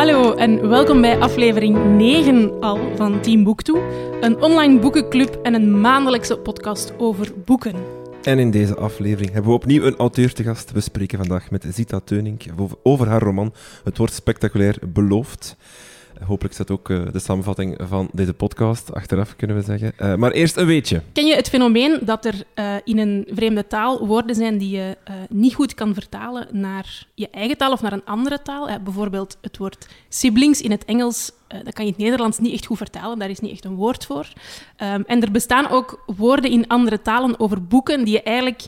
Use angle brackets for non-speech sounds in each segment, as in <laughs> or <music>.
Hallo en welkom bij aflevering 9 al van Team Boektoe, een online boekenclub en een maandelijkse podcast over boeken. En in deze aflevering hebben we opnieuw een auteur te gast. We spreken vandaag met Zita Teunink over haar roman Het wordt spectaculair beloofd. Hopelijk zet ook uh, de samenvatting van deze podcast achteraf, kunnen we zeggen. Uh, maar eerst een weetje. Ken je het fenomeen dat er uh, in een vreemde taal woorden zijn die je niet goed kan vertalen naar je eigen taal of naar een andere taal? bijvoorbeeld het woord siblings in het Engels, dat kan je in het Nederlands niet echt goed vertalen, daar is niet echt een woord voor. Um, en er bestaan ook woorden in andere talen over boeken die je eigenlijk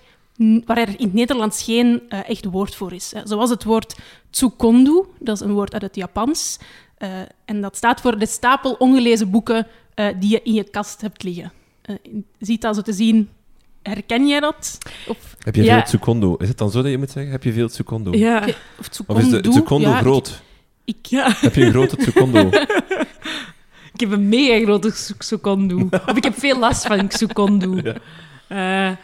waar er in het Nederlands geen echt woord voor is. Zoals het woord tsukondu, dat is een woord uit het Japans. Uh, en dat staat voor de stapel ongelezen boeken uh, die je in je kast hebt liggen. Uh, ziet dat zo te zien, herken jij dat? Of... Heb je ja. veel tsukondo? Is het dan zo dat je moet zeggen? Heb je veel tsukondo? Ja. Of, of is de tsukondo ja, groot? Ik, ik, ja. Heb je een grote tsukondo? <laughs> ik heb een mega grote tsukondo. of ik heb veel last van tsukondo. Ja.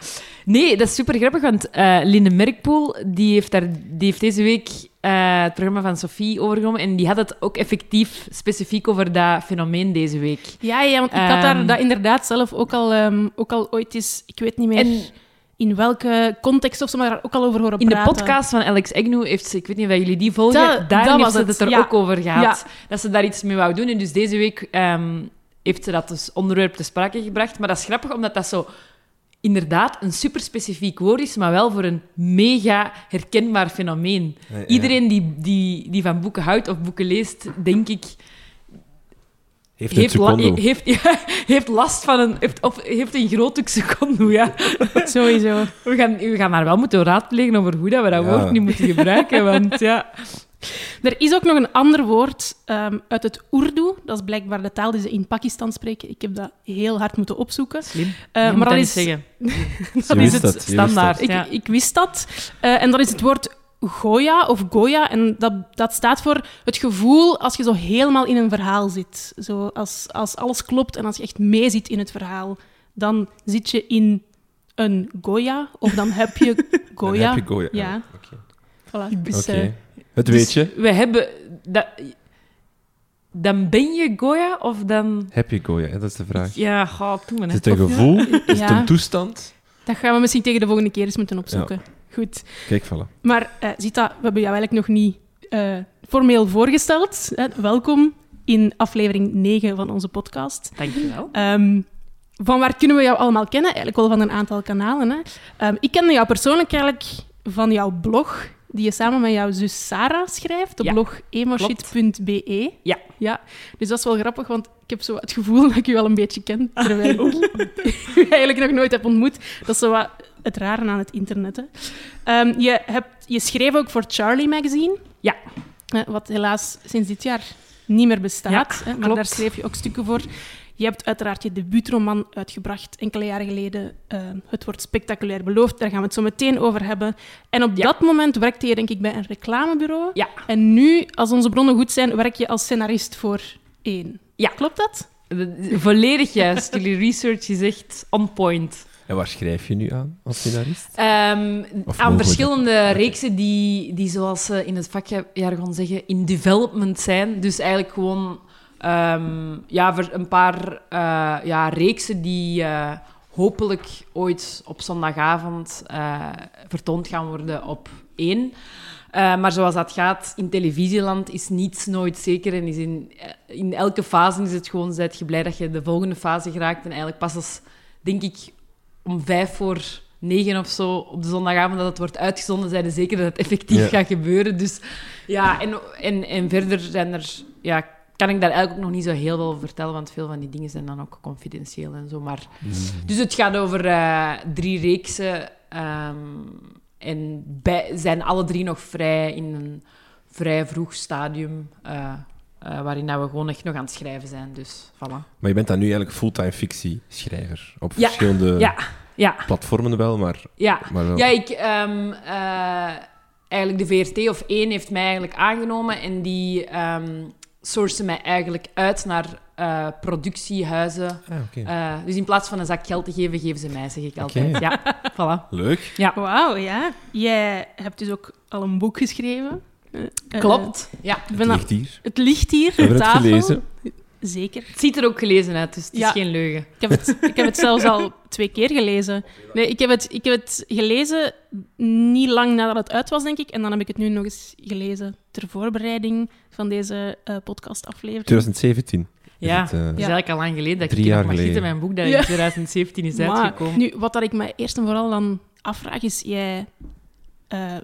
Nee, dat is super grappig, want Linde Merkpoel die heeft, daar, die heeft deze week uh, het programma van Sophie overgenomen. En die had het ook effectief specifiek over dat fenomeen deze week. Ja, ja want ik had daar um, dat inderdaad zelf ook al, um, ook al ooit eens... Ik weet niet meer... En, in welke context of zo, maar daar ook al over horen in praten. In de podcast van Alex Agnew heeft ze, ik weet niet of jullie die volgen, daar heeft ze het er ja. ook over gehad. Ja. Dat ze daar iets mee wou doen. En dus deze week um, heeft ze dat dus onderwerp te sprake gebracht. Maar dat is grappig, omdat dat zo inderdaad een super specifiek woord is, maar wel voor een mega herkenbaar fenomeen. Ja, Iedereen die, die, die van boeken houdt of boeken leest, denk ik. Heeft, heeft, la <laughs> heeft, ja, <laughs> heeft last van een. Heeft, of heeft een grote seconde, ja. <laughs> Sowieso. We gaan, we gaan maar wel moeten raadplegen over hoe dat we dat woord niet moeten gebruiken. Want ja. Er is ook nog een ander woord um, uit het Urdu. Dat is blijkbaar de taal die ze in Pakistan spreken. Ik heb dat heel hard moeten opzoeken. Slim. Uh, maar dat is, zeggen. <laughs> dat is het standaard. Ik, ik, wist dat. Uh, en dat is het woord Goya of Goya. En dat, dat staat voor het gevoel als je zo helemaal in een verhaal zit. Zo als, als alles klopt en als je echt meezit in het verhaal, dan zit je in een Goya. Of dan heb je Goya. <laughs> dan heb je Goya. Ja. Oh, okay. Voilà. Dus, okay. Het dus weet je. We hebben... Dat, dan ben je Goya of dan... Heb je Goya? Dat is de vraag. Ja, ga doen. Is het een gevoel? Ja. Is het een toestand? Dat gaan we misschien tegen de volgende keer eens moeten opzoeken. Ja. Goed. Kijk, vallen. Maar uh, Zita, we hebben jou eigenlijk nog niet uh, formeel voorgesteld. Hè? Welkom in aflevering 9 van onze podcast. Dankjewel. Um, van waar kunnen we jou allemaal kennen? Eigenlijk wel van een aantal kanalen. Hè? Um, ik kende jou persoonlijk eigenlijk van jouw blog die je samen met jouw zus Sarah schrijft op ja, blog emoshit.be. Ja. ja. Dus dat is wel grappig, want ik heb zo het gevoel dat ik u wel een beetje ken, <laughs> terwijl ik <laughs> u eigenlijk nog nooit heb ontmoet. Dat is zo wat het rare aan het internet. Hè. Um, je, hebt, je schreef ook voor Charlie Magazine. Ja. Wat helaas sinds dit jaar niet meer bestaat. Ja, hè, maar daar schreef je ook stukken voor. Je hebt uiteraard je debuutroman uitgebracht enkele jaren geleden. Uh, het wordt spectaculair beloofd. Daar gaan we het zo meteen over hebben. En op dat moment werkte je denk ik bij een reclamebureau. Ja. En nu, als onze bronnen goed zijn, werk je als scenarist voor één. Ja. Klopt dat? Volledig juist. Jullie research is echt on point. En waar schrijf je nu aan als scenarist? Um, aan verschillende reeksen die, die, zoals ze in het vakjargon zeggen, in development zijn. Dus eigenlijk gewoon Um, ja, voor een paar uh, ja, reeksen die uh, hopelijk ooit op zondagavond uh, vertoond gaan worden op één. maar zoals dat gaat in televisieland is niets nooit zeker. En is in, in elke fase is het gewoon, zijt je blij dat je de volgende fase geraakt. En eigenlijk pas als, denk ik, om vijf voor negen of zo op de zondagavond dat het wordt uitgezonden, zijn ze zeker dat het effectief ja. gaat gebeuren. Dus ja, en, en, en verder zijn er ja, kan ik daar eigenlijk ook nog niet zo heel veel over vertellen, want veel van die dingen zijn dan ook confidentieel en zo. Maar, mm. Dus het gaat over uh, drie reeksen um, en bij, zijn alle drie nog vrij in een vrij vroeg stadium. Uh, uh, waarin we gewoon echt nog aan het schrijven zijn. Dus, voilà. Maar je bent dan nu eigenlijk fulltime fictieschrijver? Op ja. verschillende ja. Ja. platformen wel, maar... Ja, maar wel. ja ik... Um, eigenlijk de VRT of één heeft mij eigenlijk aangenomen en die... Um, sourcen mij eigenlijk uit naar uh, productiehuizen. Ah, okay. uh, dus in plaats van een zak geld te geven, geven ze mij, zeg ik altijd. Okay. Ja, voilà. Leuk. Ja. Wauw, ja. Jij hebt dus ook al een boek geschreven. Eh, Klopt. Ja. ik Het ligt hier. het ligt hier We op het tafel. gelezen. Zeker. Het ziet er ook gelezen uit, dus het is geen leugen. Ik heb, het, ik heb het <laughs> zelfs al twee keer gelezen. Nee, ik heb, het, ik heb het gelezen niet lang nadat het uit was, denk ik. En dan heb ik het nu nog eens gelezen ter voorbereiding van deze eh, podcastaflevering. 2017. is Ja, het, eh, dat is eigenlijk al lang geleden dat Drie ik hier jaar nog mag zitten. geleden. Mijn boek dat Ja. in 2017 is <laughs> Maar uitgekomen. nu, wat dat ik me eerst en vooral dan afvraag is, jij eh,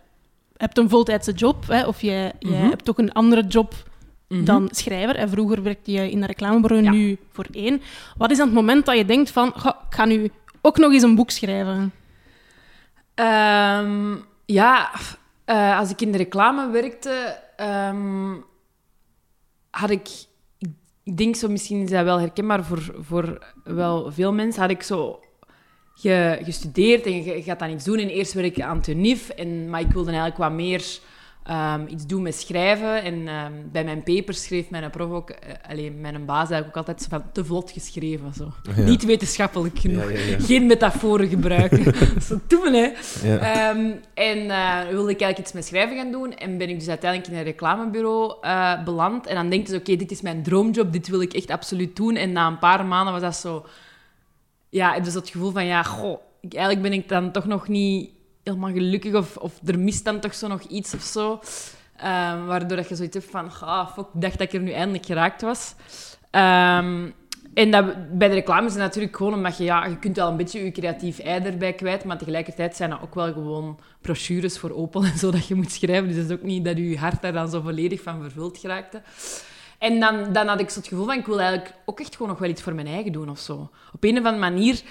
hebt een voltijdse job, hè, of jij, jij Mhm. hebt ook een andere job Mhm. dan schrijver. En vroeger werkte je in een reclamebureau, Ja. nu voor één. Wat is dan het moment dat je denkt van, "Goh, ik ga nu ook nog eens een boek schrijven? Ehm, ja, eh, als ik in de reclame werkte, ehm, had ik... ik- denk zo, misschien is dat wel herkenbaar voor, voor wel veel mensen, had ik zo ge- gestudeerd en je, je gaat dan iets doen. En eerst werk ik aan TUNIF, en, maar ik wilde eigenlijk wat meer ehm, iets doen met schrijven. En ehm, bij mijn papers schreef mijn prof ook, eh, alleen mijn baas eigenlijk ook altijd zo van te vlot geschreven. Zo. Ja. Niet wetenschappelijk genoeg. Ja, ja, ja. Geen metaforen gebruiken. <laughs> zo doen, hè. Ehm, en eh, wilde ik eigenlijk iets met schrijven gaan doen. En ben ik dus uiteindelijk in een reclamebureau eh, beland. En dan denk je, dus, oké, dit is mijn droomjob, dit wil ik echt absoluut doen. En na een paar maanden was dat zo... Ja, zo het gevoel van, ja, goh, ik, eigenlijk ben ik dan toch nog niet helemaal gelukkig. Of, of er mist dan toch zo nog iets of zo. Ehm, waardoor dat je zoiets hebt van, ah, fuck, ik dacht dat ik er nu eindelijk geraakt was. Ehm, en dat, bij de reclame is het natuurlijk gewoon omdat je, ja, je kunt wel een beetje je creatief ei erbij kwijt, maar tegelijkertijd zijn dat ook wel gewoon brochures voor Opel en zo dat je moet schrijven. Dus het is ook niet dat je hart daar dan zo volledig van vervuld geraakte. En dan, dan had ik zo het gevoel van, ik wil eigenlijk ook echt gewoon nog wel iets voor mijn eigen doen of zo. Op een of andere manier,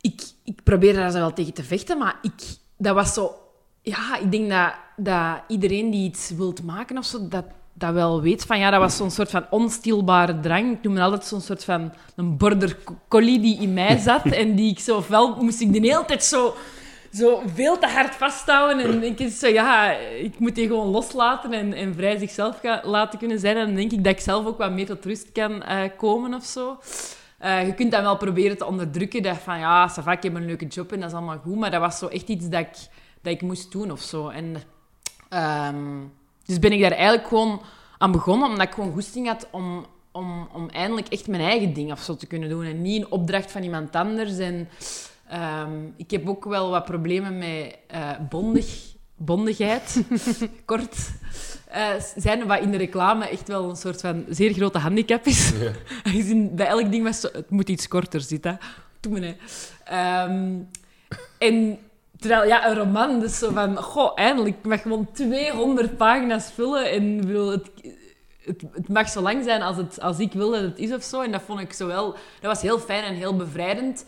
ik, ik probeerde daar zo wel tegen te vechten, maar ik, dat was zo... Ja, ik denk dat, dat iedereen die iets wilt maken of zo, dat, dat wel weet van... Ja, dat was zo'n soort van onstilbare drang. Ik noem het altijd zo'n soort van een border collie die in mij <laughs> zat en die ik zo... Ofwel moest ik de hele tijd zo zo veel te hard vasthouden. En denk ik zo, ja, ik moet die gewoon loslaten en, en vrij zichzelf gaan, laten kunnen zijn. En dan denk ik dat ik zelf ook wat meer tot rust kan eh, komen of zo. Eh, je kunt dat wel proberen te onderdrukken. Dat van, ja, ça va, ik heb een leuke job en dat is allemaal goed. Maar dat was zo echt iets dat ik, dat ik moest doen of zo. En, ehm, dus ben ik daar eigenlijk gewoon aan begonnen, omdat ik gewoon goesting had om, om, om eindelijk echt mijn eigen ding of zo te kunnen doen. En niet een opdracht van iemand anders. En ehm, ik heb ook wel wat problemen met eh, bondig, bondigheid. <laughs> Kort. Eh, zijn wat in de reclame echt wel een soort van zeer grote handicap is. <laughs> Aangezien bij elk ding was het moet iets korter zitten. Doe me, hè. Ehm, en terwijl, ja, een roman, dus zo van, goh, eindelijk, ik mag gewoon 200 pagina's vullen en bedoel, het, het, het mag zo lang zijn als, het, als ik wil dat het is of zo. En dat vond ik zo wel, dat was heel fijn en heel bevrijdend.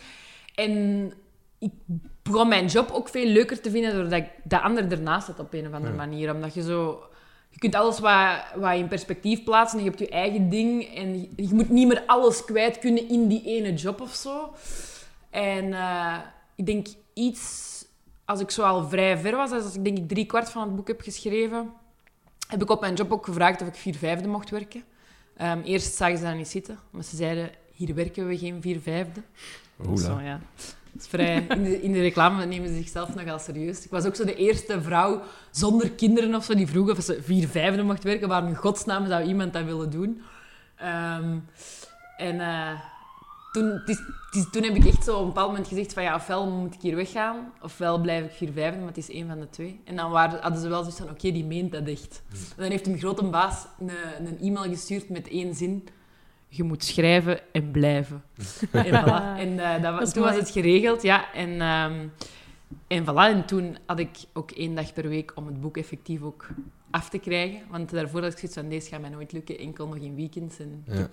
En ik begon mijn job ook veel leuker te vinden doordat ik de ander ernaast had op een of andere manier. Omdat je zo... Je kunt alles wat, wat in perspectief plaatsen. Je hebt je eigen ding. En je, je moet niet meer alles kwijt kunnen in die ene job of zo. En eh, ik denk iets... Als ik zo al vrij ver was, als ik denk ik drie kwart van het boek heb geschreven, heb ik op mijn job ook gevraagd of ik vier vijfde mocht werken. Ehm, eerst zagen ze dat niet zitten, maar ze zeiden, hier werken we geen vier vijfde. Oela. Zo, ja. Dat is vrij... In de, in de reclame nemen ze zichzelf nogal serieus. Ik was ook zo de eerste vrouw zonder kinderen of zo die vroeg of ze vier vijfde mocht werken. Waarom in godsnaam zou iemand dat willen doen? Ehm, en eh, toen, toen heb ik echt zo op een bepaald moment gezegd van ja, ofwel moet ik hier weggaan, ofwel blijf ik vier vijfde, maar het is één van de twee. En dan waren, hadden ze wel zoiets van, oké, die meent dat echt. En dan heeft een grote baas een, een e-mail gestuurd met één zin. Je moet schrijven en blijven. en voilà. En eh, dat, Dat toen was het geregeld, ja. En, ehm, en voilà. En toen had ik ook één dag per week om het boek effectief ook af te krijgen. Want daarvoor had ik zoiets van, deze gaat mij nooit lukken, enkel nog in weekends. En, Ja.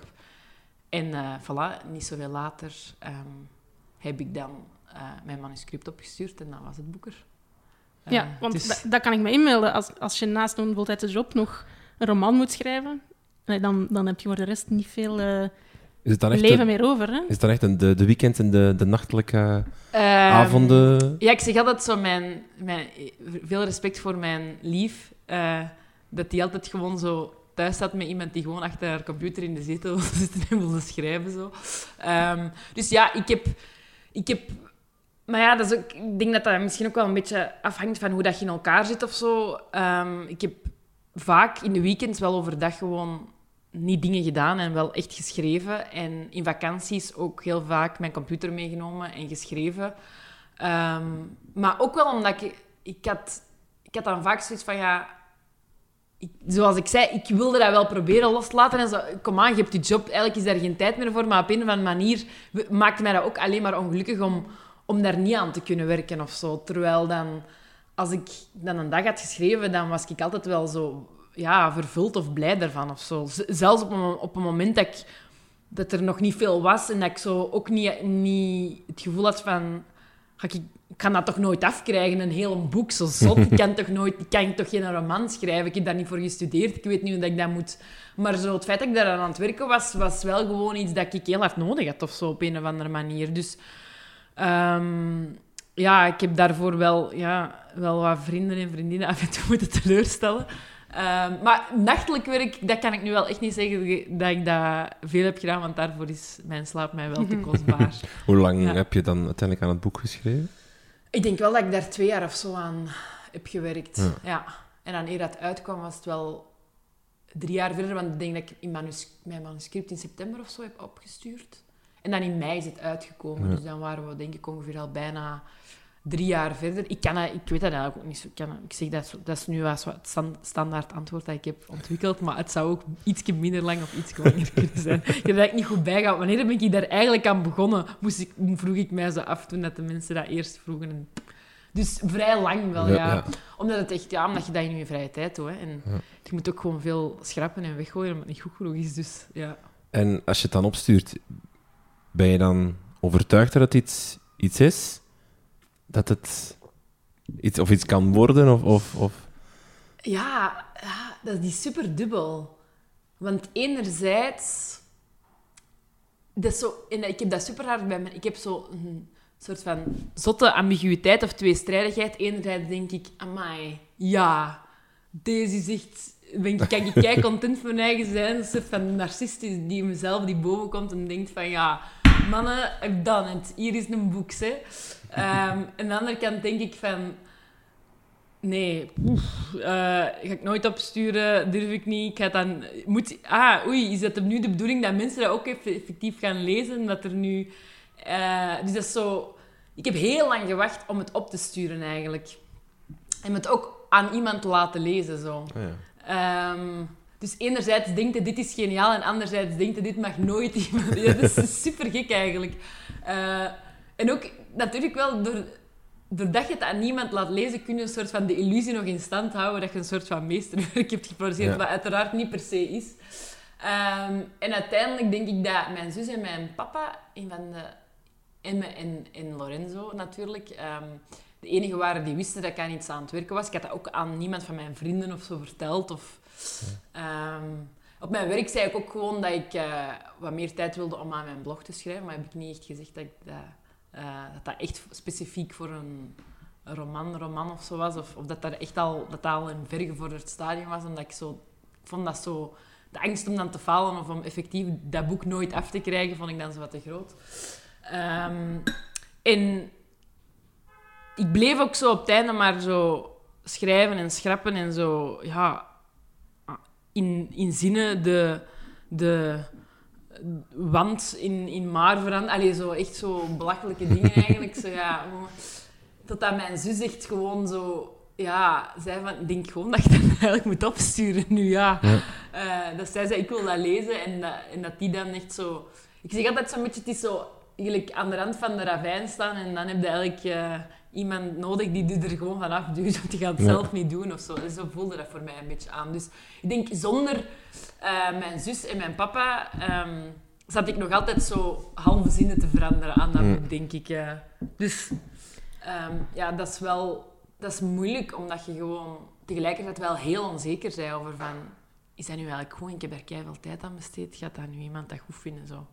en eh, voilà, niet zoveel later ehm, heb ik dan eh, mijn manuscript opgestuurd en dan was het boek er. Eh, Ja, want dus- da- dat kan ik me inmelden. Als, als je naast een voltijdse job nog een roman moet schrijven, nee, dan, dan heb je voor de rest niet veel eh, Is het dan echt, leven de, meer over. Hè? is het dan echt een, de, de weekends en de, de nachtelijke Ehm, avonden? Ja, ik zeg altijd zo mijn, mijn... Veel respect voor mijn lief. eh, dat die altijd gewoon zo thuis zat met iemand die gewoon achter haar computer in de zetel <laughs> wilde zitten en wilde schrijven. Zo. Ehm, dus ja, ik heb... Ik heb maar ja, dat is ook, ik denk dat dat misschien ook wel een beetje afhangt van hoe dat je in elkaar zit of zo. Ehm, ik heb vaak in de weekends wel overdag gewoon niet dingen gedaan en wel echt geschreven. En in vakanties ook heel vaak mijn computer meegenomen en geschreven. Ehm, maar ook wel omdat ik... Ik had, ik had dan vaak zoiets van, ja... Zoals ik zei, ik wilde dat wel proberen los te laten. En zo, kom aan, je hebt je job, eigenlijk is daar geen tijd meer voor. Maar op een of andere manier maakte mij dat ook alleen maar ongelukkig om, om daar niet aan te kunnen werken of zo. Terwijl dan, als ik dan een dag had geschreven, dan was ik altijd wel zo ja, vervuld of blij daarvan of zo. zelfs op een, op een moment dat, ik, dat er nog niet veel was en dat ik zo ook niet, niet het gevoel had van... Ik, ik kan dat toch nooit afkrijgen, een heel boek, zo zot. Ik kan <laughs> toch nooit... Ik kan toch geen roman schrijven? Ik heb daar niet voor gestudeerd. Ik weet niet hoe dat ik dat moet... Maar zo, het feit dat ik daar aan het werken was, was wel gewoon iets dat ik heel hard nodig had of zo, op een of andere manier. Dus... Ehm, ja, ik heb daarvoor wel, ja, wel wat vrienden en vriendinnen af en toe moeten teleurstellen. Um, maar nachtelijk werk, dat kan ik nu wel echt niet zeggen dat ik dat veel heb gedaan, want daarvoor is mijn slaap mij wel te <laughs> kostbaar. Hoe lang heb je dan uiteindelijk aan het boek geschreven? Ik denk wel dat ik daar twee jaar of zo aan heb gewerkt. Ja. En dan eer dat uitkwam, was het wel drie jaar verder, want ik denk dat ik in mijn manuscript in september of zo heb opgestuurd. En dan in mei is het uitgekomen, dus dan waren we denk ik ongeveer al bijna drie jaar verder. Ik, kan ik weet dat eigenlijk ook niet zo. Ik, kan, ik zeg dat, dat is nu wel het standaard antwoord dat ik heb ontwikkeld, maar het zou ook iets minder lang of iets langer <laughs> kunnen zijn. Ik heb dat niet goed bijgehouden. Wanneer ben ik daar eigenlijk aan begonnen? Moest ik, vroeg ik mij zo af toen dat de mensen dat eerst vroegen. Dus vrij lang wel, ja. Omdat het echt, ja, omdat je dat in je vrije tijd doet. Hè. En je moet ook gewoon veel schrappen en weggooien, omdat het niet goed genoeg is. Dus, ja. En als je het dan opstuurt, ben je dan overtuigd dat het iets, iets is? Dat het iets, of iets kan worden? Of, of, of... Ja, ja, dat is super dubbel. Want enerzijds... Dat is zo, en ik heb dat super hard bij me. Ik heb zo een soort van zotte ambiguïteit of tweestrijdigheid. Enerzijds denk ik, amai, ja, deze is echt... Ben, kan ik kei content van mijn eigen zijn? Een soort van narcist die mezelf die boven komt en denkt van, ja, mannen, I've done it. Hier is een boek, hè. Um, aan de andere kant denk ik van... Nee, oef, uh, ga ik nooit opsturen, durf ik niet. Ik ga dan... Moet, ah, oei, is het nu de bedoeling dat mensen dat ook effectief gaan lezen? Dat er nu... Uh, dus dat is zo... Ik heb heel lang gewacht om het op te sturen, eigenlijk. En het ook aan iemand te laten lezen, zo. Oh ja. um, dus enerzijds denkt je, dit is geniaal, en anderzijds denkt je, dit mag nooit <laughs> iemand... Ja, dat is super gek, eigenlijk. Uh, en ook natuurlijk wel door, doordat je het aan niemand laat lezen, kun je een soort van de illusie nog in stand houden dat je een soort van meesterwerk hebt geproduceerd, wat uiteraard niet per se is. Ehm, en uiteindelijk denk ik dat mijn zus en mijn papa, een van de, en, en, en Lorenzo natuurlijk, um, de enige waren die wisten dat ik aan iets aan het werken was. Ik had dat ook aan niemand van mijn vrienden of zo verteld. Of, ehm, op mijn werk zei ik ook gewoon dat ik uh, wat meer tijd wilde om aan mijn blog te schrijven, maar heb ik niet echt gezegd dat ik dat uh, dat dat echt specifiek voor een roman, roman of zo was. Of, of dat dat echt al, dat dat al een vergevorderd stadium was. Omdat ik zo... vond dat zo... De angst om dan te falen of om effectief dat boek nooit af te krijgen, vond ik dan zo wat te groot. Um, en ik bleef ook zo op het einde maar zo schrijven en schrappen en zo... Ja, in, in zinnen de... de wand in, in maar veranderd. Allee, zo, echt zo belachelijke dingen eigenlijk. Zo, ja, totdat mijn zus echt gewoon zo... Ja, zei van, ik denk gewoon dat je dat <laughs> eigenlijk moet opsturen nu, ja. ja. Uh, dat zij zei, ik wil dat lezen. En dat, en dat die dan echt zo... Ik zeg altijd zo'n beetje, het is zo eigenlijk aan de rand van de ravijn staan. En dan heb je eigenlijk uh, iemand nodig die er gewoon vanaf duwt. Want die gaat het zelf niet doen of zo. Dus zo voelde dat voor mij een beetje aan. Dus ik denk, zonder uh, mijn zus en mijn papa... Um, zat ik nog altijd zo halve zinnen te veranderen aan dat boek, denk ik. Uh. Dus um, ja, dat is wel dat is moeilijk, omdat je gewoon tegelijkertijd wel heel onzeker bent over van... Is dat nu eigenlijk gewoon... Ik heb er veel tijd aan besteed. Gaat dat nu iemand dat goed vinden? Zo.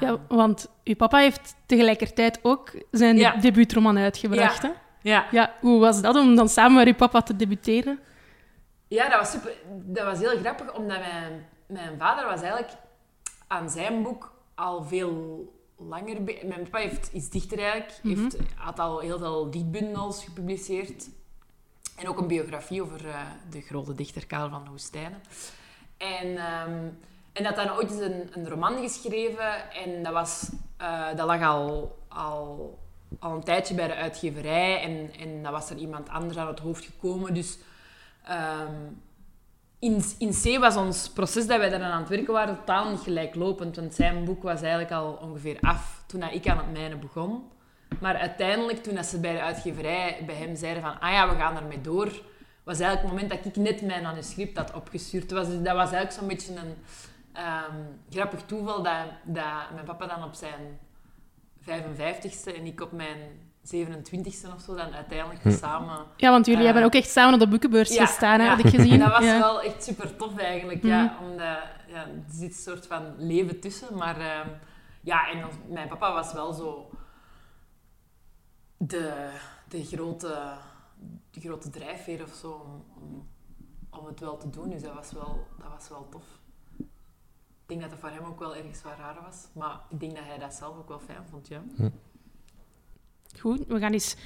Ja, want uw papa heeft tegelijkertijd ook zijn ja. debuutroman uitgebracht. Ja. Hè? Ja. ja. Hoe was dat om dan samen met uw papa te debuteren? Ja, dat was, super, dat was heel grappig, omdat mijn, mijn vader was eigenlijk aan zijn boek al veel langer... Mijn papa heeft, is dichter eigenlijk. Mm heeft, had al heel veel dichtbundels gepubliceerd. En ook een biografie over de grote dichter Karel van Hoestijnen. En, ehm, en dat dan ooit eens een, een roman geschreven. En dat, was, dat lag al, al, al een tijdje bij de uitgeverij. En, en dat was er iemand anders aan het hoofd gekomen. Dus... Ehm, in, in C was ons proces dat wij daar aan het werken waren totaal niet gelijklopend. Want zijn boek was eigenlijk al ongeveer af toen ik aan het mijne begon. Maar uiteindelijk, toen ze bij de uitgeverij bij hem zeiden van ah ja, we gaan ermee door, was eigenlijk het moment dat ik net mijn manuscript had opgestuurd. Dat was, dat was eigenlijk zo'n beetje een um, grappig toeval dat, dat mijn papa dan op zijn 55ste en ik op mijn 27e of zo dan uiteindelijk hm. samen... Ja, want jullie hebben eh, ook echt samen op de boekenbeurs gestaan, ja. had ik gezien. <laughs> dat was wel echt super tof eigenlijk, ja. Hm. Omdat ja, er zit een soort van leven tussen. Maar uh, ja, en mijn papa was wel zo... De, de grote, de grote drijfveer of zo om, om, om, het wel te doen. Dus dat was wel, dat was wel tof. Ik denk dat het voor hem ook wel ergens wel raar was. Maar ik denk dat hij dat zelf ook wel fijn vond, ja. Hm. Goed, we gaan eens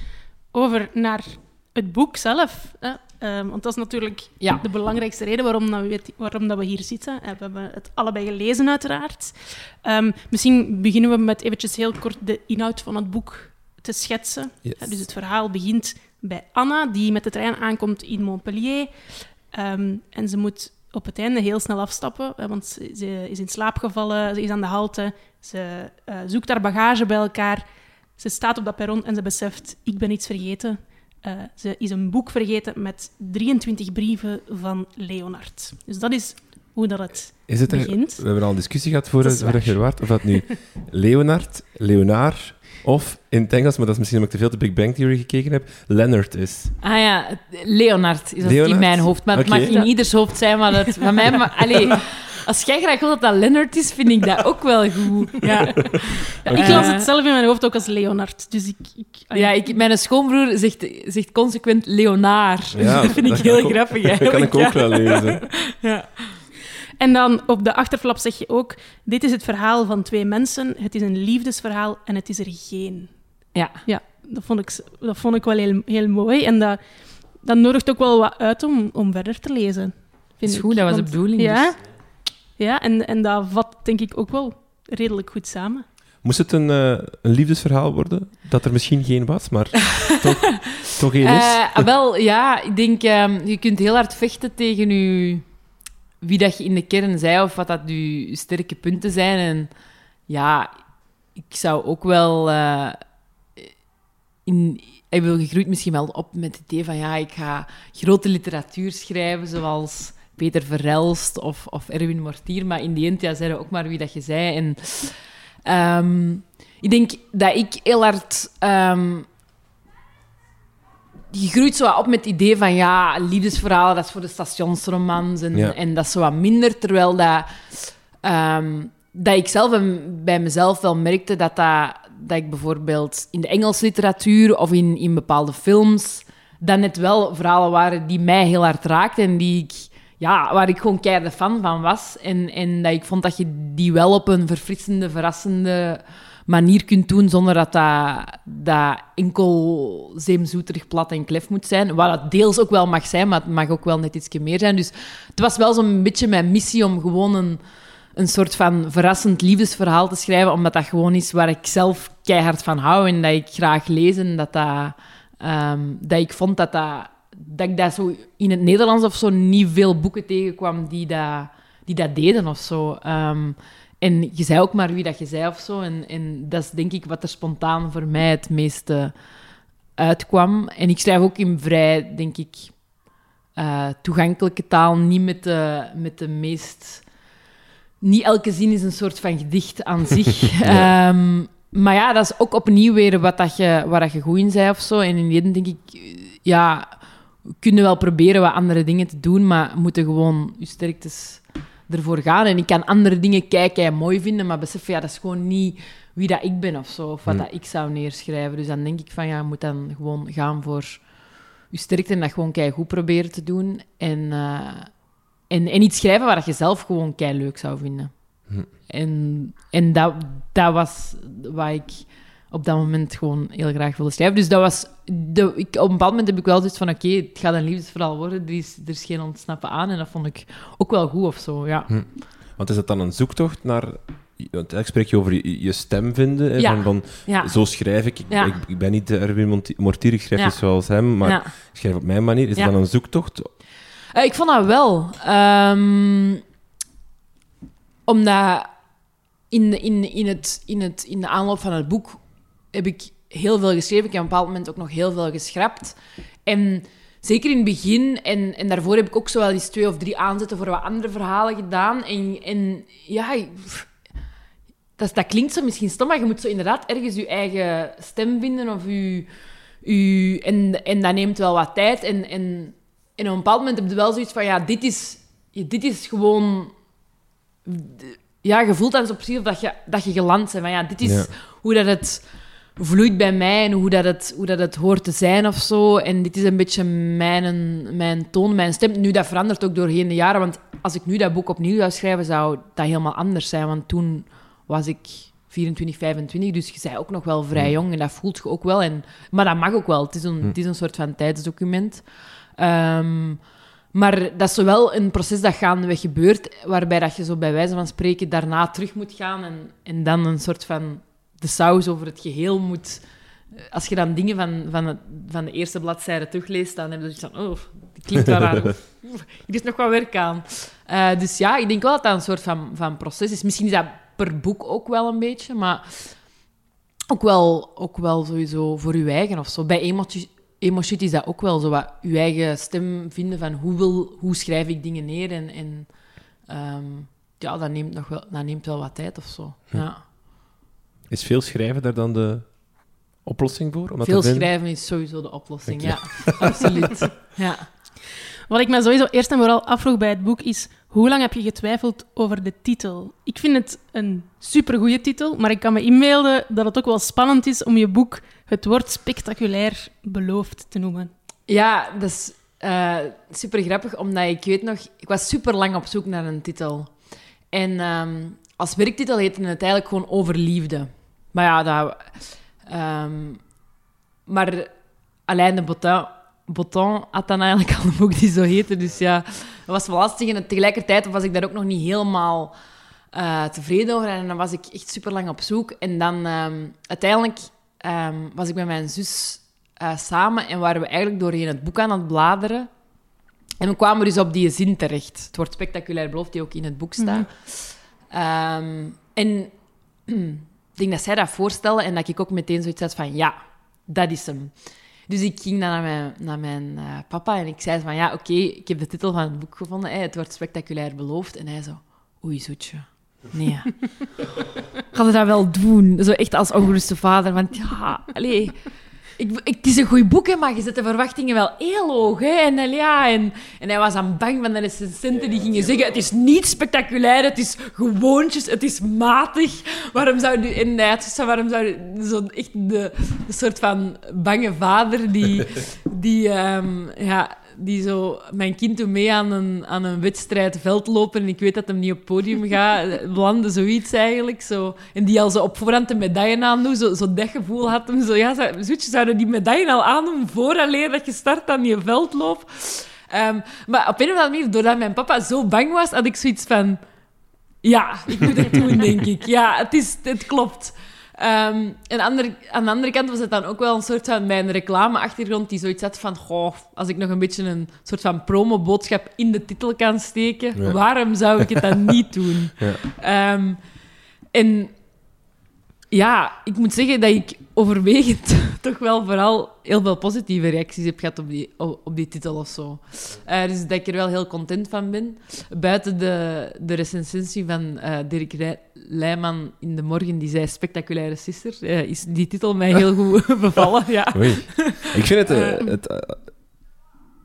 over naar het boek zelf. Hè? Um, want dat is natuurlijk ja. de belangrijkste reden waarom, dat we, waarom dat we hier zitten. We hebben het allebei gelezen, uiteraard. Um, misschien beginnen we met eventjes heel kort de inhoud van het boek te schetsen. Dus het verhaal begint bij Anna, die met de trein aankomt in Montpellier. Um, en ze moet op het einde heel snel afstappen, want ze is in slaap gevallen, ze is aan de halte, ze uh, zoekt haar bagage bij elkaar ze staat op dat perron en ze beseft, ik ben iets vergeten. Uh, ze is een boek vergeten met 23 brieven van Leonard. Dus dat is hoe dat het, is het begint. we hebben al een discussie gehad voor, je er waard. Of dat nu <laughs> Leonard, Leonard of in het Engels, maar dat is misschien omdat ik te veel de Big Bang Theory gekeken heb, Leonard is. Ah ja, Leonard is dat in mijn hoofd. Maar het mag in ieders hoofd zijn, maar dat van mij... Maar, allez, als jij graag wil dat dat Leonard is, vind ik dat ook wel goed. Ja. Ik las het zelf in mijn hoofd ook als Leonard. Dus ik, ik, ja, ik, mijn schoonbroer zegt, zegt consequent Leonaar. Ja, <laughs> dat vind ik heel grappig. Dat kan ik ook wel lezen. Ja. En dan op de achterflap zeg je ook: Dit is het verhaal van twee mensen. Het is een liefdesverhaal en het is er geen. Ja. Ja, dat vond ik, dat vond ik wel heel, heel mooi. En dat, dat nodigt ook wel wat uit om, om verder te lezen. Vind is goed, dat was de bedoeling. Ja, dus. Ja, en, en dat vat denk ik ook wel redelijk goed samen. Moest het een, uh, een liefdesverhaal worden? Dat er misschien geen was, maar <laughs> toch, toch één is? Uh, wel, ja. Ik denk, uh, je kunt heel hard vechten tegen je, wie dat je in de kern zei of wat dat je sterke punten zijn. En ja, ik zou ook wel... Uh, in, ik wil, je groeit misschien wel op met het idee van ja, ik ga grote literatuur schrijven, zoals Peter Verelst of, of Erwin Mortier. Maar in die end, ja, zei ook maar wie dat je zei. En um, ik denk dat ik heel hard... Um, je groeit zo op met het idee van, ja, liefdesverhalen, dat is voor de stationsromans. En, en dat is zo wat minder, terwijl dat... Um, dat ik zelf bij mezelf wel merkte dat, dat, dat ik bijvoorbeeld in de Engelse literatuur of in, in bepaalde films, dat net wel verhalen waren die mij heel hard raakten en die ik ja, waar ik gewoon keihard fan van was. En, en dat ik vond dat je die wel op een verfrissende, verrassende manier kunt doen, zonder dat dat, dat enkel zeemzoeterig plat en klef moet zijn. Wat het deels ook wel mag zijn, maar het mag ook wel net iets meer zijn. Dus het was wel zo'n beetje mijn missie om gewoon een, een soort van verrassend liefdesverhaal te schrijven, omdat dat gewoon is waar ik zelf keihard van hou en dat ik graag lees en dat, dat, ehm, dat ik vond dat dat dat ik dat zo in het Nederlands of zo niet veel boeken tegenkwam die dat, die dat deden of zo. Ehm, en je zei ook maar wie dat je zei of zo. En, en dat is denk ik wat er spontaan voor mij het meeste uitkwam. En ik schrijf ook in vrij, denk ik, uh, toegankelijke taal. Niet met de, met de meest... Niet elke zin is een soort van gedicht aan <laughs> zich. Ehm, maar ja, dat is ook opnieuw weer wat dat je, waar dat je goed in zei of zo. En in die end denk ik... Ja, kunnen wel proberen wat andere dingen te doen, maar moeten gewoon je sterktes ervoor gaan. En ik kan andere dingen kijken en mooi vinden, maar besef, ja, dat is gewoon niet wie dat ik ben of zo, of wat hmm. dat ik zou neerschrijven. Dus dan denk ik van, ja, je moet dan gewoon gaan voor je sterkte en dat gewoon kei goed proberen te doen. En, uh, en, en iets schrijven waar je zelf gewoon kei leuk zou vinden. Hmm. En, en dat, dat was wat ik op dat moment gewoon heel graag wilde schrijven. Dus dat was... De, ik, op een bepaald moment heb ik wel zoiets van, oké, het gaat een liefdesverhaal worden, er is, er is geen ontsnappen aan. En dat vond ik ook wel goed of zo, ja. Hm. Want is het dan een zoektocht naar want eigenlijk spreek je over je, stem vinden. ja. Van, van Zo schrijf ik. Ik, ik. ben niet de Erwin Mortier, ik schrijf niet zoals hem, maar ik schrijf op mijn manier. Is het dan een zoektocht? Uh, ik vond dat wel. Um, omdat in, in, in, het, in, het, in de aanloop van het boek heb ik heel veel geschreven. Ik heb op een bepaald moment ook nog heel veel geschrapt. En zeker in het begin, en, en daarvoor heb ik ook zo wel eens twee of drie aanzetten voor wat andere verhalen gedaan. En, en ja, dat, dat klinkt zo misschien stom, maar je moet zo inderdaad ergens je eigen stem vinden of je... je en, en dat neemt wel wat tijd. En, en, en op een bepaald moment heb je wel zoiets van, ja, dit is, dit is gewoon... Ja, je voelt dan zo precies of dat je, dat je geland bent. Van, ja, dit is hoe dat het vloeit bij mij en hoe dat, het, hoe dat het hoort te zijn of zo. En dit is een beetje mijn, mijn toon, mijn stem. Nu, dat verandert ook doorheen de jaren, want als ik nu dat boek opnieuw zou schrijven, zou dat helemaal anders zijn. Want toen was ik 24, 25, dus je zei ook nog wel vrij jong en dat voelt je ook wel. En, maar dat mag ook wel. Het is een, hm. het is een soort van tijdsdocument. Ehm, maar dat is zowel een proces dat gaandeweg gebeurt, waarbij dat je zo bij wijze van spreken daarna terug moet gaan en, en dan een soort van de saus over het geheel moet... Als je dan dingen van, van, het, van de eerste bladzijde terugleest, dan heb je zoiets van... Oh, dat klinkt wel raar. <laughs> Hier is nog wat werk aan. Uh, dus ja, ik denk wel dat dat een soort van, van proces is. Misschien is dat per boek ook wel een beetje, maar ook wel, ook wel sowieso voor je eigen of zo. Bij emotie, emotie is dat ook wel zo wat je eigen stem vinden van hoe, wil, hoe schrijf ik dingen neer en, en ehm, ja, dat neemt, nog wel, dat neemt wel wat tijd of zo. Ja. Is veel schrijven daar dan de oplossing voor? Om veel schrijven is sowieso de oplossing, ja. <laughs> Absoluut. Ja. Wat ik me sowieso eerst en vooral afvroeg bij het boek is... Hoe lang heb je getwijfeld over de titel? Ik vind het een supergoeie titel, maar ik kan me inbeelden dat het ook wel spannend is om je boek het woord spectaculair beloofd te noemen. Ja, dat is uh, super grappig, omdat ik weet nog... Ik was super lang op zoek naar een titel. En ehm, als werktitel heette het eigenlijk gewoon Over Liefde. Maar ja, dat... Um, maar Alain de Bottin Botton had dan eigenlijk al een boek die zo heette. Dus ja, dat was wel lastig. En tegelijkertijd was ik daar ook nog niet helemaal uh, tevreden over. En dan was ik echt super lang op zoek. En dan um, uiteindelijk um, was ik met mijn zus uh, samen en waren we eigenlijk doorheen het boek aan het bladeren. En we kwamen dus op die zin terecht. Het wordt spectaculair beloofd, die ook in het boek staat. Mm um, en <clears throat> ik denk dat zij dat voorstelde en dat ik ook meteen zoiets had van ja, dat is hem. Dus ik ging dan naar mijn, naar mijn uh, papa en ik zei van, ja, oké, ik heb de titel van het boek gevonden, hey, het wordt spectaculair beloofd. En hij zo, oei, zoetje. Nee, <laughs> je dat wel doen? Zo echt als ongeruste vader, want ja, allee, ik, het is een goed boek, hè, maar je zet de verwachtingen wel heel hoog. Hè? En, ja, en, en hij was aan bang van de recensenten die gingen zeggen: Het is niet spectaculair, het is gewoontjes, het is matig. Waarom zou je. En hij waarom zou je. Zo echt de, de soort van bange vader die. <laughs> die um, ja, die zo mijn kind doet mee aan een, aan een wedstrijd veldlopen en ik weet dat hem niet op het podium gaat, <laughs> landen zoiets eigenlijk. Zo. En die al zo op voorhand de medaille aandoen, zo, zo dat gevoel had hem. Zo, ja, zoetje, zouden die medaille al aandoen vooraleer dat je start aan je veldloop? Um, maar op een of andere manier, doordat mijn papa zo bang was, had ik zoiets van... Ja, ik moet het doen, <laughs> denk ik. Ja, het, is, het klopt. Um, en andere, aan de andere kant was het dan ook wel een soort van mijn reclameachtergrond die zoiets had van goh, als ik nog een beetje een soort van promoboodschap in de titel kan steken, waarom zou ik het dan niet doen? Ja. Um, en ja, ik moet zeggen dat ik overwegend <laughs> toch wel vooral heel veel positieve reacties heb gehad op die, op die titel of zo. Uh, dus dat ik er wel heel content van ben. Buiten de, de recensie van uh, Dirk Leijman in de morgen, die zei spectaculaire sister, uh, is die titel mij heel goed <laughs> bevallen. Ja. Ik vind het, <laughs> het,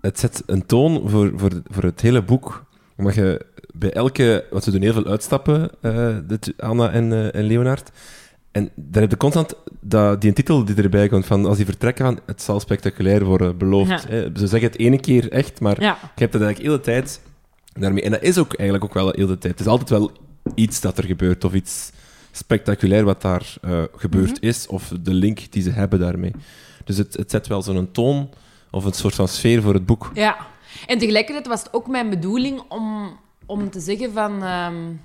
het zet een toon voor, voor, voor het hele boek. Omdat je bij elke, wat ze doen heel veel uitstappen, Anna en, en Leonard. En dan heb je constant dat, die titel die erbij komt, van als die vertrekken van het zal spectaculair worden, beloofd. Hè? Ze zeggen het ene keer echt, maar ja. ik heb dat eigenlijk de hele tijd daarmee. En dat is ook eigenlijk ook wel heel de tijd. Het is altijd wel iets dat er gebeurt, of iets spectaculair wat daar uh, gebeurd mhm. is, of de link die ze hebben daarmee. Dus het, het zet wel zo'n toon of een soort van sfeer voor het boek. Ja, en tegelijkertijd was het ook mijn bedoeling om, om te zeggen van... Um,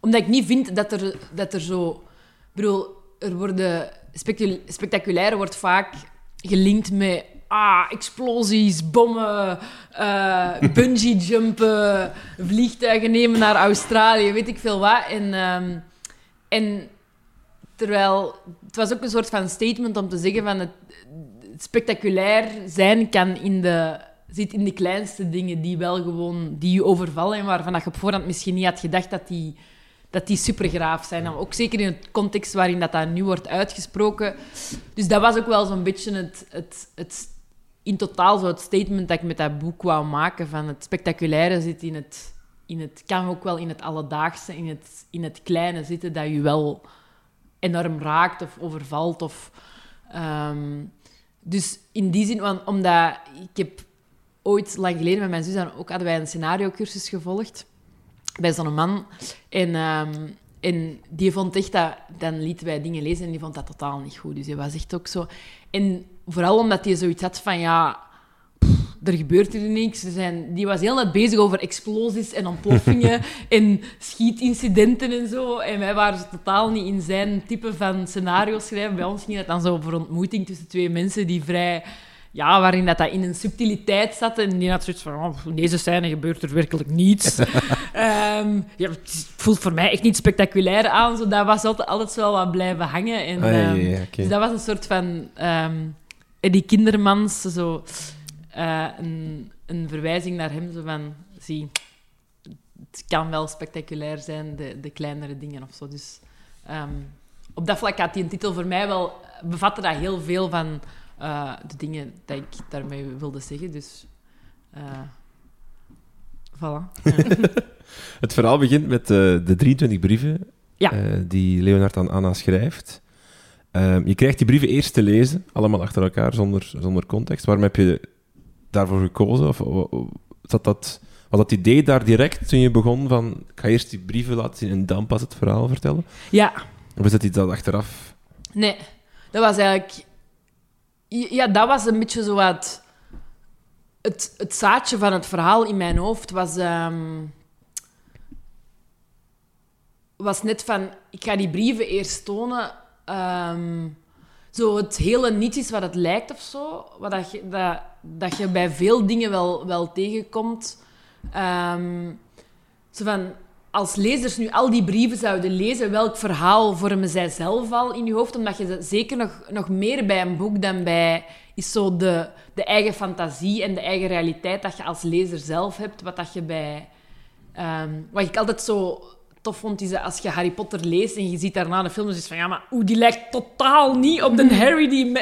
omdat ik niet vind dat er, dat er zo... Ik bedoel, er worden... Spectaculair wordt vaak gelinkt met ah, explosies, bommen, uh, <laughs> bungee jumpen, vliegtuigen nemen naar Australië, weet ik veel wat. En, ehm, en terwijl het was ook een soort van statement om te zeggen van het, spectaculair zijn kan in de, zit in de kleinste dingen die wel gewoon die je overvallen en waarvan je op voorhand misschien niet had gedacht dat die, dat die supergraaf zijn. ook zeker in het context waarin dat, dat nu wordt uitgesproken. Dus dat was ook wel zo'n beetje het, het, het in totaal zo het statement dat ik met dat boek wou maken. Van het spectaculaire zit in het, in het... Kan ook wel in het alledaagse, in het, in het kleine zitten, dat je wel enorm raakt of overvalt. Of, ehm, dus in die zin, want, omdat ik heb ooit lang geleden met mijn zus ook hadden wij een scenario-cursus gevolgd bij zo'n man. En, ehm, en die vond echt dat... Dan lieten wij dingen lezen en die vond dat totaal niet goed. Dus hij was echt ook zo... En vooral omdat hij zoiets had van, ja, er gebeurt er niks. Ze zijn, die was heel net bezig over explosies en ontploffingen <laughs> en schietincidenten en zo. En wij waren totaal niet in zijn type van scenario schrijven. Bij ons ging het dan zo over ontmoeting tussen twee mensen die vrij... Ja, waarin dat, dat in een subtiliteit zat. En die had zoiets van, oh, in deze scène gebeurt er werkelijk niets. um, <laughs> ja, het voelt voor mij echt niet spectaculair aan. Zo, dat was altijd, altijd wel wat blijven hangen. En, um, Dus dat was een soort van... Um, die Kindermans, zo, uh, een, een verwijzing naar hem, zo van, zie, het kan wel spectaculair zijn, de, de kleinere dingen of zo. Dus op dat vlak had die titel voor mij wel, bevatte dat heel veel van uh, de dingen dat ik daarmee wilde zeggen. Dus, uh, voilà. <laughs> het verhaal begint met de 23 brieven ja. die Leonard aan Anna schrijft. Ehm, je krijgt die brieven eerst te lezen, allemaal achter elkaar, zonder, zonder context. Waarom heb je daarvoor gekozen? Of, dat dat, was dat idee daar direct toen je begon van, ik ga eerst die brieven laten zien en dan pas het verhaal vertellen? Ja. Of is dat iets dat achteraf... Nee, dat was eigenlijk... Ja, dat was een beetje zo wat... Het, het zaadje van het verhaal in mijn hoofd was... Ehm, was net van, ik ga die brieven eerst tonen Ehm, zo het hele niet is wat het lijkt of zo. Wat dat, je, dat, dat je bij veel dingen wel, wel tegenkomt. Um, zo van, als lezers nu al die brieven zouden lezen, welk verhaal vormen zij zelf al in je hoofd? Omdat je zeker nog, nog meer bij een boek dan bij is zo de, de eigen fantasie en de eigen realiteit dat je als lezer zelf hebt. Wat dat je bij... Um, wat ik altijd zo tof vond, is als je Harry Potter leest en je ziet daarna de film, dus is van ja, maar oeh, die lijkt totaal niet op de. <laughs> Harry die...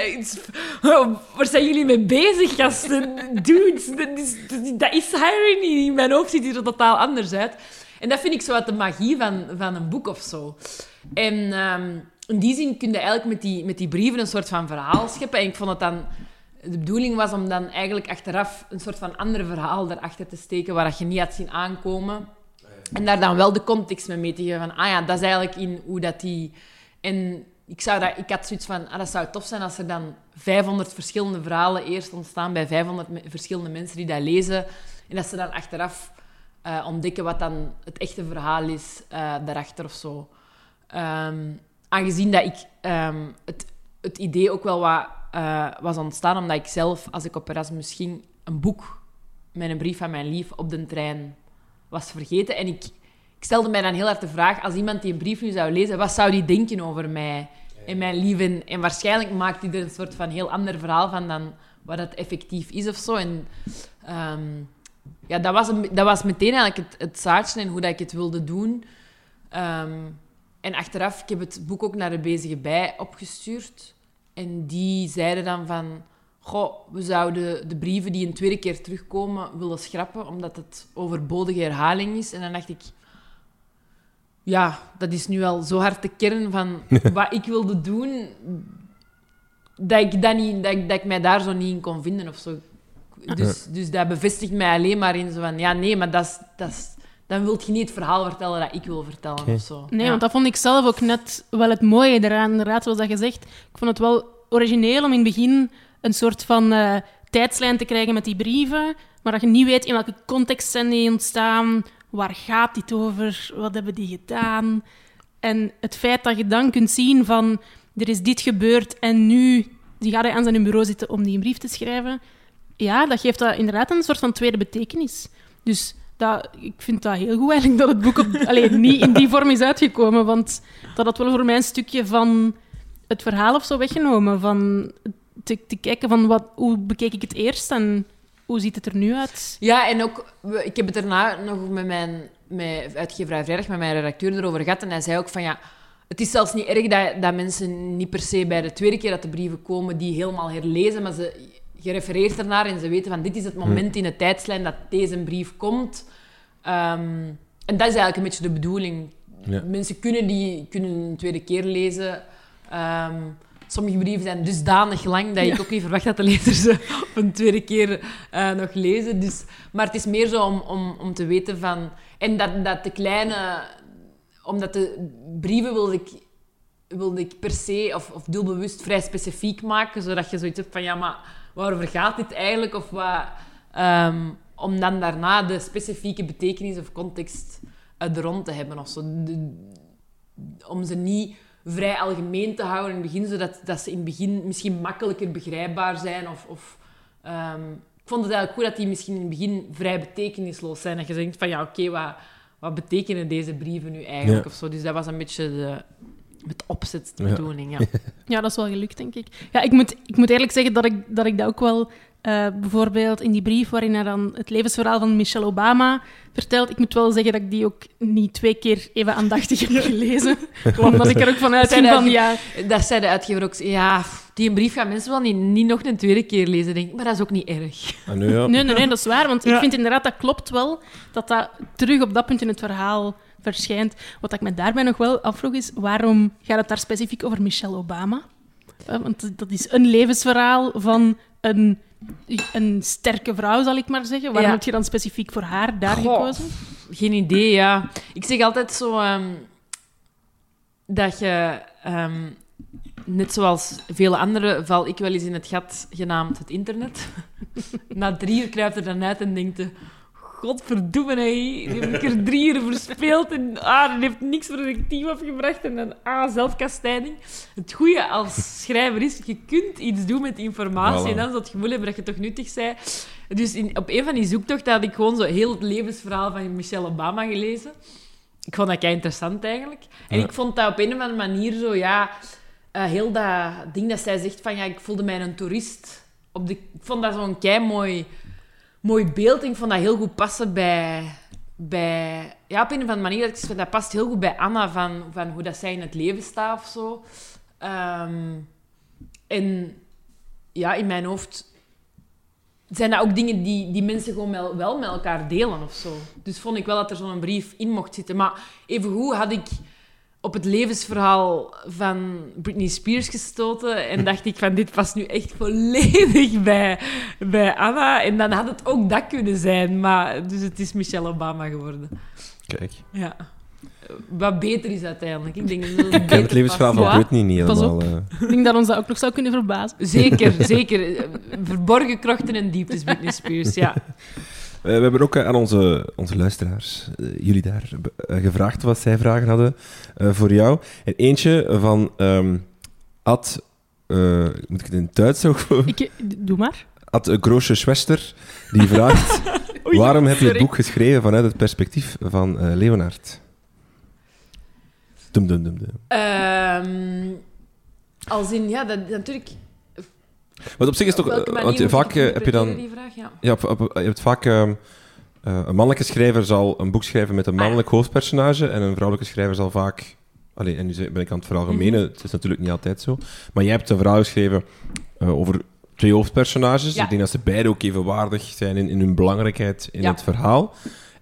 Waar zijn jullie mee bezig, gasten? Dudes, dat is, dat is Harry niet. In mijn hoofd ziet hij er totaal anders uit. En dat vind ik zo uit de magie van, van een boek of zo. En ehm, in die zin kun je eigenlijk met die, met die brieven een soort van verhaal scheppen. En ik vond het dan... De bedoeling was om dan eigenlijk achteraf een soort van ander verhaal erachter te steken, waar je niet had zien aankomen. En daar dan wel de context mee mee te geven van, ah ja, dat is eigenlijk in hoe dat die... En ik, zou dat, ik had zoiets van, ah, dat zou tof zijn als er dan 500 verschillende verhalen eerst ontstaan bij 500 verschillende mensen die dat lezen. En dat ze dan achteraf uh, ontdekken wat dan het echte verhaal is uh, daarachter of zo. Um, aangezien dat ik um, het, het idee ook wel wat uh, was ontstaan, omdat ik zelf, als ik op Erasmus ging, een boek met een brief van mijn lief op de trein was vergeten. En ik, ik stelde mij dan heel hard de vraag, als iemand die een brief nu zou lezen, wat zou die denken over mij en mijn lief? En, waarschijnlijk maakt hij er een soort van heel ander verhaal van dan wat het effectief is of zo. En ehm, ja, dat was, een, dat was meteen eigenlijk het, het zaadje en hoe dat ik het wilde doen. Ehm, en achteraf, ik heb het boek ook naar de bezige bij opgestuurd. En die zeiden dan van goh, we zouden de brieven die een tweede keer terugkomen willen schrappen, omdat het overbodige herhaling is. En dan dacht ik, ja, dat is nu al zo hard de kern van <laughs> wat ik wilde doen, dat ik, dat, niet, dat, ik, dat ik mij daar zo niet in kon vinden of zo. Dus, dus dat bevestigt mij alleen maar in zo van, ja, nee, maar dat is, dat is, dan wil je niet het verhaal vertellen dat ik wil vertellen of zo. Nee, Ja. want dat vond ik zelf ook net wel het mooie eraan. Inderdaad, zoals dat gezegd. Ik vond het wel origineel om in het begin een soort van eh, tijdslijn te krijgen met die brieven, maar dat je niet weet in welke context zijn die ontstaan, waar gaat dit over, wat hebben die gedaan. En het feit dat je dan kunt zien van, er is dit gebeurd en nu die gaat hij aan zijn bureau zitten om die een brief te schrijven, ja, dat geeft dat inderdaad een soort van tweede betekenis. Dus dat, ik vind dat heel goed eigenlijk dat het boek op, <laughs> alleen niet in die vorm is uitgekomen, want dat had wel voor mij een stukje van het verhaal of zo weggenomen. Van te, te kijken van wat, hoe bekeek ik het eerst en hoe ziet het er nu uit. Ja, en ook, ik heb het daarna nog met mijn met uitgeverij Vrijdag, met mijn redacteur erover gehad. En hij zei ook van ja, het is zelfs niet erg dat, dat mensen niet per se bij de tweede keer dat de brieven komen, die helemaal herlezen, maar ze, je refereert ernaar en ze weten van dit is het moment in de tijdslijn dat deze brief komt. Ehm, en dat is eigenlijk een beetje de bedoeling. Ja. Mensen kunnen die kunnen een tweede keer lezen. Ehm, sommige brieven zijn dusdanig lang dat ik ook niet verwacht dat de lezers ze op <laughs> een tweede keer eh, nog lezen. Dus, maar het is meer zo om, om, om te weten van... En dat, dat de kleine... Omdat de brieven wilde ik, wilde ik per se, of, of doelbewust, vrij specifiek maken. Zodat je zoiets hebt van, ja, maar waarover gaat dit eigenlijk? Of wat... ehm, om dan daarna de specifieke betekenis of context uit de rond te hebben of zo. De- om ze niet vrij algemeen te houden in het begin, zodat dat ze in het begin misschien makkelijker begrijpbaar zijn. Of, of, ehm, ik vond het eigenlijk goed dat die misschien in het begin vrij betekenisloos zijn. Dat je denkt van, ja, oké, wat, wat betekenen deze brieven nu eigenlijk? Ja. Of zo. Dus dat was een beetje de, met opzet de Ja. bedoeling, ja. <laughs> Ja, dat is wel gelukt, denk ik. Ja, ik moet, ik moet eerlijk zeggen dat ik, dat ik dat ook wel... eh, bijvoorbeeld in die brief waarin hij dan het levensverhaal van Michelle Obama vertelt. Ik moet wel zeggen dat ik die ook niet twee keer even aandachtig heb <laughs> gelezen. Omdat ik er ook van uitging Zijn van, ja... Dat zei de uitgever ook. Ja, die een brief gaan mensen wel niet, niet nog een tweede keer lezen, denk ik. Maar dat is ook niet erg. Ah, nu ja. Nee, nee, nee, dat is waar. Want ik vind inderdaad, dat klopt wel, dat dat terug op dat punt in het verhaal verschijnt. Wat ik me daarbij nog wel afvroeg is, waarom gaat het daar specifiek over Michelle Obama? Eh, Want dat is een levensverhaal van een, een sterke vrouw, zal ik maar zeggen. Waarom Ja. heb je dan specifiek voor haar daar Goh. gekozen? Geen idee, ja. Ik zeg altijd zo ehm, dat je, ehm, net zoals vele anderen, val ik wel eens in het gat genaamd het internet. <laughs> Na drie uur kruipt er dan uit en denkt godverdomme, hé, die heb ik er drie uur verspeeld en ah, dat heeft niks productief opgebracht en dan ah, zelfkastijding. Het goede als schrijver is, je kunt iets doen met informatie Voilà. en dan zal het gevoel hebben dat je toch nuttig bent. Dus in, op een van die zoektochten had ik gewoon zo heel het levensverhaal van Michelle Obama gelezen. Ik vond dat kei interessant eigenlijk. En Ja. ik vond dat op een of andere manier zo, ja, eh, heel dat ding dat zij zegt van, ja, ik voelde mij een toerist. Op de, ik vond dat zo'n kei mooi, mooi beeld. Vond dat heel goed passen bij, bij... Ja, op een of andere manier, dat, ik zeg, dat past heel goed bij Anna, van, van hoe dat zij in het leven staat of zo. Ehm, en ja, in mijn hoofd zijn dat ook dingen die, die mensen gewoon wel, wel met elkaar delen of zo. Dus vond ik wel dat er zo'n brief in mocht zitten. Maar evengoed had ik op het levensverhaal van Britney Spears gestoten en dacht ik van dit past nu echt volledig bij, bij Anna. En dan had het ook dat kunnen zijn, maar dus het is Michelle Obama geworden. Kijk. Ja. Wat beter is uiteindelijk. Ik denk dat het Ik ken het levensverhaal van Britney niet pas helemaal. op. eh. Ik denk dat ons dat ook nog zou kunnen verbazen. Zeker, zeker. Verborgen krochten en dieptes, Britney Spears, ja. Eh, we hebben ook eh, aan onze, onze luisteraars, eh, jullie daar, gevraagd wat zij vragen hadden eh, voor jou. En eentje van ehm Ad, eh, moet ik het in het Duits ook? Ik, doe maar. Ad Groosje Schwester, die <laughs> vraagt: Oei, waarom heb je het boek geschreven vanuit het perspectief van eh, Leonard? Dum, dum, dum, dum. Ehm, als in, ja, dat, natuurlijk... Want op zich is toch, eh, want vaak eh, heb je dan, Die vraag, ja. ja, op- op- je hebt vaak ehm, eh, een mannelijke schrijver zal een boek schrijven met een Ah, ja. mannelijk hoofdpersonage en een vrouwelijke schrijver zal vaak, allee, en nu ben ik aan het veralgemenen, Mhm. het is natuurlijk niet altijd zo, maar jij hebt een verhaal geschreven eh, over twee hoofdpersonages. Ja. Ik denk dat ze beide ook even waardig zijn in, in hun belangrijkheid in Ja. het verhaal.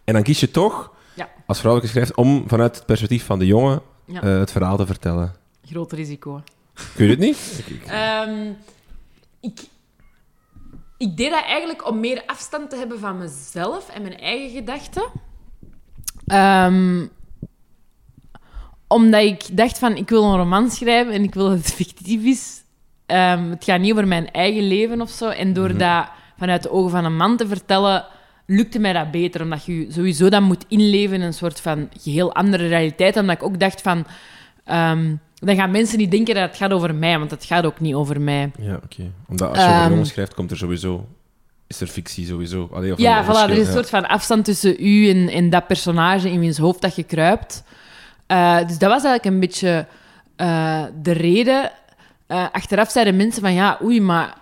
En dan kies je toch, Ja. als vrouwelijke schrijver, om vanuit het perspectief van de jongen Ja. eh, het verhaal te vertellen. Groot risico. Kun je het niet? Ik- ik- ik, deed dat eigenlijk om meer afstand te hebben van mezelf en mijn eigen gedachten. Ehm, omdat ik dacht van, ik wil een roman schrijven en ik wil dat het <laughs> fictief is. Ehm, het gaat niet over mijn eigen leven of zo. En door Mhm. dat vanuit de ogen van een man te vertellen, lukte mij dat beter. Omdat je je sowieso dan moet inleven in een soort van geheel andere realiteit. Omdat ik ook dacht van... ehm, dan gaan mensen niet denken dat het gaat over mij, want het gaat ook niet over mij. Ja, oké. Omdat als je over Ehm. een jongen schrijft, komt er sowieso... Is er fictie sowieso? Allee, of Ja, een voilà, er is een ja. soort van afstand tussen u en, en dat personage in wiens hoofd dat je kruipt. Eh, dus dat was eigenlijk een beetje eh, de reden. Eh, achteraf zeiden mensen van, ja, oei, maar...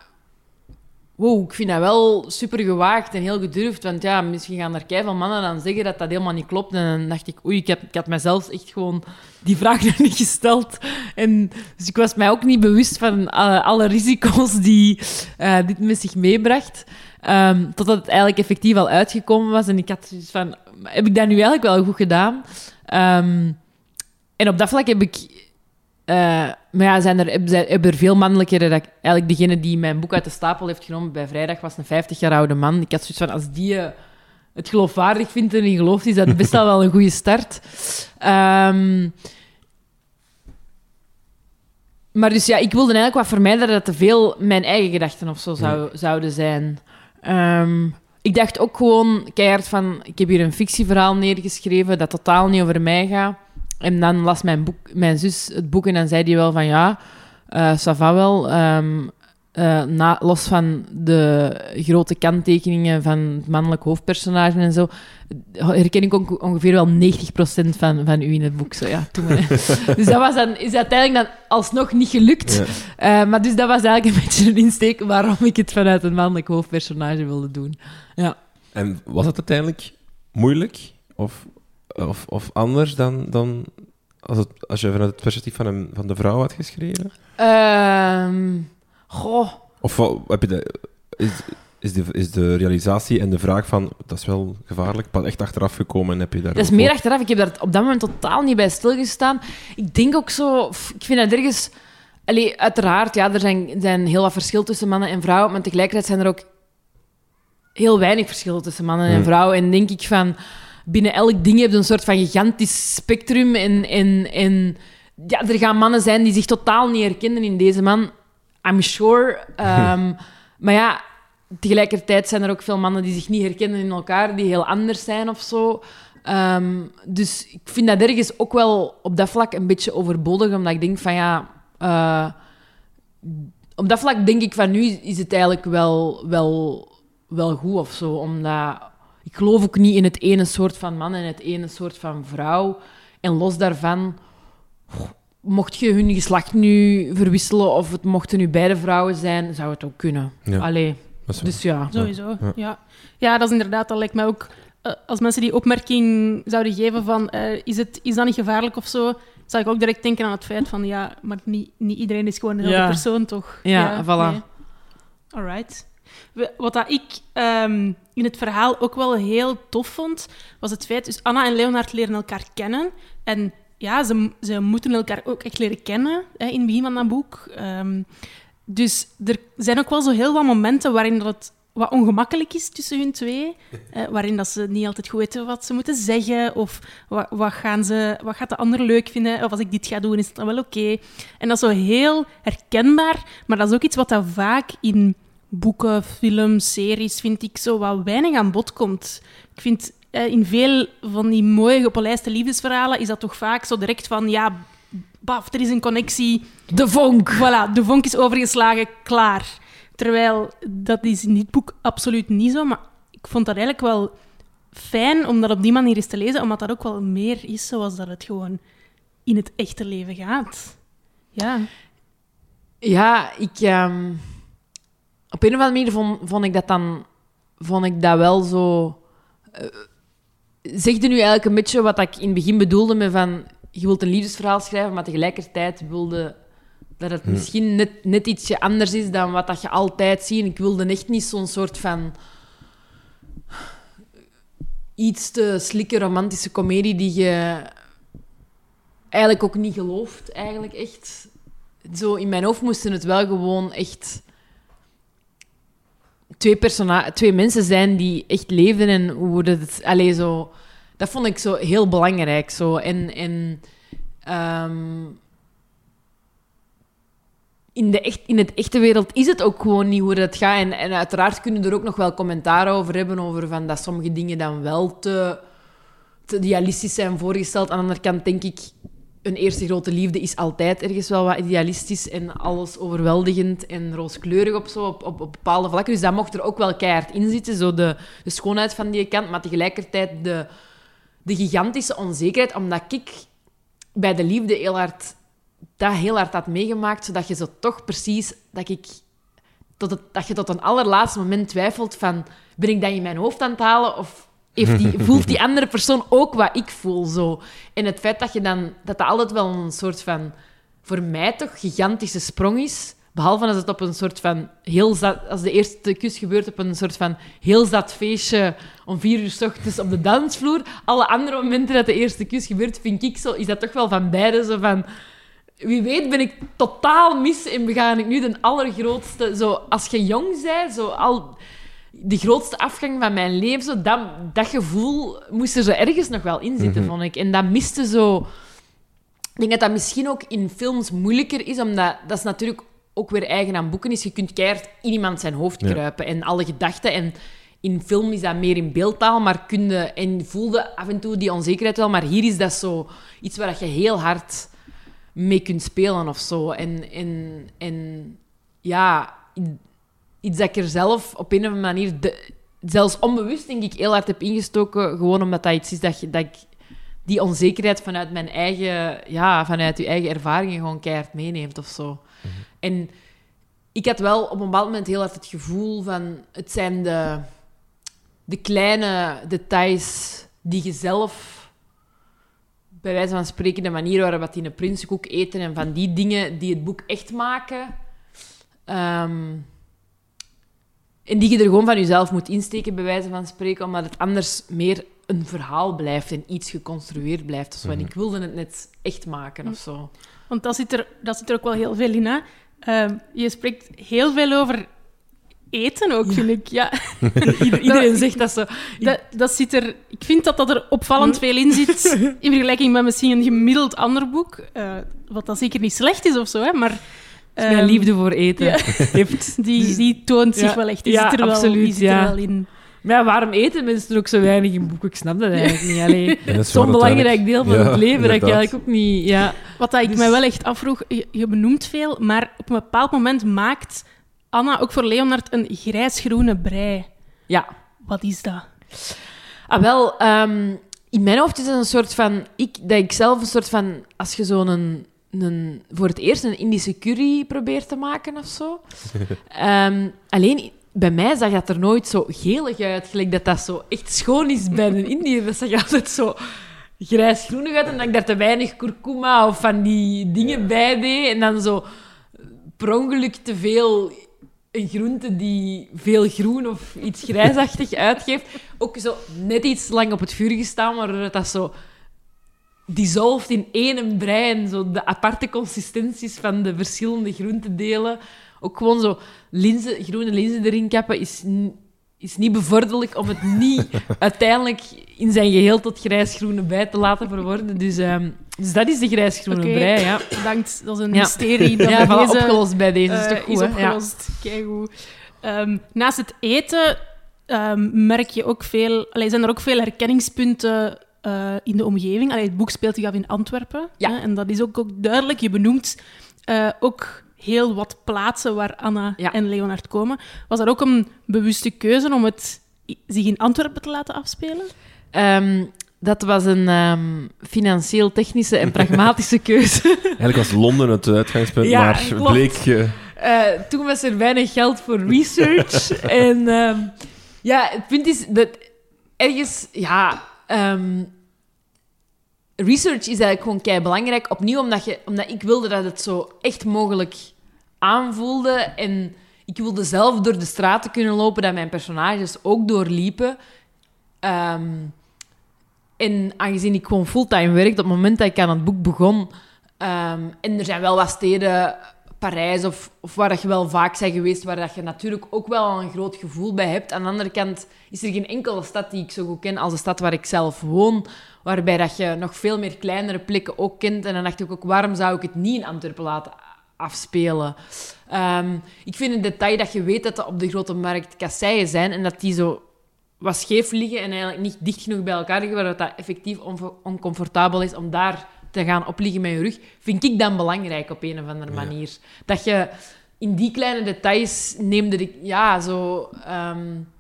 Wow, ik vind dat wel super gewaagd en heel gedurfd. Want ja, misschien gaan er keiveel mannen dan zeggen dat dat helemaal niet klopt. En dan dacht ik, oei, ik, heb, ik had mezelf echt gewoon die vraag <laughs> nog niet gesteld. En, dus ik was mij ook niet bewust van alle, alle risico's die eh, dit met zich meebracht. Ehm, totdat het eigenlijk effectief al uitgekomen was. En ik had zoiets van, heb ik dat nu eigenlijk wel goed gedaan? Ehm, en op dat vlak heb ik... eh, maar ja, zijn er, zijn- hebben er veel mannelijke dat ik- Eigenlijk degene die mijn boek uit de stapel heeft genomen bij vrijdag was een 50 jaar oude man. Ik had zoiets van, als die eh, het geloofwaardig vindt en in gelooft, is dat best wel wel een goede start. Ehm, maar dus ja, ik wilde eigenlijk wat vermijden dat te veel mijn eigen gedachten of zo zou, zouden zijn. Ehm, ik dacht ook gewoon keihard van... Ik heb hier een fictieverhaal neergeschreven dat totaal niet over mij gaat. En dan las mijn, boek, mijn zus het boek en dan zei die wel van... Ja, va wel. Ehm, eh, na, los van de grote kanttekeningen van het mannelijk hoofdpersonage en zo, herken ik ongeveer wel 90% van, van u in het boek. Zo, ja, toen, <laughs> dus dat was dan, is uiteindelijk dan alsnog niet gelukt. Ja. Eh, maar dus dat was eigenlijk een <laughs> beetje een insteek waarom ik het vanuit een mannelijk hoofdpersonage wilde doen. Ja. En was het uiteindelijk moeilijk? Of, of, of anders dan, dan als, het, als je vanuit het perspectief van, een, van de vrouw had geschreven? Ehm, goh. Of wat- heb je de, is, is, de, is de realisatie en de vraag van, dat is wel gevaarlijk, pas echt achteraf gekomen en heb je daar... Dat is meer achteraf. Ik heb daar op dat moment totaal niet bij stilgestaan. Ik denk ook zo... Ik vind dat ergens... Allee, uiteraard, ja, er zijn, zijn heel wat verschil tussen mannen en vrouwen, maar tegelijkertijd zijn er ook heel weinig verschillen tussen mannen en Hmm. vrouwen. En denk ik van... Binnen elk ding heb je een soort van gigantisch spectrum. En, en, en ja, er gaan mannen zijn die zich totaal niet herkennen in deze man. I'm sure. Ehm, <laughs> maar ja, tegelijkertijd zijn er ook veel mannen die zich niet herkennen in elkaar, die heel anders zijn of zo. Ehm, dus ik vind dat ergens ook wel op dat vlak een beetje overbodig, omdat ik denk van ja. eh, op dat vlak denk ik van nu is het eigenlijk wel, wel, wel goed of zo. Omdat ik geloof ook niet in het ene soort van man en het ene soort van vrouw. En los daarvan, mocht je hun geslacht nu verwisselen of het mochten nu beide vrouwen zijn, zou het ook kunnen. Ja. Allee, dus ja. Sowieso, Ja. ja. ja. dat is inderdaad, dat lijkt mij ook... eh, als mensen die opmerking zouden geven van... eh, is, het, is dat niet gevaarlijk of zo? Zou ik ook direct denken aan het feit van... Ja, maar niet, niet iedereen is gewoon dezelfde Ja. persoon, toch? Ja, voilà. Alright. We- Wat dat ik ehm, in het verhaal ook wel heel tof vond, was het feit... Dus Anna en Leonard leren elkaar kennen. En ja, ze, ze moeten elkaar ook echt leren kennen hè, in het begin van dat boek. Ehm, dus er zijn ook wel zo heel wat momenten waarin dat het wat ongemakkelijk is tussen hun twee. eh, waarin dat ze niet altijd goed weten wat ze moeten zeggen. Of wat, wat, gaan ze, wat gaat de ander leuk vinden. Of als ik dit ga doen, is het dan wel oké. En dat is zo heel herkenbaar. Maar dat is ook iets wat dat vaak in boeken, films, series, vind ik, zo wat weinig aan bod komt. Ik vind eh, in veel van die mooie gepolijste liefdesverhalen is dat toch vaak zo direct van, ja, baf, er is een connectie. De vonk. Voilà, de vonk is overgeslagen, klaar. Terwijl, dat is in dit boek absoluut niet zo, maar ik vond dat eigenlijk wel fijn om dat op die manier eens te lezen, omdat dat ook wel meer is zoals dat het gewoon in het echte leven gaat. Ja. Ja, ik... ehm, op een of andere manier vond, vond ik dat dan... Vond ik dat wel zo... eh zegde nu eigenlijk een beetje wat ik in het begin bedoelde met van... Je wilt een liefdesverhaal schrijven, maar tegelijkertijd wilde dat het misschien net, net ietsje anders is dan wat dat je altijd ziet. Ik wilde echt niet zo'n soort van... Iets te slikke romantische komedie die je eigenlijk ook niet gelooft, eigenlijk echt zo in mijn hoofd moesten het wel gewoon echt twee, persona twee mensen zijn die echt leefden en hoe het... Allee, zo... dat vond ik zo heel belangrijk. Zo. En ehm, in, de echt, in het echte wereld is het ook gewoon niet hoe dat gaat. En, en uiteraard kunnen er ook nog wel commentaar over hebben, over van dat sommige dingen dan wel te, te idealistisch zijn voorgesteld. Aan de andere kant denk ik, een eerste grote liefde is altijd ergens wel wat idealistisch en alles overweldigend en rooskleurig op, zo, op, op, bepaalde vlakken. Dus dat mocht er ook wel keihard in zitten, zo de, de schoonheid van die kant, maar tegelijkertijd de, de gigantische onzekerheid, omdat ik bij de liefde heel hard, dat heel hard had meegemaakt, zodat je zo toch precies, dat ik tot dat je tot een allerlaatste moment twijfelt van, ben ik dat in mijn hoofd aan het halen of heeft die, <laughs> voelt die andere persoon ook wat ik voel zo? En het feit dat je dan, dat dat altijd wel een soort van, voor mij toch, gigantische sprong is. Behalve als het op een soort van heel zat, als de eerste kus gebeurt op een soort van heel zat feestje om vier uur s ochtends op de dansvloer. Alle andere momenten dat de eerste kus gebeurt, vind ik zo, is dat toch wel van beide zo van. Wie weet ben ik totaal mis en bega ik nu de allergrootste. Zo, als je jong bent, zo al de grootste afgang van mijn leven, zo, dat, dat gevoel moest er zo ergens nog wel in zitten, mhm. vond ik. En dat miste zo... Ik denk dat dat misschien ook in films moeilijker is, omdat dat is natuurlijk ook weer eigen aan boeken is. Je kunt keihard in iemand zijn hoofd kruipen en alle gedachten. En in film is dat meer in beeldtaal, maar kun je, en voelde af en toe die onzekerheid wel. Maar hier is dat zo iets waar je heel hard mee kunt spelen of zo. En, en, en ja, iets dat ik er zelf op een of andere manier, de, zelfs onbewust, denk ik, heel hard heb ingestoken. Gewoon omdat dat iets is dat, je, dat ik die onzekerheid vanuit mijn eigen, ja, vanuit je eigen ervaringen gewoon keihard meeneemt of zo. Mhm. En ik had wel op een bepaald moment heel hard het gevoel van, het zijn de, de kleine details die je zelf bij wijze van spreken, de manier waarop die een prinsenkoek eten en van die dingen die het boek echt maken. Ehm, en die je er gewoon van jezelf moet insteken, bij wijze van spreken, omdat het anders meer een verhaal blijft en iets geconstrueerd blijft. Of En mhm. ik wilde het net echt maken of zo. Want dat zit er, dat zit er ook wel heel veel in. Hè? Ehm, je spreekt heel veel over eten ook, vind ik. Ja. <laughs> Iedereen zegt dat zo. Dat, dat zit er, ik vind dat dat er opvallend veel in zit, <laughs> in vergelijking met misschien een gemiddeld ander boek. Uh, wat dan zeker niet slecht is of zo, hè, maar mijn ehm, liefde voor eten <laughs> heeft... Die, dus- die toont zich wel echt. Die zit er, absoluut, wel, die zit er wel in. Maar ja, waarom eten mensen er ook zo weinig in boeken? Ik snap dat eigenlijk niet. Alleen <laughs> zo'n belangrijk deel van het leven dat ik eigenlijk ook niet... Ja. Wat dat ik dus... me wel echt afvroeg, je, je, benoemt veel, maar op een bepaald moment maakt Anna ook voor Leonard een grijs-groene brei. Ja. Wat is dat? Ah, wel, um, in mijn hoofd is het een soort van... Ik, dat ik zelf een soort van... Als je zo'n een, voor het eerst een Indische curry probeert te maken of zo. <laughs> Ehm, alleen bij mij zag dat er nooit zo gelig uit, gelijk dat dat zo echt schoon is bij een Indiër. Dat zag altijd zo grijs-groenig uit en dat ik daar te weinig kurkuma of van die dingen bij deed. En dan zo per ongeluk te veel een groente die veel groen of iets grijsachtig <laughs> uitgeeft. Ook zo net iets lang op het vuur gestaan, maar dat zo dissolved in één brein. Zo de aparte consistenties van de verschillende groentedelen. Ook gewoon zo linzen, groene linzen erin kappen is, is niet bevorderlijk om het niet <laughs> uiteindelijk in zijn geheel tot grijsgroene bij te laten verworden. Dus, um, dus dat is de grijsgroene okay. brei. Ja. <clears throat> Bedankt, dat is een mysterie. Dat <laughs> ja, deze, opgelost bij deze. Uh, is toch goed, is opgelost. Ja. Um, naast het eten um, merk je ook veel... Allee, zijn er ook veel herkenningspunten uh, in de omgeving. Allee, het boek speelt zich af in Antwerpen. Ja. Hè, en dat is ook, ook duidelijk. Je benoemt uh, ook heel wat plaatsen waar Anna ja. en Leonard komen. Was dat ook een bewuste keuze om het zich in Antwerpen te laten afspelen? Um, dat was een um, financieel-technische en pragmatische <laughs> keuze. Eigenlijk was Londen het uitgangspunt, ja, maar klopt. bleek... Uh... toen was er weinig geld voor research. <laughs> en um, ja, het punt is dat ergens... Ja, Um, research is eigenlijk gewoon kei belangrijk. Opnieuw omdat, je, omdat ik wilde dat het zo echt mogelijk aanvoelde. En ik wilde zelf door de straten kunnen lopen, dat mijn personages ook doorliepen. Um, en aangezien ik gewoon fulltime werkte, op het moment dat ik aan het boek begon... Um, en er zijn wel wat steden Parijs of, waar dat je wel vaak bent geweest, waar dat je natuurlijk ook wel een groot gevoel bij hebt. Aan de andere kant is er geen enkele stad die ik zo goed ken als de stad waar ik zelf woon, waarbij dat je nog veel meer kleinere plekken ook kent. En dan dacht ik ook, waarom zou ik het niet in Antwerpen laten afspelen? Um, ik vind het detail dat je weet dat er op de grote markt kasseien zijn en dat die zo wat scheef liggen en eigenlijk niet dicht genoeg bij elkaar liggen, waardoor dat effectief oncomfortabel is om daar te gaan opliggen met je rug, vind ik dan belangrijk op een of andere manier. Dat je in die kleine details neemde ik, ja, zo... Um,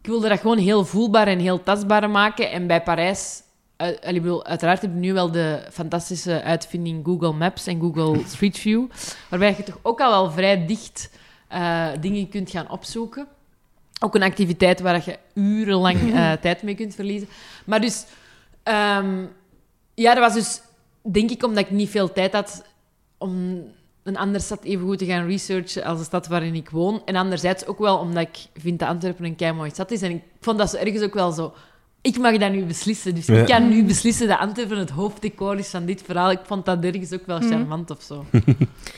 ik wilde dat gewoon heel voelbaar en heel tastbaar maken. En bij Parijs... Uh, uiteraard heb je nu wel de fantastische uitvinding Google Maps en Google <laughs> Street View, waarbij je toch ook al wel vrij dicht uh, dingen kunt gaan opzoeken. Ook een activiteit waar je urenlang uh, <laughs> tijd mee kunt verliezen. Maar dus... Um, ja, dat was dus denk ik omdat ik niet veel tijd had om een andere stad even goed te gaan researchen als de stad waarin ik woon. En anderzijds ook wel omdat ik vind dat Antwerpen een kei mooie stad is. En ik vond dat zo ergens ook wel zo... Ik mag dat nu beslissen. Dus ik kan nu beslissen dat Antwerpen het hoofddecor is van dit verhaal. Ik vond dat ergens ook wel mhm. charmant of zo. <laughs>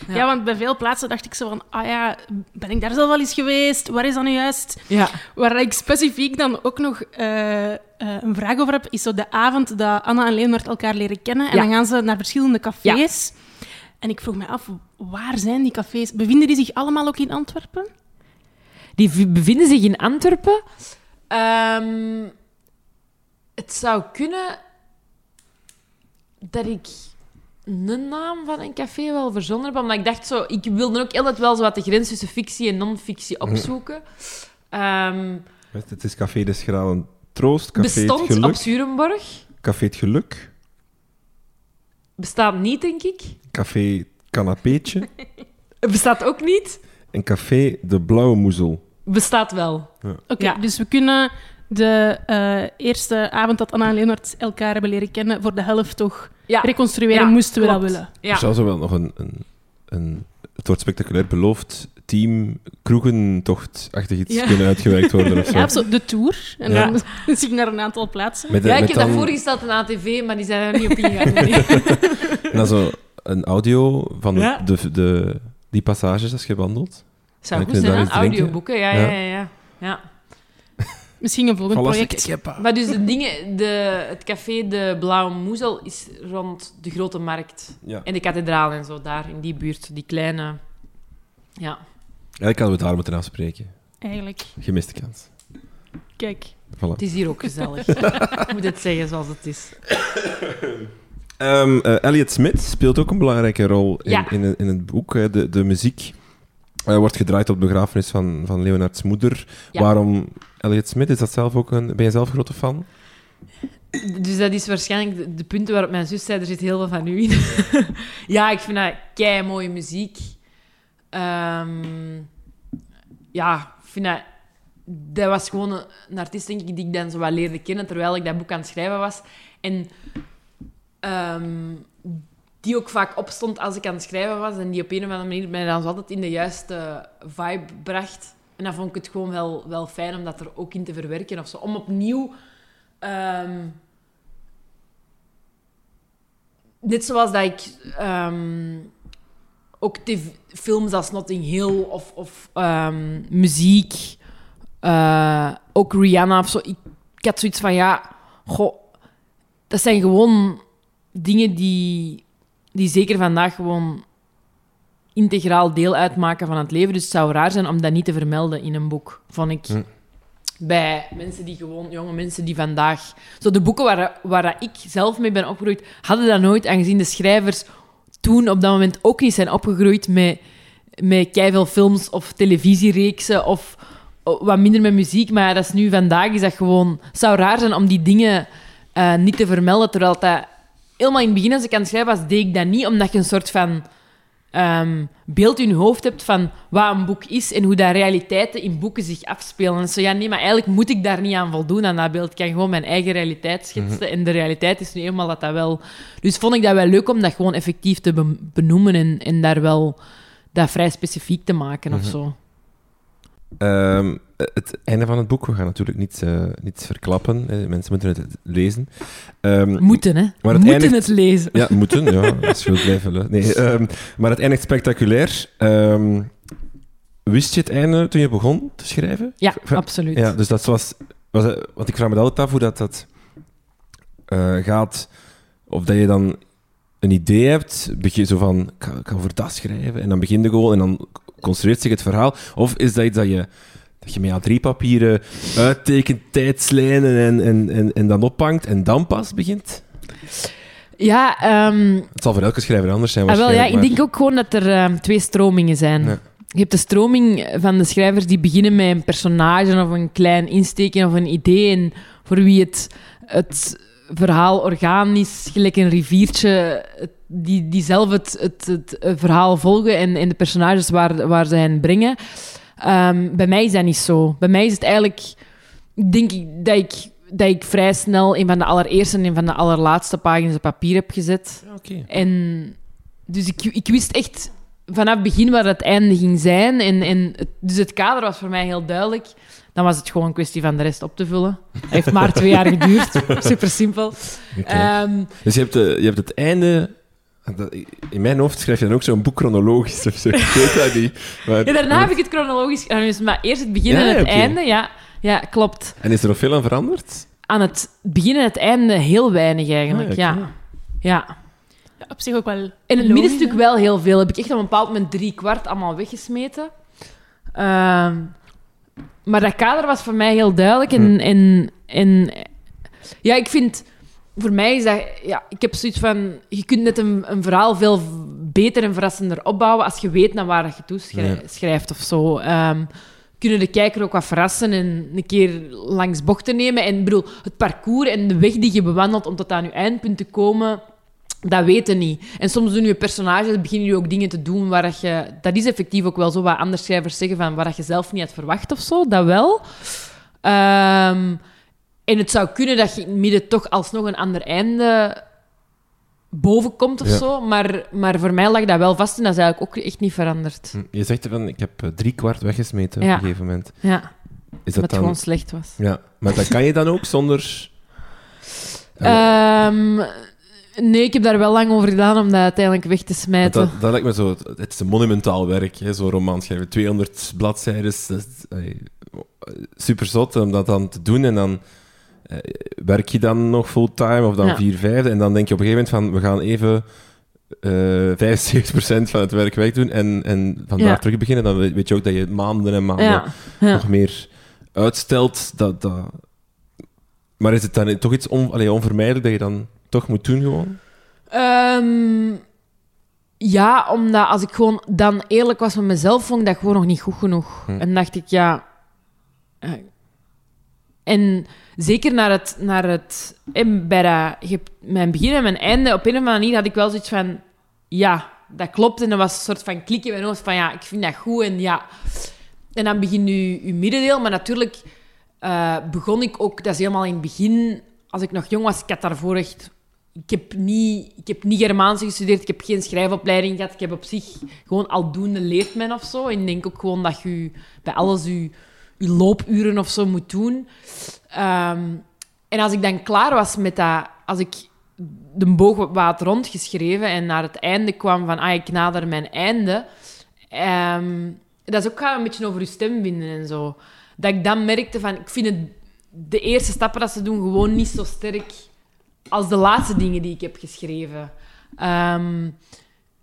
Ja. want bij veel plaatsen dacht ik zo van... Ah ja, ben ik daar zelf wel eens geweest? Waar is dat nu juist? Ja. Waar ik specifiek dan ook nog... Uh, uh, een vraag over heb, is zo de avond dat Anna en Leonard elkaar leren kennen. En dan gaan ze naar verschillende cafés. En ik vroeg me af, waar zijn die cafés? Bevinden die zich allemaal ook in Antwerpen? Die bevinden zich in Antwerpen. Um, het zou kunnen dat ik een naam van een café wel verzonnen heb. Omdat ik dacht zo... Ik wilde ook altijd wel zo wat de grens tussen fictie en non-fictie opzoeken. Um, het is Café de Schralen Troost, Café Bestond het Geluk. op Zurenborg. Café het Geluk. Bestaat niet, denk ik. Café Canapeetje. <laughs> Bestaat ook niet. En Café de Blauwe Moezel. Bestaat wel. Ja. Oké, dus we kunnen de uh, eerste avond dat Anna en Leonard elkaar hebben leren kennen, voor de helft toch reconstrueren, moesten we dat willen. Er zou zo wel nog een, een, een, het wordt spectaculair beloofd, team kroegentocht-achtig iets kunnen uitgewerkt worden. Of <laughs> zo. Ja, zo de tour. En dan <laughs> zie ik naar een aantal plaatsen. ja, ik heb dan... dat voorgesteld in ATV, maar die zijn er niet op ingegaan. <laughs> en dan zo een audio van de, de, die passages als je wandelt. Zou goed zijn, audioboeken, ja, ja, ja. ja. Misschien een volgend project. Maar dus de dingen, de, het café De Blauwe Moezel is rond de Grote Markt. En de kathedraal en zo, daar in die buurt. Die kleine... Ja. Eigenlijk hadden we het daar moeten afspreken. Eigenlijk. Gemiste kans. Kijk. Voilà. Het is hier ook gezellig. <laughs> Ik moet het zeggen zoals het is. Um, Elliot Smith speelt ook een belangrijke rol in, in, in, het boek. De, de muziek uh, wordt gedraaid op de begrafenis van, van Leonards moeder. Waarom Elliot Smith? Is dat zelf ook een... Ben je zelf grote fan? Dus dat is waarschijnlijk de, de punten waarop mijn zus zei, er zit heel veel van u in. <laughs> ja, ik vind dat kei mooie muziek. Um, ja, ik vind dat... Dat was gewoon een, artiest, denk ik, die ik dan zo wat leerde kennen terwijl ik dat boek aan het schrijven was. En um, die ook vaak opstond als ik aan het schrijven was en die op een of andere manier mij dan altijd in de juiste vibe bracht. En dan vond ik het gewoon wel, wel fijn om dat er ook in te verwerken of zo. Om opnieuw... Um, net zoals dat ik... Um, ook films als Notting Hill of, of um, muziek, uh, ook Rihanna of zo. Ik, ik, had zoiets van, ja, goh, dat zijn gewoon dingen die, die zeker vandaag gewoon integraal deel uitmaken van het leven. Dus het zou raar zijn om dat niet te vermelden in een boek, vond ik. Hm. Bij mensen die gewoon, jonge mensen die vandaag... Zo de boeken waar, waar ik zelf mee ben opgegroeid, hadden dat nooit, aangezien de schrijvers toen op dat moment ook niet zijn opgegroeid met, met veel films of televisiereeksen of wat minder met muziek. Maar dat is nu vandaag is dat gewoon... Het zou raar zijn om die dingen uh, niet te vermelden, terwijl dat... Helemaal in het begin, als ik aan het schrijven was, deed ik dat niet, omdat je een soort van um, beeld in je hoofd hebt van wat een boek is en hoe dat realiteiten in boeken zich afspelen. En zo, ja, nee, maar eigenlijk moet ik daar niet aan voldoen aan dat beeld. Ik kan gewoon mijn eigen realiteit schetsen. Mhm. En de realiteit is nu eenmaal dat dat wel... Dus vond ik dat wel leuk om dat gewoon effectief te benoemen en, en daar wel dat vrij specifiek te maken of mhm. zo. Ehm, het einde van het boek, we gaan natuurlijk niets, uh, niets verklappen. Mensen moeten het lezen. Um, moeten, hè? Maar het moeten het lezen. Ja, moeten, ja. Als je wilt blijven. Nee, um, <laughs> maar het eindigt spectaculair. wist je het einde toen je begon te schrijven? Ja, absoluut. Ja, dus dat was... was want ik vraag me altijd af hoe dat, dat uh, gaat. Of dat je dan een idee hebt, begin zo van, ik ga, ik ga over dat schrijven, en dan begin je gewoon, en dan construeert zich het verhaal? Of is dat iets dat je, dat je met A3-papieren uittekent, tijdslijnen en, en, en, en dan ophangt en dan pas begint? Ja, um... het zal voor elke schrijver anders zijn. Ah, wel, ja, ik denk ook gewoon dat er uh, twee stromingen zijn. Je hebt de stroming van de schrijvers die beginnen met een personage of een klein insteken of een idee. En voor wie het, het verhaal organisch, gelijk een riviertje, die, die zelf het, het, het verhaal volgen en, de personages waar, waar ze hen brengen. Um, bij mij is dat niet zo. Bij mij is het eigenlijk, denk ik, dat ik, dat ik vrij snel een van de allereerste en een van de allerlaatste pagina's op papier heb gezet. Okay. En dus ik, ik wist echt vanaf het begin waar het einde ging zijn. En, en dus het kader was voor mij heel duidelijk. Dan was het gewoon een kwestie van de rest op te vullen. Het heeft maar twee jaar geduurd. <laughs> Super simpel. Ehm, dus je hebt, je hebt het einde in mijn hoofd schrijf je dan ook zo'n boek chronologisch of zo. <laughs> Ik weet dat niet. Maar, ja, daarna heb ik het chronologisch gedaan. Dus maar eerst het begin en het einde. Ja, ja, klopt. En is er nog veel aan veranderd? Aan het begin en het einde heel weinig eigenlijk, ah, ja. ja. ja. Op zich ook wel. In het middenstuk wel heel veel. Heb ik echt op een bepaald moment drie kwart allemaal weggesmeten. Ehm, maar dat kader was voor mij heel duidelijk. En, hm. en, en ja, ik vind voor mij is dat... Ja, ik heb zoiets van... Je kunt net een, een verhaal veel beter en verrassender opbouwen als je weet naar waar je toe schrijft of zo. Um, kunnen de kijker ook wat verrassen en een keer langs bochten nemen. En bedoel, het parcours en de weg die je bewandelt om tot aan je eindpunt te komen... Dat weten niet. En soms doen je personages, beginnen je ook dingen te doen waar je... Dat is effectief ook wel zo wat andere schrijvers zeggen, van waar je zelf niet had verwacht of zo. Dat wel. Um, en het zou kunnen dat je in het midden toch alsnog een ander einde boven komt of zo. Maar, maar voor mij lag dat wel vast en dat is eigenlijk ook echt niet veranderd. Hm, je zegt van, ik heb eh, drie kwart weggesmeten op een gegeven moment. Ja, is dat het gewoon slecht was. Ja, maar dat kan je dan ook zonder... Um, <laughs> nee, ik heb daar wel lang over gedaan om dat uiteindelijk weg te smijten. Dat, dat, lijkt me zo... Het is een monumentaal werk, zo'n roman schrijven. 200 bladzijden. Super zot om dat dan te doen en dan eh, werk je dan nog fulltime of dan ja. vier vijfde? En dan denk je op een gegeven moment van, we gaan even uh, eh, 75% van het werk wegdoen en, en vandaar terug beginnen. Dan weet je ook dat je maanden en maanden nog meer uitstelt. Dat, dat... Maar is het dan toch iets on, allee, onvermijdelijk dat je dan toch moet doen gewoon? Ehm, ja, omdat als ik gewoon dan eerlijk was met mezelf, vond ik dat gewoon nog niet goed genoeg. Hm. En dacht ik, ja... Eh, en zeker naar het, naar het bij dat, mijn begin en mijn einde, op een of andere manier had ik wel zoiets van, ja, dat klopt. En er was een soort van klik in mijn van, ja, ik vind dat goed en ja. En dan begin nu je middendeel, maar natuurlijk uh, begon ik ook, dat is helemaal in het begin, als ik nog jong was, ik had daarvoor echt ik heb, niet, ik heb niet Germaans gestudeerd, ik heb geen schrijfopleiding gehad. Ik heb op zich gewoon aldoende leert men of zo. En ik denk ook gewoon dat je bij alles je je loopuren of zo moet doen. Ehm, en als ik dan klaar was met dat, als ik de boog wat rondgeschreven en naar het einde kwam van, ah, ik nader mijn einde. Um, dat is ook een beetje over je stem vinden en zo. Dat ik dan merkte van, ik vind het, de eerste stappen dat ze doen gewoon niet zo sterk als de laatste dingen die ik heb geschreven. Um,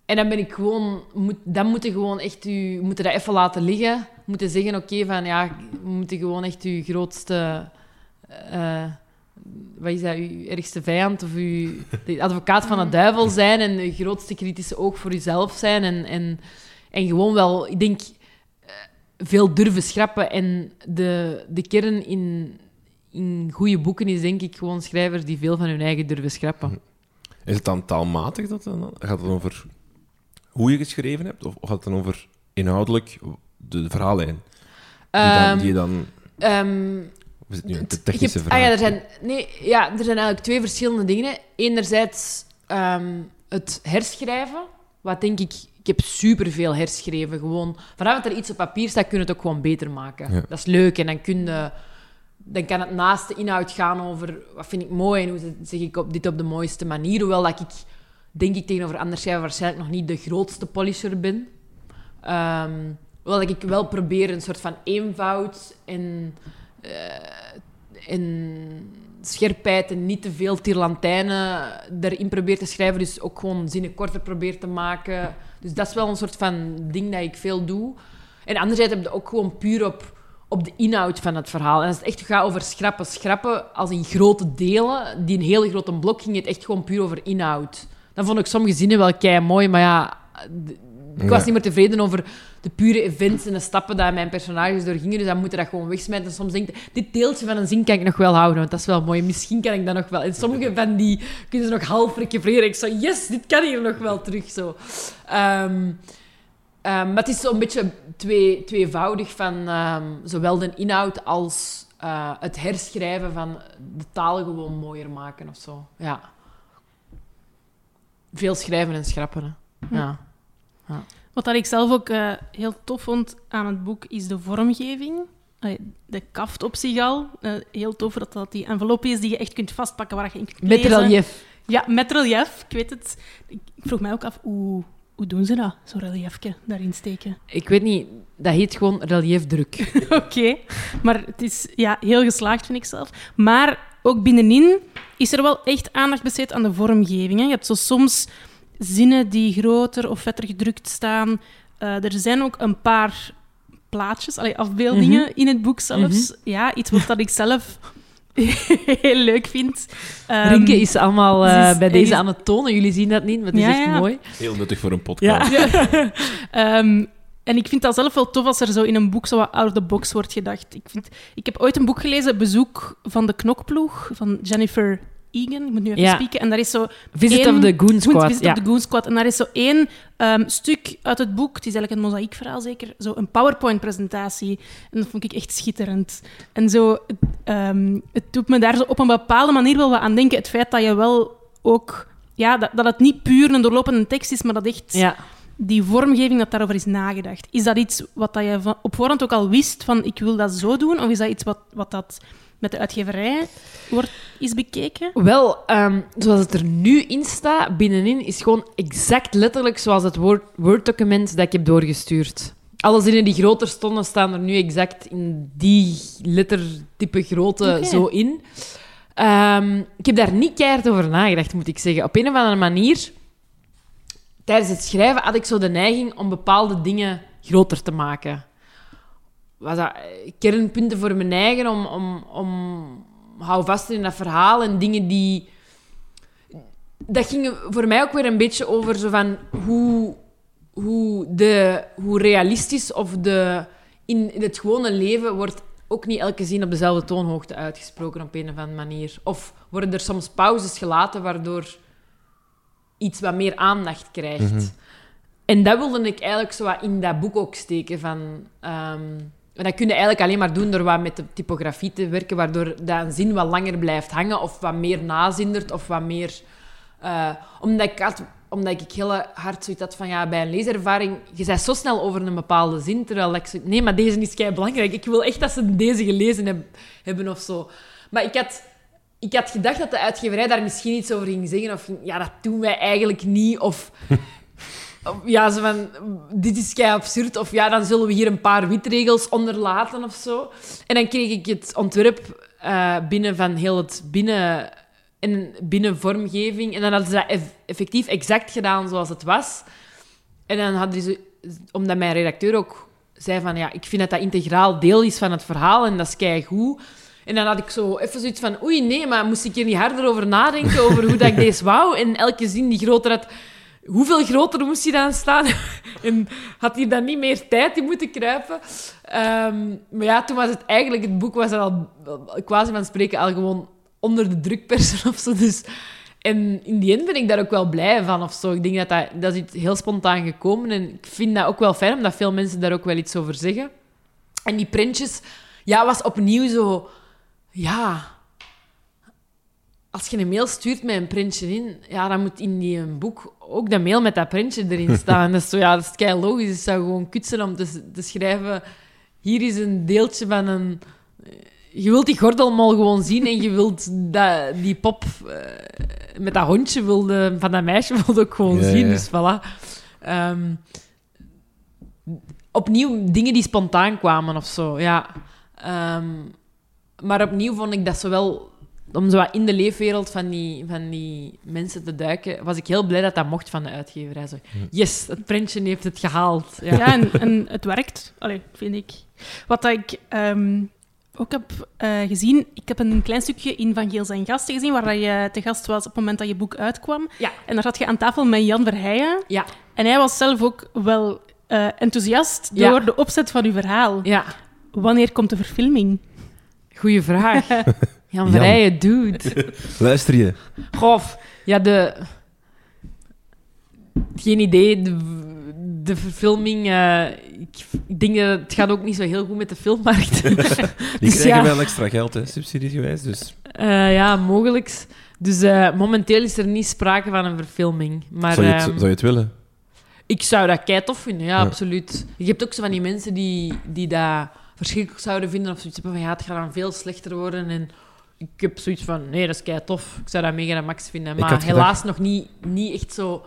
en dan ben ik gewoon, moet, dan moet je gewoon echt u, moeten dat even laten liggen. Moeten zeggen, oké, van ja, moeten gewoon echt uw grootste, uh, wat is dat, uw ergste vijand of uw de advocaat van de duivel zijn en uw grootste kritische oog voor uzelf zijn. En, en, en gewoon wel, ik denk, eh, veel durven schrappen. En de, de kern in, in goede boeken is denk ik gewoon schrijvers die veel van hun eigen durven schrappen. Is het dan taalmatig dat dan? Gaat het over hoe je geschreven hebt? Of, of gaat het dan over inhoudelijk de, verhaallijn? Die, dan, die je dan... Um, of is het nu een technische vraag? Ah, ja, er zijn, nee, ja, er zijn eigenlijk twee verschillende dingen. Enerzijds um, het herschrijven. wat denk ik... Ik heb superveel herschreven. Gewoon, vanaf dat er iets op papier staat, kun je het ook gewoon beter maken. Ja. Dat is leuk. En dan kun je... Dan kan het naast de inhoud gaan over wat vind ik mooi en hoe zeg ik op, dit op de mooiste manier. Hoewel dat ik, denk ik, tegenover andere schrijvers waarschijnlijk nog niet de grootste polisher ben. Ehm hoewel dat ik wel probeer een soort van eenvoud en, eh, en scherpheid en niet te veel tirlantijnen erin probeer te schrijven. Dus ook gewoon zinnen korter probeer te maken. Dus dat is wel een soort van ding dat ik veel doe. En anderzijds heb je ook gewoon puur op, op de inhoud van het verhaal. En als het echt gaat over schrappen, schrappen, als in grote delen, die een hele grote blok, ging het echt gewoon puur over inhoud. Dan vond ik sommige zinnen wel kei mooi, maar ja, ik was niet meer tevreden over de pure events en de stappen dat mijn personages doorgingen. Dus dan moet je dat gewoon wegsmijten. En soms denk je, dit deeltje van een zin kan ik nog wel houden, want dat is wel mooi. Misschien kan ik dat nog wel. En sommige van die kunnen ze nog half recupereren. Ik zo, yes, dit kan hier nog wel terug. Zo. Ehm, ehm, maar het is zo'n beetje twee, tweevoudig van ehm, zowel de inhoud als eh, het herschrijven van de taal gewoon mooier maken of zo. Ja. Veel schrijven en schrappen. Hè. Ja. Wat dat ik zelf ook eh, heel tof vond aan het boek, is de vormgeving. Allee, De kaft op zich al. Eh, heel tof dat dat die envelop is die je echt kunt vastpakken, waar je in kunt Met lezen. relief. Ja, met relief. Ik weet het. Ik ik vroeg mij ook af, hoe, hoe doen ze dat? Zo'n reliefje daarin steken. Ik weet niet, dat heet gewoon reliefdruk. <laughs> Oké, maar het is ja, heel geslaagd, vind ik zelf. Maar ook binnenin is er wel echt aandacht besteed aan de vormgeving. Hè. Je hebt zo soms zinnen die groter of vetter gedrukt staan. Eh, er zijn ook een paar plaatjes, allee, afbeeldingen in het boek zelfs. Ja, iets wat dat ik zelf <laughs> heel leuk vind. Ehm, Rinke is allemaal eh, is- bij deze is- aan het tonen. Jullie zien dat niet, maar het is Ja, echt ja. mooi. Heel nuttig voor een podcast. <laughs> Ehm, en ik vind dat zelf wel tof als er zo in een boek zo wat out of the box wordt gedacht. Ik, vind, ik heb ooit een boek gelezen, Bezoek van de Knokploeg, van Jennifer Egan. Ik moet nu even Ja. spieken. En daar is zo Visit één- of the Goon Squad. Visit ja. of the Goon Squad. En daar is zo één ehm, stuk uit het boek, het is eigenlijk een mozaïekverhaal zeker, zo een PowerPoint-presentatie. En dat vond ik echt schitterend. En zo, ehm, het doet me daar zo op een bepaalde manier wel wat aan denken. Het feit dat je wel ook... Ja, dat, dat het niet puur een doorlopende tekst is, maar dat echt Ja. Die vormgeving, dat daarover is nagedacht. Is dat iets wat dat je van, op voorhand ook al wist van ik wil dat zo doen? Of is dat iets wat, wat dat met de uitgeverij wordt, is bekeken? Wel, ehm, zoals het er nu in staat, binnenin, is gewoon exact letterlijk zoals het Word- Word-document dat ik heb doorgestuurd. Alle zinnen die groter stonden, staan er nu exact in die lettertype grootte zo in. Ehm, ik heb daar niet keihard over nagedacht, moet ik zeggen. Op een of andere manier, tijdens het schrijven, had ik zo de neiging om bepaalde dingen groter te maken. Was dat eh, kernpunten voor mijn eigen om, om, om hou vast in dat verhaal en dingen die... Dat ging voor mij ook weer een beetje over zo van hoe, hoe, de, hoe realistisch of de... In, in het gewone leven wordt ook niet elke zin op dezelfde toonhoogte uitgesproken op een of andere manier. Of worden er soms pauzes gelaten waardoor iets wat meer aandacht krijgt. En dat wilde ik eigenlijk zo wat in dat boek ook steken. Van, ehm, en dat kun je eigenlijk alleen maar doen door wat met de typografie te werken, waardoor dat een zin wat langer blijft hangen of wat meer nazindert of wat meer... eh, omdat, ik had, omdat ik heel hard zoiets had van, ja, bij een leeservaring, je bent zo snel over een bepaalde zin, terwijl ik zo, nee, maar deze is kei belangrijk. Ik wil echt dat ze deze gelezen heb- hebben of zo. Maar ik had, ik had gedacht dat de uitgeverij daar misschien iets over ging zeggen, of ja, dat doen wij eigenlijk niet, of... <laughs> Of, Ja, zo van, dit is kei absurd. Of ja, dan zullen we hier een paar witregels onderlaten of zo. En dan kreeg ik het ontwerp eh, binnen van heel het binnen... En binnen vormgeving. En dan hadden ze dat eff- effectief exact gedaan zoals het was. En dan hadden ze... Omdat mijn redacteur ook zei van... Ja, ik vind dat dat integraal deel is van het verhaal. En dat is keigoed. En dan had ik zo even zoiets van... Oei, nee, maar moest ik hier niet harder over nadenken? Over hoe dat ik <laughs> deze wou? En elke zin die groter had... Hoeveel groter moest hij dan staan? <laughs> en had hij dan niet meer tijd in moeten kruipen? Ehm, maar ja, toen was het eigenlijk... Het boek was al, quasi van spreken, al gewoon onder de drukpersen <laughs> of zo. Dus... En in die end ben ik daar ook wel blij van of zo. Ik denk dat dat, dat is iets heel spontaan gekomen. En ik vind dat ook wel fijn, omdat veel mensen daar ook wel iets over zeggen. En die printjes, ja, was opnieuw zo... Ja... als je een mail stuurt met een printje in, ja, dan moet in die een boek ook de mail met dat printje erin <laughs> staan. dat is zo, ja, dat is kei logisch. Het zou gewoon kutsen om te, te schrijven... Hier is een deeltje van een... Je wilt die gordelmol gewoon zien en je wilt dat, die pop uh, met dat hondje wilde, van dat meisje wilde ook gewoon zien. Dus voilà. Ehm, opnieuw dingen die spontaan kwamen of zo, ja. Ehm, maar opnieuw vond ik dat zo wel... Om zo wat in de leefwereld van die, van die mensen te duiken, was ik heel blij dat dat mocht van de uitgeverij. Zo, yes, het printje heeft het gehaald. Ja. Ja, en, en het werkt, Allee, vind ik. Wat dat ik ehm, ook heb eh, gezien, ik heb een klein stukje in Van Geel zijn gasten gezien, waar dat je te gast was op het moment dat je boek uitkwam. Ja. En daar zat je aan tafel met Jan Verheijen. Ja. En hij was zelf ook wel eh, enthousiast Ja. door de opzet van uw verhaal. ja, Wanneer komt de verfilming? Goeie vraag. <laughs> Jan. Verrijen, dude. Luister je? Goh, ja, de... Geen idee. De, de verfilming... eh, ik, ik denk dat het gaat ook niet zo heel goed met de filmmarkt. <laughs> Die Dus krijgen ja. wel extra geld, hè, subsidiegewijs. Dus Eh, ja, mogelijk. Dus eh, momenteel is er niet sprake van een verfilming. Maar zou, je het, ehm, zou je het willen? ik zou dat kei tof vinden, ja, Ja. absoluut. Je hebt ook zo van die mensen die, die dat verschrikkelijk zouden vinden of zoiets hebben van ja, het gaat dan veel slechter worden. En ik heb zoiets van nee, dat is kei tof. Ik zou dat mega max vinden. Maar helaas nog niet, niet echt zo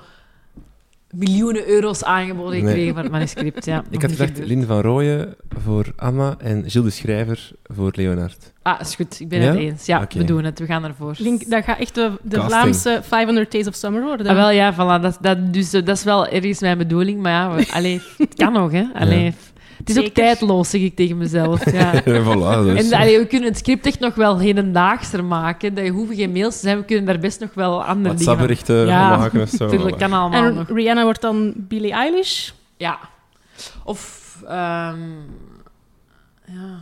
miljoenen euro's aangeboden Nee. gekregen voor het manuscript. Ja, Ik had gedacht gebeurd. <laughs> Lin van Rooyen voor Anna en Gilles de Schrijver voor Leonard. Ah, is goed. Ik ben Ja? het eens. Ja, we doen het. We gaan ervoor. Link, dat gaat echt de, de. Vlaamse 500 Days of Summer worden. Ah, wel, ja, voilà. Dat, dat, dus, eh, dat is wel ergens mijn bedoeling. Maar ja, we, <laughs> allee, het kan nog, hè. Allee, Ja. Het is ook tijdloos, zeg ik tegen mezelf. <laughs> Ja. Voilà, dus. En allee, we kunnen het script echt nog wel hedendaagser maken. Dat je hoeft geen mails te zijn. We kunnen daar best nog wel andere dingen. WhatsApp-berichten Ja, maken of zo. <laughs> Natuurlijk, kan allemaal en nog. Rihanna wordt dan Billie Eilish. Ja. Of... ehm, ja...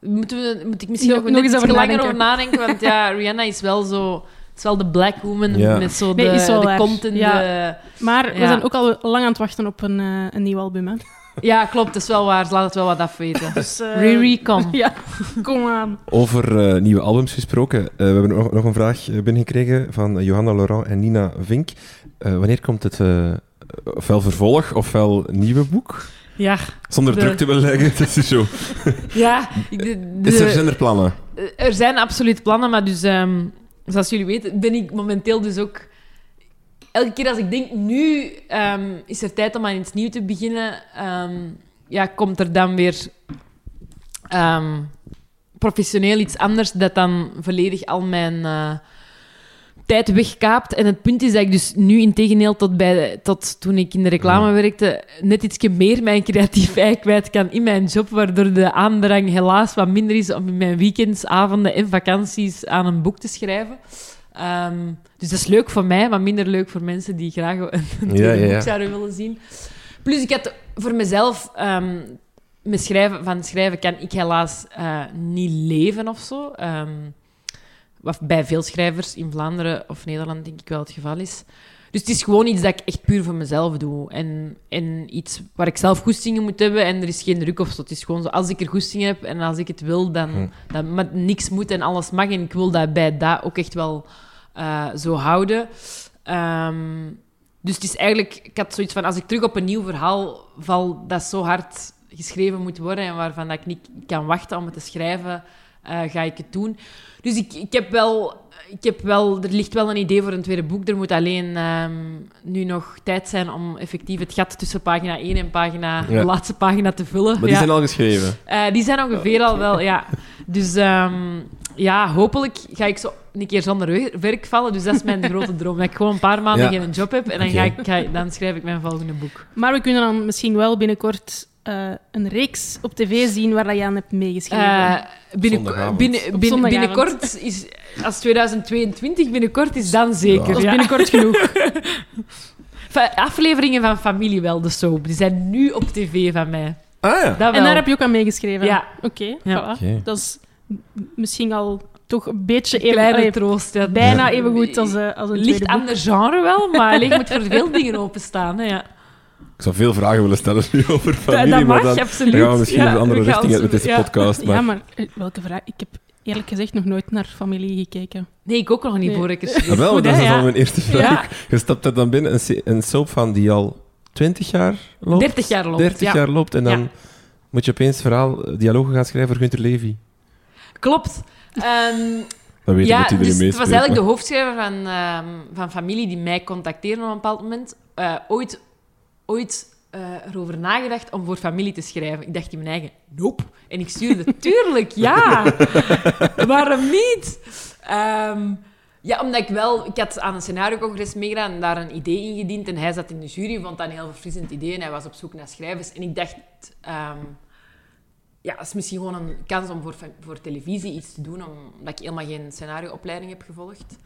Moeten we, moet ik misschien Nog- nog, eens over langer nadenken. over nadenken? Want ja, <laughs> Rihanna is wel zo... Het is wel de black woman Ja. met zo de, Nee, de en Ja. de... Maar we Ja. zijn ook al lang aan het wachten op een, eh, een nieuw album. Hè. Ja, klopt. Dat is wel waar. Ze laat het wel wat afweten. <laughs> Dus, eh, Riri, kom. <laughs> Ja, <laughs> kom aan. Over eh, nieuwe albums gesproken. eh, we hebben nog, nog een vraag binnengekregen van Johanna Laurent en Nina Vink. Eh, wanneer komt het eh, ofwel vervolg ofwel nieuwe boek? Ja. Zonder De- druk te willen leggen. Het is zo. Ja. ik- De, de- Is er, zijn er plannen? er zijn absoluut plannen, maar dus... ehm, zoals jullie weten, ben ik momenteel dus ook... Elke keer als ik denk, nu ehm, is er tijd om aan iets nieuws te beginnen, ehm, ja, komt er dan weer ehm, professioneel iets anders dat dan volledig al mijn eh, tijd wegkaapt. En het punt is dat ik dus nu, in tegeneel tot, bij, tot toen ik in de reclame werkte, net iets meer mijn creatief ei kwijt kan in mijn job, waardoor de aandrang helaas wat minder is om in mijn weekends, avonden en vakanties aan een boek te schrijven. Ehm, dus dat is leuk voor mij, maar minder leuk voor mensen die graag een, tweede ja, ja. boek zouden willen zien. Plus, ik had voor mezelf... met schrijven, van schrijven kan ik helaas eh, niet leven of zo. Ehm, wat bij veel schrijvers in Vlaanderen of Nederland denk ik wel het geval is. Dus het is gewoon iets dat ik echt puur voor mezelf doe. En, en iets waar ik zelf goestingen moet hebben en er is geen druk of zo. Het is gewoon zo, als ik er goesting heb en als ik het wil, dan, Hm. dan maar niks moet en alles mag. En ik wil dat bij dat ook echt wel eh, zo houden. Ehm, dus het is eigenlijk, ik had zoiets van, als ik terug op een nieuw verhaal val dat zo hard geschreven moet worden en waarvan dat ik niet kan wachten om het te schrijven, eh, ga ik het doen. Dus ik, ik heb wel, ik heb wel, er ligt wel een idee voor een tweede boek. Er moet alleen ehm, nu nog tijd zijn om effectief het gat tussen pagina 1 en pagina, Ja. de laatste pagina te vullen. Maar die Ja. zijn al geschreven. Eh, die zijn ongeveer al wel, ja. Dus ehm, ja, hopelijk ga ik zo een keer zonder we- werk vallen. Dus dat is mijn <laughs> grote droom. Dat ik gewoon een paar maanden Ja. geen job heb en dan, ga ik, ga, dan schrijf ik mijn volgende boek. Maar we kunnen dan misschien wel binnenkort eh, een reeks op tv zien waar dat je aan hebt meegeschreven. Eh, binnen, zondagavond. binnen, binnen, zondagavond. binnenkort is, als 2022 binnenkort is, dan zeker. dat is ja. binnenkort genoeg. <laughs> Afleveringen van Familie wel, de soap, die zijn nu op tv van mij. Ah ja. En daar heb je ook aan meegeschreven? Ja. Oké, Ja. voilà. Dat is misschien al toch een beetje Een even... kleine troost. Ja. bijna even goed als, eh, als een Licht ander genre wel, maar alleen moet voor veel <laughs> dingen openstaan. Hè, ja. Ik zou veel vragen willen stellen nu over Dat, familie, dat maar mag, dan absoluut. dan gaan we misschien Ja, een andere richting uit met deze ja. podcast. Maar Ja, maar eh, welke vraag? Ik heb eerlijk gezegd nog nooit naar familie gekeken. Nee, ik ook nog niet Nee. voor ik er <laughs> Ah, wel, Goed, dat is ja. al mijn eerste vraag. Ja. Je stapt er dan binnen, een, een soap van die al 20 jaar loopt? 30 jaar loopt, 30 ja. jaar loopt en dan Ja. moet je opeens verhaal, dialogen gaan schrijven voor Gunter Levy. Klopt. Ehm, Dat weet ja, dat dus het was eigenlijk de hoofdschrijver van, ehm, van familie die mij contacteerde op een bepaald moment. Eh, ooit ooit eh, erover nagedacht om voor familie te schrijven. Ik dacht in mijn eigen, nope. En ik stuurde, <laughs> tuurlijk, ja. <laughs> Waarom niet? Ehm, ja, omdat ik wel... Ik had aan een scenario-congres meegedaan en daar een idee ingediend. En hij zat in de jury, vond dat een heel verfrissend idee. En hij was op zoek naar schrijvers. En ik dacht... ehm, ja, het is misschien gewoon een kans om voor, voor televisie iets te doen, omdat ik helemaal geen scenarioopleiding heb gevolgd.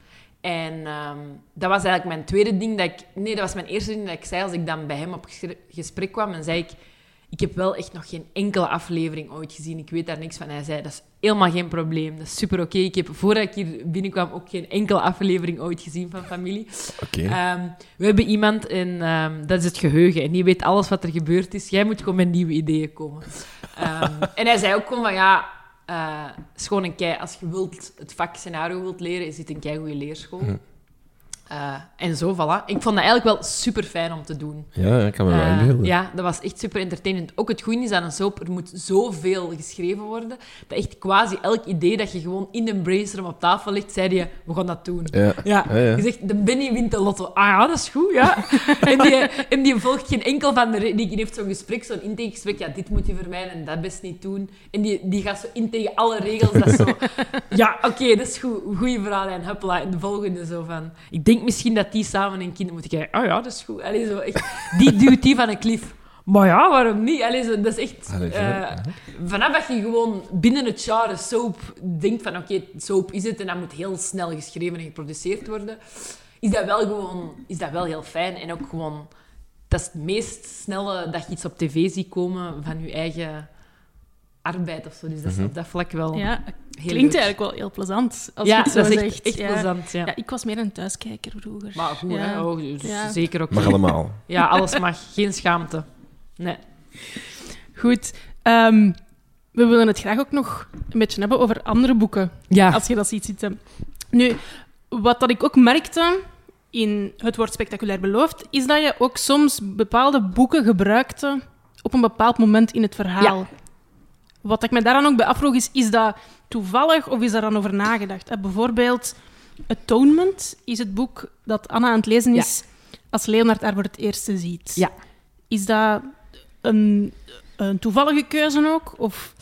En ehm, dat was eigenlijk mijn tweede ding dat ik... Nee, dat was mijn eerste ding dat ik zei als ik dan bij hem op gesprek kwam. En zei ik, ik heb wel echt nog geen enkele aflevering ooit gezien. Ik weet daar niks van. Hij zei, dat is helemaal geen probleem. Dat is super oké. Ik heb, voordat ik hier binnenkwam, ook geen enkele aflevering ooit gezien van familie. Oké. Ehm, we hebben iemand en ehm, dat is het geheugen. En die weet alles wat er gebeurd is. Jij moet gewoon met nieuwe ideeën komen. En hij zei ook gewoon van ja, eh, is gewoon een kei, als je wilt, het vak scenario wilt leren, is dit een kei goede leerschool. Hm. Eh, en zo, voilà. Ik vond dat eigenlijk wel super fijn om te doen. Ja, ik kan me wel Eh, inbeelden. ja, dat was echt super entertainend. Ook het goede is aan een soap, er moet zoveel geschreven worden, dat echt quasi elk idee dat je gewoon in een brainstorm op tafel legt, zei je, we gaan dat doen. Ja. Ja, Ja, ja. je zegt, de Benny wint de lotto. Ah ja, dat is goed, ja. <laughs> en, die, en die volgt geen enkel van de... Die heeft zo'n gesprek, zo'n intakegesprek. Ja, dit moet je vermijden en dat best niet doen. En die, die gaat zo in tegen alle regels. Dat zo... <laughs> Ja, oké, dat is goed. Goeie verhaal. En huppla, en de volgende zo van... Ik denk misschien dat die samen een kind moeten krijgen. Oh ja, dat is goed. Allee, zo echt, die duwt die van een klif. Maar ja, waarom niet? Allee, zo, dat is echt... Allee, eh, vanaf dat je gewoon binnen het genre soap denkt van oké, soap is het en dat moet heel snel geschreven en geproduceerd worden, is dat wel gewoon is dat wel heel fijn. En ook gewoon, dat is het meest snelle dat je iets op tv ziet komen van je eigen arbeid of zo. Dus dat is Mhm. op dat vlak wel Ja, klinkt leuk. eigenlijk wel heel plezant. Als ja, je het zo dat is echt, echt ja. plezant. Ja. Ja, ik was meer een thuiskijker vroeger. Maar goed, Ja. hè? Oh, dus Ja. zeker ook. Mag allemaal. <laughs> Ja, alles mag. Geen schaamte. Nee. Goed. ehm, we willen het graag ook nog een beetje hebben over andere boeken, Ja. als je dat ziet zitten. Nu, wat dat ik ook merkte in Het woord spectaculair beloofd, is dat je ook soms bepaalde boeken gebruikte op een bepaald moment in het verhaal. Wat ik me daaraan ook bij afvroeg is, is dat toevallig of is daar dan over nagedacht? Eh, bijvoorbeeld Atonement is het boek dat Anna aan het lezen Ja. is als Leonard haar voor het eerste ziet. Ja. Is dat een, een toevallige keuze ook? Of...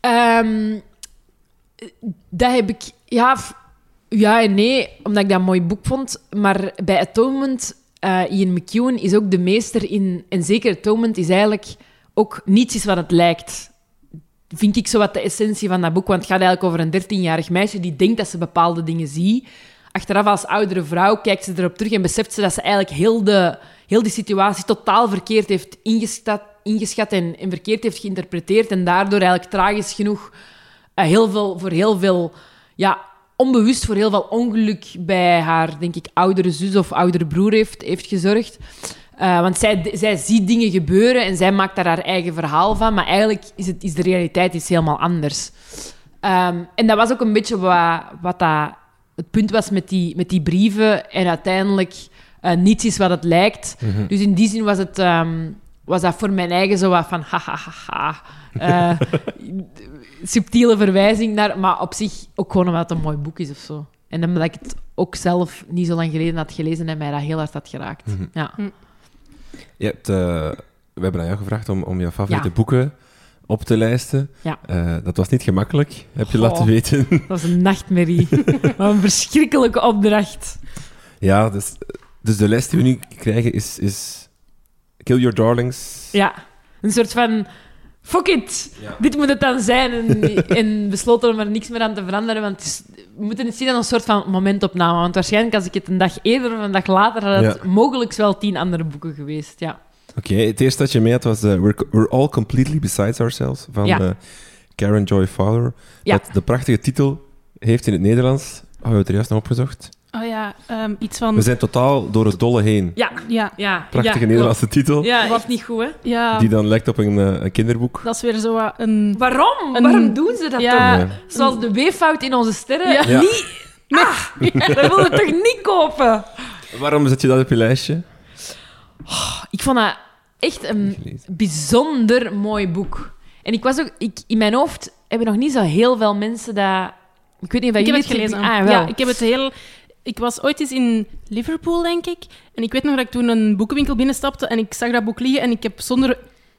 Ehm, dat heb ik... Ja, ja en nee, omdat ik dat een mooi boek vond. Maar bij Atonement, eh, Ian McEwan is ook de meester in... En zeker Atonement is eigenlijk ook niets is wat het lijkt. Vind ik zo wat de essentie van dat boek. Want het gaat eigenlijk over een 13-jarig meisje die denkt dat ze bepaalde dingen ziet. Achteraf als oudere vrouw kijkt ze erop terug en beseft ze dat ze eigenlijk heel, de, heel die situatie totaal verkeerd heeft ingeschat, ingeschat en, en verkeerd heeft geïnterpreteerd. En daardoor eigenlijk tragisch genoeg eh, heel veel, voor heel veel, ja, onbewust voor heel veel ongeluk bij haar, denk ik, oudere zus of oudere broer heeft, heeft gezorgd. Eh, want zij, zij ziet dingen gebeuren en zij maakt daar haar eigen verhaal van. Maar eigenlijk is, het, is de realiteit iets helemaal anders. Ehm, en dat was ook een beetje wat, wat dat, het punt was met die, met die brieven. En uiteindelijk eh, niets is wat het lijkt. Mhm. Dus in die zin was, het, ehm, was dat voor mijn eigen zo wat van ha ha ha ha. Eh, <laughs> subtiele verwijzing naar, maar op zich ook gewoon omdat het een mooi boek is of zo. En omdat ik het ook zelf niet zo lang geleden had gelezen en mij dat heel hard had geraakt. Mhm. Ja. Je hebt, eh, we hebben aan jou gevraagd om, om jouw favoriete Ja. boeken op te lijsten. Ja. Eh, dat was niet gemakkelijk, heb je laten weten. Dat was een nachtmerrie. <laughs> Wat een verschrikkelijke opdracht. ja, dus, dus de lijst die we nu krijgen is, is Kill Your Darlings. Ja, een soort van... Fuck it! Ja. Dit moet het dan zijn. En, <laughs> en besloten om er niks meer aan te veranderen. Want het is, we moeten het zien als een soort van momentopname. Want waarschijnlijk als ik het een dag eerder of een dag later had, het Ja. mogelijk wel tien andere boeken geweest. Ja. Oké, het eerste dat je mee had was eh, We're, We're All Completely Besides Ourselves van Ja. eh, Karen Joy Fowler. Ja. Dat de prachtige titel heeft in het Nederlands. Oh, we hebben het er juist nog opgezocht. Oh ja, um, iets van... We zijn totaal door het dolle heen. Ja. Ja. ja. Prachtige ja. Nederlandse titel. Ja, wat niet goed, hè? Ja. Die dan lijkt op een, uh, een kinderboek. Dat is weer zo een... Waarom? Een... Waarom doen ze dat ja. toch? Zoals de weeffout in onze sterren. Ja. Ja. Niet... Ah, dat wil je toch niet kopen? Waarom zet je dat op je lijstje? Oh, ik vond dat echt een bijzonder mooi boek. En ik was ook... Ik, in mijn hoofd hebben nog niet zo heel veel mensen dat... Ik weet niet of ik jullie heb het gelezen. Ah, wel. Ja, ik heb het heel... Ik was ooit eens in Liverpool, denk ik. En ik weet nog dat ik toen een boekenwinkel binnenstapte en ik zag dat boek liggen en ik heb zonder,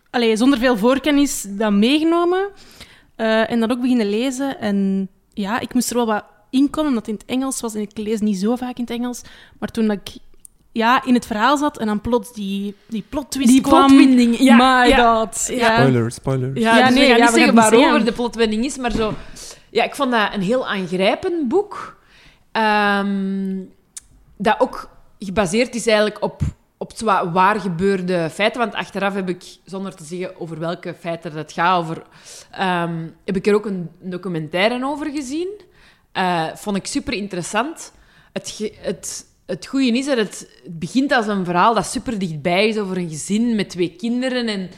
allez, zonder veel voorkennis dat meegenomen. Uh, en dat ook beginnen lezen. En ja, ik moest er wel wat in komen, omdat het in het Engels was. En ik lees niet zo vaak in het Engels. Maar toen dat ik ja, in het verhaal zat en dan plots die, die plot twist die kwam. plotwending. Ja, My ja. god. Ja. Spoiler, spoiler. Ja, Ja, dus nee, we gaan ja, niet we zeggen waarover de plotwending is, maar zo... Ja, ik vond dat een heel aangrijpend boek. Ehm, dat ook gebaseerd is eigenlijk op, op waar gebeurde feiten. Want achteraf heb ik, zonder te zeggen over welke feiten het gaat, over, ehm, heb ik er ook een documentaire over gezien. Eh, vond ik super interessant. Het, het, het goede is dat het, het begint als een verhaal dat super dichtbij is over een gezin met twee kinderen. En,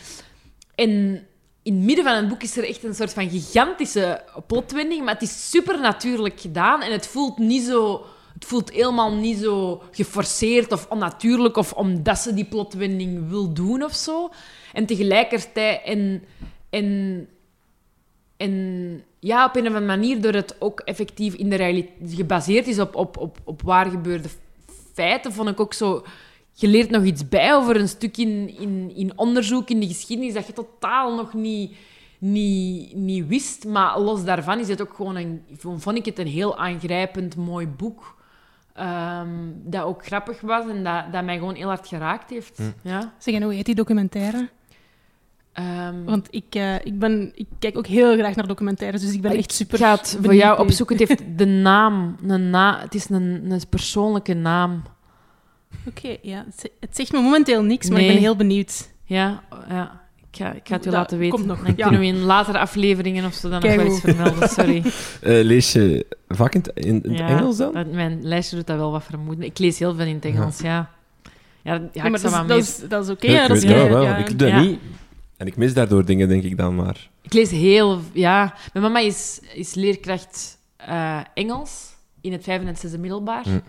en in het midden van het boek is er echt een soort van gigantische plotwending, maar het is super natuurlijk gedaan en het voelt niet zo... Het voelt helemaal niet zo geforceerd of onnatuurlijk of omdat ze die plotwending wil doen of zo. En tegelijkertijd... En, en, en ja, op een of andere manier, door het ook effectief in de realiteit gebaseerd is op, op, op, op waar gebeurde feiten, vond ik ook zo... Je leert nog iets bij over een stuk in, in, in onderzoek in de geschiedenis dat je totaal nog niet, niet, niet wist. Maar los daarvan is het ook gewoon een, vond ik het een heel aangrijpend, mooi boek. Ehm, dat ook grappig was en dat, dat mij gewoon heel hard geraakt heeft. Ja. Zeg, en hoe heet die documentaire? Ehm, Want ik, eh, ik, ben, ik kijk ook heel graag naar documentaires, dus ik ben echt super... Ik ga het voor jou opzoeken. Het heeft <laughs> de naam. Een na het is een, een persoonlijke naam. Oké, ja. Het ze- Het zegt me momenteel niks, maar ik ben heel benieuwd. Ja, ja. Ik ga, ik ga het u Dat laten weten. komt nog, Dan ja. kunnen we in latere afleveringen of zo dan nog wel eens Keigoed. vermelden. Sorry. <laughs> Eh, lees je vaak in, het- in, het Ja, Engels dan? dat- mijn lijstje doet dat wel wat vermoeden. Ik lees heel veel in het Engels, ja. Ja, ja, Ja, ik maar dat, wel is, dat, is, dat is oké. Ja, ja, ik dat is wel. ja. Ik doe dat Ja. niet. En ik mis daardoor dingen, denk ik dan maar. Ik lees heel... Ja, mijn mama is, is leerkracht eh, Engels in het vijfde en zesde middelbaar. Hm.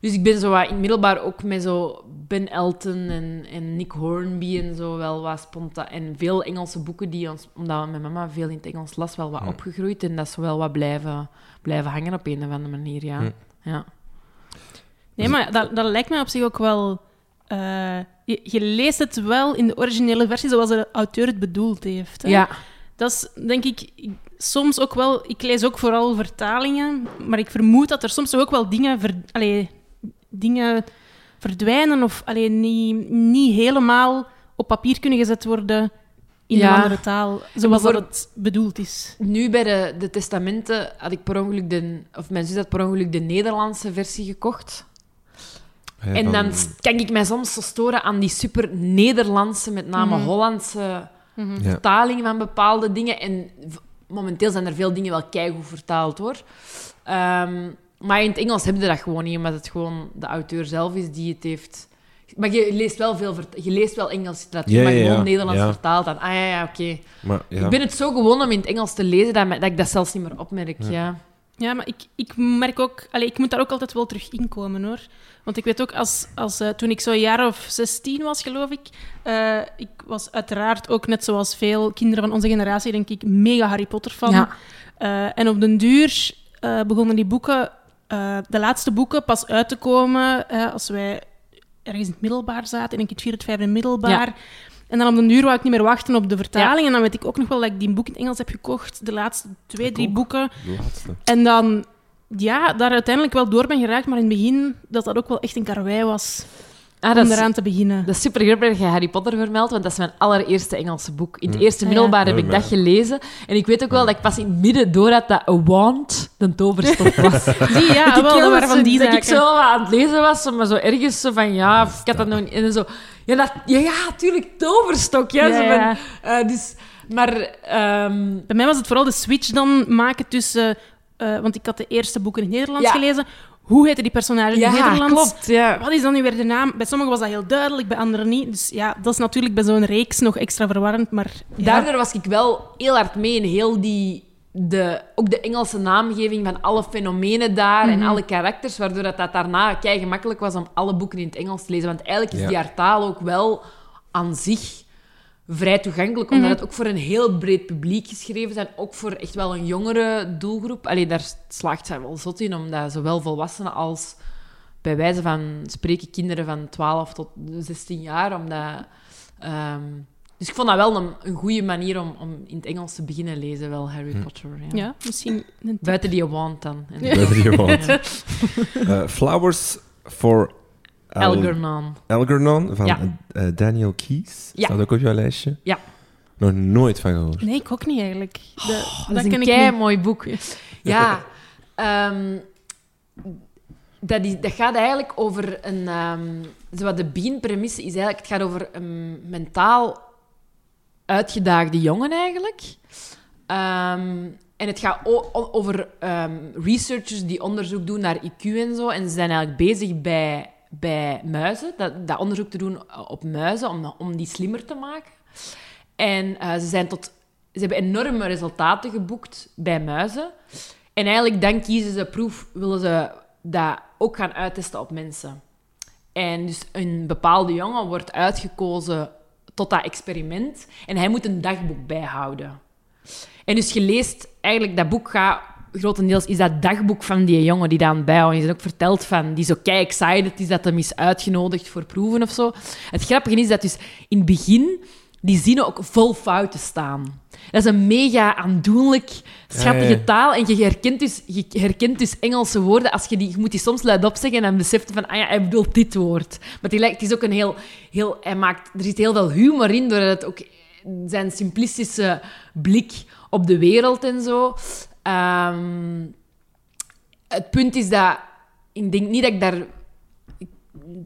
Dus ik ben zo wat in het middelbaar ook met zo Ben Elton en, en Nick Hornby en zo wel wat spontaan. En veel Engelse boeken die ons, omdat mijn mama veel in het Engels las, wel wat Hm. opgegroeid. En dat is wel wat blijven, blijven hangen op een of andere manier, ja. Hm. ja. Nee, maar dat, dat lijkt mij op zich ook wel... eh, je, je leest het wel in de originele versie zoals de auteur het bedoeld heeft. Hè? Ja, Dat is, denk ik, ik- soms ook wel... Ik lees ook vooral vertalingen, maar ik vermoed dat er soms ook wel dingen, ver, allee, dingen verdwijnen of allee, niet, niet helemaal op papier kunnen gezet worden in Ja. een andere taal, zoals dat het bedoeld is. nu bij de, de testamenten had ik per ongeluk de... Of mijn zus had per ongeluk de Nederlandse versie gekocht. Ja, En dan kan ik mij soms zo storen aan die super Nederlandse, met name Mhm. Hollandse Mhm. Vertaling van bepaalde dingen. En momenteel zijn er veel dingen wel keigoed vertaald, hoor. Ehm, maar in het Engels heb je dat gewoon niet, omdat het gewoon de auteur zelf is die het heeft... Maar je leest wel, veel je leest wel Engels literatuur, Ja, maar ja, gewoon ja. Nederlands Ja. vertaald. Dan, ah ja, ja, oké. Maar, ja. Ik ben het zo gewoon om in het Engels te lezen dat, ik dat zelfs niet meer opmerk, Ja. ja. Ja, maar ik, ik merk ook... Allee, ik moet daar ook altijd wel terug inkomen, hoor. Want ik weet ook, als, als, eh, toen ik zo'n jaar of 16 was, geloof ik... eh, ik was uiteraard ook, net zoals veel kinderen van onze generatie, denk ik, mega Harry Potter fan. Ja. Eh, en op den duur eh, begonnen die boeken, eh, de laatste boeken, pas uit te komen als wij ergens in het middelbaar zaten, denk ik het vierde, het vijfde middelbaar. En dan op den duur wou ik niet meer wachten op de vertaling. En dan weet ik ook nog wel dat ik die boek in het Engels heb gekocht, de laatste twee, Ik drie ook. boeken. De laatste. En dan, ja, daar uiteindelijk wel door ben geraakt, maar in het begin dat dat ook wel echt een karwei was Ah, dat om is, eraan te beginnen. dat is super grappig dat je Harry Potter vermeldt, want dat is mijn allereerste Engelse boek. In het Hm. eerste Ah, ja. middelbaar heb ik dat gelezen. En ik weet ook wel dat ik pas in het midden door had dat a wand de toverstok was. <laughs> Die, ja, Dat ik wel, heel dat waren van zo- die dat ik zo wat aan het lezen was, maar zo ergens zo van, ja, ik had dat nog niet... En zo, ja, dat, ja, ja, tuurlijk, toverstok. Ja, Ja, zo van, eh, dus, maar... ehm, Bij mij was het vooral de switch dan maken tussen... eh, want ik had de eerste boeken in het Nederlands Ja. gelezen. Hoe heette die personage in Ja, het Nederlands? klopt. Ja. Wat is dan nu weer de naam? Bij sommigen was dat heel duidelijk, bij anderen niet. Dus ja, dat is natuurlijk bij zo'n reeks nog extra verwarrend, maar... Ja. Daardoor was ik wel heel hard mee in heel die... De, ook de Engelse naamgeving van alle fenomenen daar en alle karakters, waardoor dat, dat daarna kei gemakkelijk was om alle boeken in het Engels te lezen. Want eigenlijk is Ja. die haar taal ook wel aan zich vrij toegankelijk, omdat het ook voor een heel breed publiek geschreven is en ook voor echt wel een jongere doelgroep. Allee, daar slaagt zij wel zot in, omdat zowel volwassenen als bij wijze van spreken kinderen van 12 tot 16 jaar, omdat... ehm, dus ik vond dat wel een, een goede manier om, om in het Engels te beginnen lezen, wel, Harry Hm. Potter. Ja. Ja, misschien een. Buiten die wand dan. En We hebben die. <laughs> Eh, Flowers for Algernon. Algernon van Ja. eh, Daniel Keys. Ja. Staat ook op jouw lijstje? Ja. Nog nooit van gehoord. Nee, ik ook niet eigenlijk. De- Oh, dat is ken een ik kei mooi boek. <laughs> Ja, ehm, dat, is, dat gaat eigenlijk over een. ehm zowat de beginpremisse is eigenlijk: het gaat over een mentaal uitgedaagde jongen eigenlijk. Ehm, en het gaat over ehm, researchers die onderzoek doen naar IQ en zo. En ze zijn eigenlijk bezig bij, bij muizen, dat, dat onderzoek te doen op muizen, om, om die slimmer te maken. En eh, ze, zijn tot, ze hebben enorme resultaten geboekt bij muizen. En eigenlijk dan kiezen ze proef, willen ze dat ook gaan uittesten op mensen. En dus een bepaalde jongen wordt uitgekozen tot dat experiment. En hij moet een dagboek bijhouden. En dus je leest eigenlijk, dat boek gaat grotendeels, is dat dagboek van die jongen die dan bijhoudt. Je is ook verteld van, die zo kei excited is dat hem is uitgenodigd voor proeven of zo. Het grappige is dat dus in het begin die zinnen ook vol fouten staan. Dat is een mega aandoenlijk, schattige Ja, ja. taal. En je herkent, dus, je herkent dus Engelse woorden. Als je, die, je moet die soms luidop zeggen en dan beseft van, ah ja, hij bedoelt dit woord. Maar die lijkt, het is ook een heel... heel hij maakt, er zit heel veel humor in, doordat het ook zijn simplistische blik op de wereld en zo. Ehm, het punt is dat... Ik denk niet dat ik daar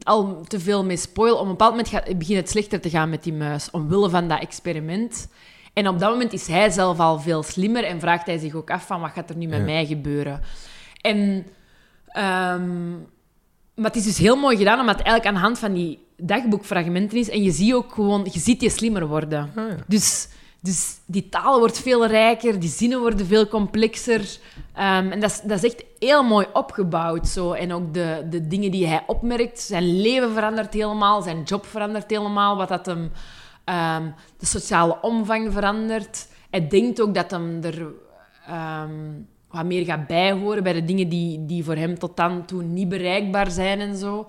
al te veel mee spoil. Op een bepaald moment gaat, begint het slechter te gaan met die muis, omwille van dat experiment. En op dat moment is hij zelf al veel slimmer en vraagt hij zich ook af van wat gaat er nu met Ja. mij gebeuren. En, ehm, maar het is dus heel mooi gedaan, omdat het eigenlijk aan de hand van die dagboekfragmenten is. En je ziet ook gewoon, je ziet die slimmer worden. Ah, ja. Dus, dus die taal wordt veel rijker, die zinnen worden veel complexer. Ehm, en dat is, dat is echt heel mooi opgebouwd. Zo. En ook de, de dingen die hij opmerkt. Zijn leven verandert helemaal, zijn job verandert helemaal. Wat dat hem, ehm, de sociale omvang verandert. Hij denkt ook dat hem er ehm, wat meer gaat bijhoren bij de dingen die, die voor hem tot dan toe niet bereikbaar zijn en zo.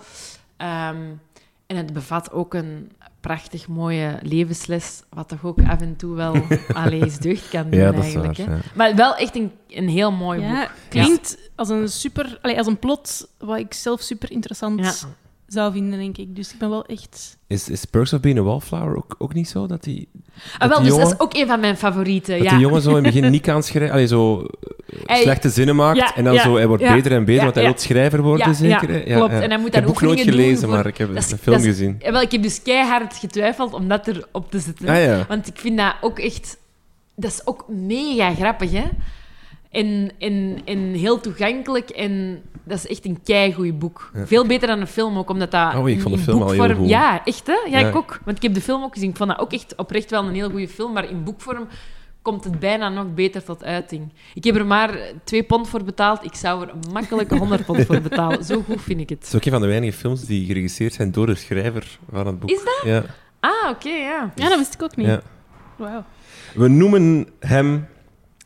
En het bevat ook een prachtig mooie levensles, wat toch ook af en toe wel <laughs> allee, eens deugd kan doen Ja, dat is eigenlijk. waar, hè. ja. Maar wel echt een, een heel mooi Ja, boek. klinkt als een super... Allee, als een plot wat ik zelf super interessant Ja. Zou vinden, denk ik. Dus ik ben wel echt... Is, is Perks of Being a Wallflower ook, ook niet zo? Dat die, Ah, wel, die dus dat is ook een van mijn favorieten. dat ja. die jongen zo in het begin niet kan schrijven, allee, zo eh, Hij- slechte zinnen maakt Ja, en dan ja, zo, hij wordt beter en beter, want hij wil schrijver worden, zeker? ja, klopt. En hij moet het boek nooit gelezen, voor- maar ik heb Dat is- de film dat gezien. Ja, wel, ik heb dus keihard getwijfeld om dat erop te zetten. Ah. Want ik vind dat ook echt... Dat is ook mega grappig, hè? En, en, en heel toegankelijk. En dat is echt een keigoed boek. Ja. Veel beter dan een film ook, omdat dat... Oh, ik vond de in film al heel boekvorm- goed. Ja, echt, hè? Ja, Ja. ik ook. Want ik heb de film ook gezien. Ik vond dat ook echt oprecht wel een heel goede film. Maar in boekvorm komt het bijna nog beter tot uiting. Ik heb er maar twee pond voor betaald. Ik zou er makkelijk 100 pond voor betalen. Zo goed vind ik Het het. is ook een van de weinige films die geregisseerd zijn door de schrijver van het boek. Is dat? Ja. Ah, oké, ja. Ja, dat wist ik ook niet. ja. Wauw. We noemen hem...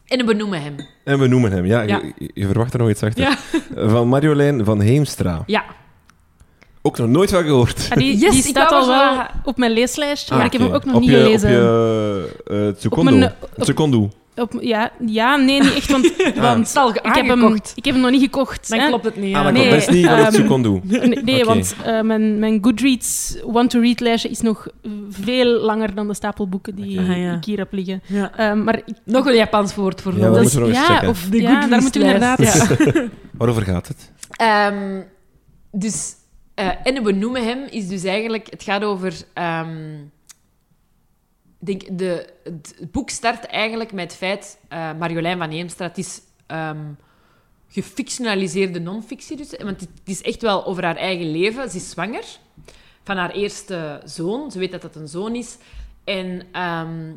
En we noemen hem. En we noemen hem, ja. Ja. Je, je verwacht er nog iets achter. Ja. Van Marjolein van Heemstra. Ja. Ook nog nooit van gehoord. Ah, die, Yes, die ik staat al wel op mijn leeslijstje, Ah, maar ik heb hem ook nog op niet je, gelezen. Op je uh, secondo. Op mijn- op- Secondo. Op- ja, ja, nee, niet echt, want, <laughs> want is al ik, heb hem, ik heb hem nog niet gekocht. Dan hè. klopt het niet. Ah, Ja. dat Nee, klopt. Dat is niet van het ehm, secondo. Nee, nee, want eh, mijn, mijn Goodreads want-to-read-lijstje is nog veel langer dan de stapel boeken die. Ah, ja. ik hier heb liggen. Ja. Ehm, maar ik, Nog een Japans woord voor Ja, dat dus- ja. Of, De ja, daar moeten we inderdaad... <laughs> Waarover gaat het? Ehm, dus, eh, en we noemen hem is dus eigenlijk... Het gaat over... ehm, ik denk, de, het boek start eigenlijk met het feit... eh, Marjolein van Heemstra, het is... ehm, gefictionaliseerde non-fictie. Dus, want het is echt wel over haar eigen leven. Ze is zwanger van haar eerste zoon. Ze weet dat dat een zoon is. En ehm,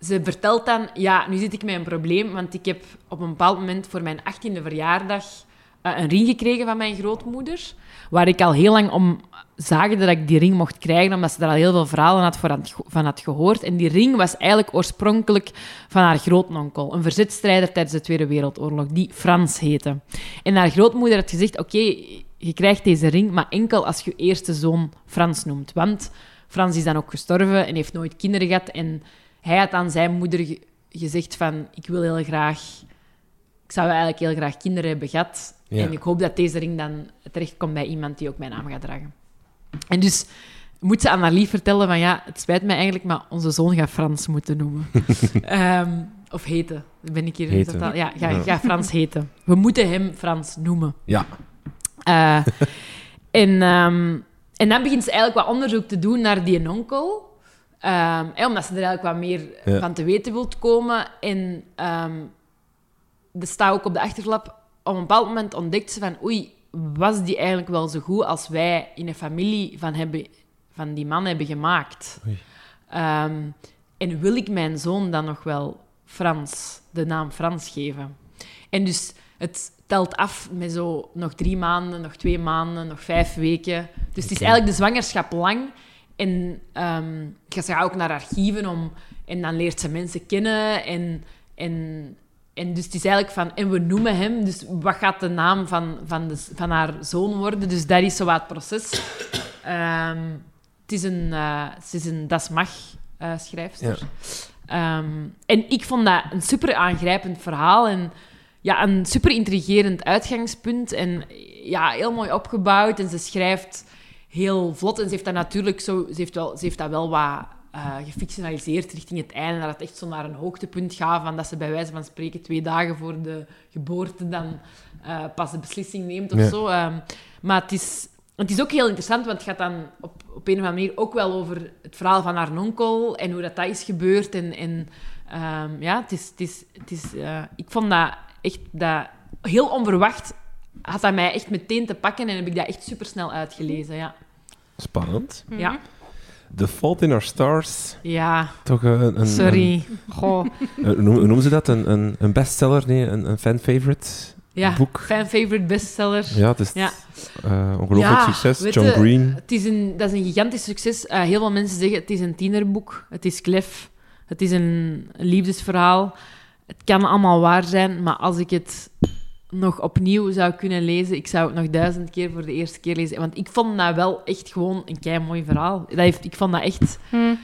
ze vertelt dan... Ja, nu zit ik met een probleem, want ik heb op een bepaald moment voor mijn 18e verjaardag uh, een ring gekregen van mijn grootmoeder. Waar ik al heel lang om zagen dat ik die ring mocht krijgen, omdat ze daar al heel veel verhalen had van had gehoord. En die ring was eigenlijk oorspronkelijk van haar grootnonkel, een verzetstrijder tijdens de Tweede Wereldoorlog, die Frans heette. En haar grootmoeder had gezegd, oké, je krijgt deze ring, maar enkel als je eerste zoon Frans noemt. Want Frans is dan ook gestorven en heeft nooit kinderen gehad. En hij had aan zijn moeder gezegd van, ik wil heel graag... Ik zou eigenlijk heel graag kinderen hebben gehad. En ik hoop dat deze ring dan terechtkomt bij iemand die ook mijn naam gaat dragen. En dus moet ze aan haar lief vertellen van ja, het spijt mij eigenlijk, maar onze zoon gaat Frans moeten noemen. <laughs> Ehm, of heten. Ben ik hier heten. Totaal, ja, ga, ga Frans heten. We moeten hem Frans noemen. Ja. Uh, <laughs> en, um, en dan begint ze eigenlijk wat onderzoek te doen naar die onkel. Um, omdat ze er eigenlijk wat meer van te weten wilt komen. En um, er staat ook op de achterflap, op een bepaald moment ontdekt ze van oei, was die eigenlijk wel zo goed als wij in een familie van, hebben, van die man hebben gemaakt? Um, en wil ik mijn zoon dan nog wel Frans, de naam Frans geven? En dus het telt af met zo nog drie maanden, nog twee maanden, nog vijf weken. Dus het is eigenlijk de zwangerschap lang. En um, je gaat ook naar archieven om... En dan leert ze mensen kennen en... en en dus het is eigenlijk van, en we noemen hem, dus wat gaat de naam van, van, de, van haar zoon worden? Dus dat is zo wat het proces. Um, <coughs> het is een, uh, het is een Das Mag uh, schrijfster. Ja. Um, en ik vond dat een super aangrijpend verhaal en ja, een super intrigerend uitgangspunt. En ja, heel mooi opgebouwd. En ze schrijft heel vlot. En ze heeft dat natuurlijk zo, ze heeft, wel, ze heeft dat wel wat uh, gefictionaliseerd richting het einde. Dat het echt zo naar een hoogtepunt gaat. Van dat ze bij wijze van spreken twee dagen voor de geboorte dan uh, pas de beslissing neemt of zo. Um, maar het is, het is ook heel interessant, want het gaat dan op, op een of andere manier ook wel over het verhaal van haar onkel en hoe dat, dat is gebeurd. En, en um, ja, het is, het is, het is, uh, ik vond dat echt dat heel onverwacht. Had dat mij echt meteen te pakken en heb ik dat echt supersnel uitgelezen. Ja. Spannend. Ja. The Fault in Our Stars. Ja. Toch een... een Sorry. Een, Goh. <laughs> Hoe noemen ze dat? Een, een, bestseller? Nee, een, een fan-favorite ja, boek? fan-favorite bestseller. Ja, het is ja. Uh, ongelooflijk ja, succes. John Green. Het is een, dat is een gigantisch succes. Uh, heel veel mensen zeggen het is een tienerboek. Het is klef. Het is een liefdesverhaal. Het kan allemaal waar zijn, maar als ik het nog opnieuw zou kunnen lezen, ik zou het nog duizend keer voor de eerste keer lezen. Want ik vond dat wel echt gewoon een kei mooi verhaal. Dat heeft, ik vond dat echt hmm.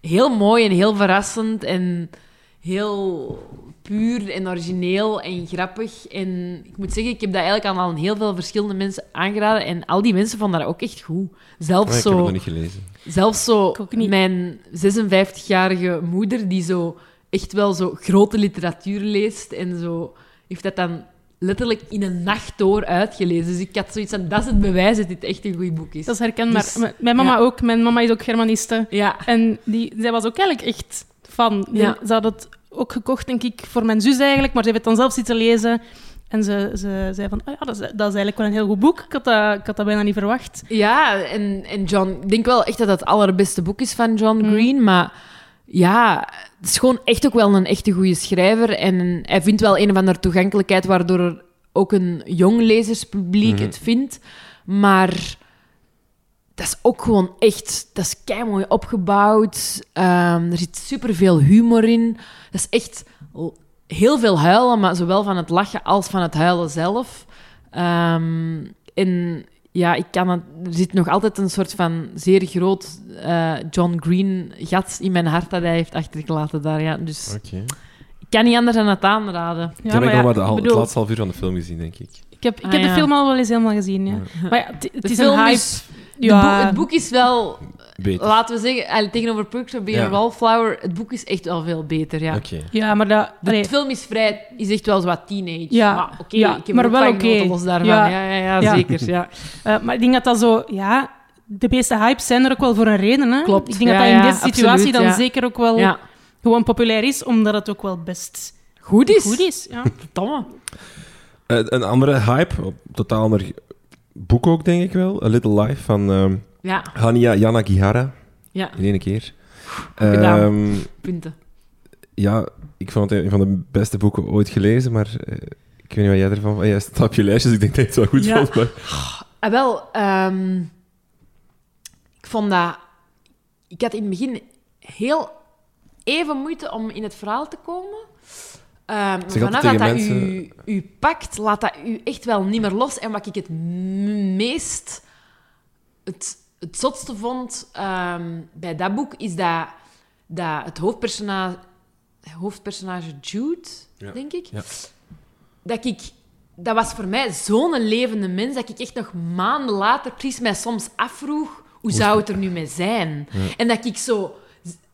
heel mooi en heel verrassend en heel puur en origineel en grappig. En ik moet zeggen, ik heb dat eigenlijk aan al heel veel verschillende mensen aangeraden. En al die mensen vonden dat ook echt goed. Zelfs oh, ik zo, heb het nog niet gelezen. Zelfs zo mijn 56-jarige moeder, die zo echt wel zo grote literatuur leest en zo, heeft dat dan letterlijk in een nacht door uitgelezen. Dus ik had zoiets van, dat is het bewijs dat dit echt een goed boek is. Dat is herkenbaar. Dus, mijn mama ja. ook. Mijn mama is ook Germaniste. Ja. En die, zij was ook eigenlijk echt van. Ja. Ze had het ook gekocht, denk ik, voor mijn zus eigenlijk, maar ze heeft het dan zelf zitten lezen. En ze, ze zei van, oh ja, dat is, dat is eigenlijk wel een heel goed boek. Ik had dat, ik had dat bijna niet verwacht. Ja, en, en John... Ik denk wel echt dat dat het allerbeste boek is van John Green, mm. maar ja, het is gewoon echt ook wel een echte goede schrijver. En hij vindt wel een of andere toegankelijkheid waardoor ook een jong lezerspubliek mm. het vindt. Maar dat is ook gewoon echt... Dat is kei mooi opgebouwd. Um, er zit superveel humor in. Dat is echt heel veel huilen, maar zowel van het lachen als van het huilen zelf. Um, en ja, ik kan het, er zit nog altijd een soort van zeer groot uh, John Green gat in mijn hart dat hij heeft achtergelaten daar. Ja. Dus okay. ik kan niet anders dan het aanraden. Ja, ik heb nog maar de, bedoel, het laatste half uur van de film gezien, denk ik. Ik heb, ik ah, heb ja. de film al wel eens helemaal gezien, ja. ja. Maar ja, het is een hype. Ja. Boek, het boek is wel... Beter. Laten we zeggen, tegenover Perks of Being ja. a Wallflower, het boek is echt wel veel beter, ja. Okay. Ja, maar dat... De film is vrij... Is echt wel zo wat teenage. Ja. Maar oké, okay, ja, ik heb maar wel oké. Okay. los daarvan. Ja, ja, ja, ja zeker, ja. Uh, <laughs> maar ik denk dat dat zo... Ja, de meeste hypes zijn er ook wel voor een reden, hè. Klopt. Ik denk dat dat in deze situatie dan zeker ook wel gewoon populair is, omdat het ook wel best goed is. Goed is, ja. <laughs> Verdomme. een andere hype, totaal ander boek ook, denk ik wel. A Little Life van uh, ja. Hania Yanagihara. Ja. In één keer. Um, Punten. Ja, ik vond het een van de beste boeken ooit gelezen, maar uh, ik weet niet wat jij ervan... Oh, jij staat op je lijstje, dus ik denk dat je het wel goed ja. vond. Maar... Ah, wel, um, ik vond dat... Ik had in het begin heel even moeite om in het verhaal te komen. Um, vanaf dat dat u, u pakt, laat dat u echt wel niet meer los. En wat ik het meest... Het, het zotste vond um, bij dat boek, is dat, dat het hoofdpersonage, hoofdpersonage Jude, ja. denk ik, ja. dat ik... Dat was voor mij zo'n levende mens, dat ik echt nog maanden later precies mij soms afvroeg, hoe zou het er nu mee zijn? Ja. En dat ik zo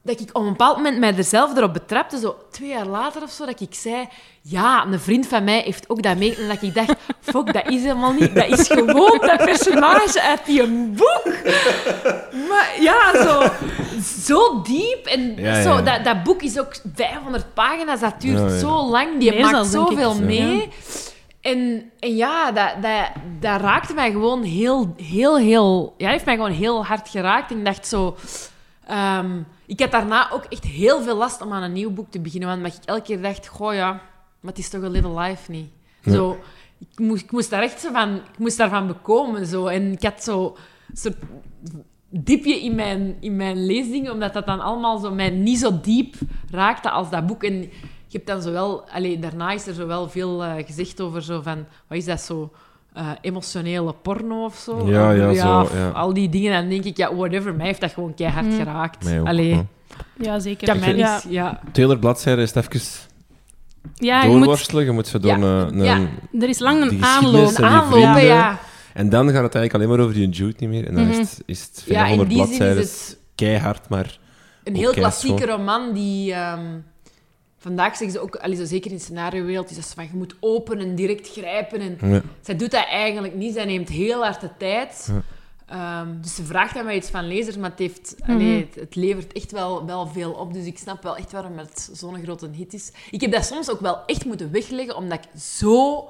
dat ik op een bepaald moment mij er zelf erop betrapte, zo twee jaar later of zo, dat ik zei, ja, een vriend van mij heeft ook dat mee. En dat ik dacht, <laughs> fuck, dat is helemaal niet. Dat is gewoon dat personage uit die boek. Maar ja, zo, zo diep. En Zo, dat, dat boek is ook 500 pagina's, dat duurt zo lang. Die maakt zoveel mee. En, en ja, dat, dat, dat raakte mij gewoon heel, heel, heel... Ja, heeft mij gewoon heel hard geraakt. En ik dacht zo... Um, ik had daarna ook echt heel veel last om aan een nieuw boek te beginnen, want ik elke keer dacht, goh ja, maar het is toch een little life niet. Zo, ik, moest, ik moest daar echt zo van, ik moest daarvan bekomen. Zo. En ik had zo soort diepje in mijn, in mijn leesdingen, omdat dat dan allemaal zo mij niet zo diep raakte als dat boek. En je hebt dan zowel, allee, daarna is er zowel veel uh, gezegd over zo van, wat is dat zo uh, emotionele porno of zo. Ja, ja, zo, ja. Al die dingen. En dan denk ik, ja, whatever. Mij heeft dat gewoon keihard mm. geraakt. Allee. Ja, zeker. Kan ja. ja. 200 bladzijden is even ja, doorworstelen. Je moet, je moet zo door een, een, Er is lang een aanloop. Aanlopen, ja. En dan gaat het eigenlijk alleen maar over die Jude niet meer. En dan mm -hmm. is het, is het 400 bladzijden. Is keihard, maar... Een heel klassieke roman die... Um, Vandaag zeggen ze ook, allee, zo zeker in de scenario-wereld, is dat van je moet open en direct grijpen. En ja. Zij doet dat eigenlijk niet. Zij neemt heel hard de tijd. Ja. Um, dus ze vraagt aan mij iets van lezers, maar het, heeft, mm -hmm. het, het, levert echt wel, wel veel op. Dus ik snap wel echt waarom het zo'n grote hit is. Ik heb dat soms ook wel echt moeten wegleggen, omdat ik zo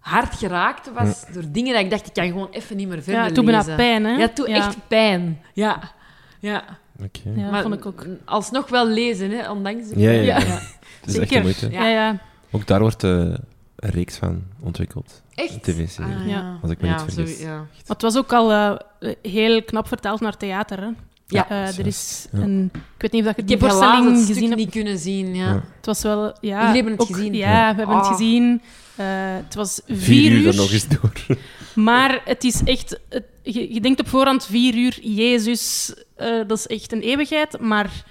hard geraakt was door dingen dat ik dacht, ik kan gewoon even niet meer verder ja, toen lezen. Ja, pijn, hè? Ja, toen echt pijn. Ja. Ja. Okay. Ja, maar vond ik ook. alsnog wel lezen, hè, ondanks... Ja, ja, ja. ja. Dat is echt een moeite. Ja. Ja, Ook daar wordt uh, een reeks van ontwikkeld. Echt? Tv-serie, ah, ja. als ik me niet vergis. Zo, ja. Maar het was ook al uh, heel knap vertaald naar theater, hè? Ja. Uh, er is een... Ik weet niet of dat je die voorstelling gezien hebt. niet kunnen zien, ja. Het was wel... Ja, Jullie hebben het ook, gezien? Ja, we hebben oh. het gezien. het was vier, vier uur. uur nog eens door. <laughs> Maar het is echt... Het, je, je, denkt op voorhand vier uur, Jezus, dat is echt een eeuwigheid. Maar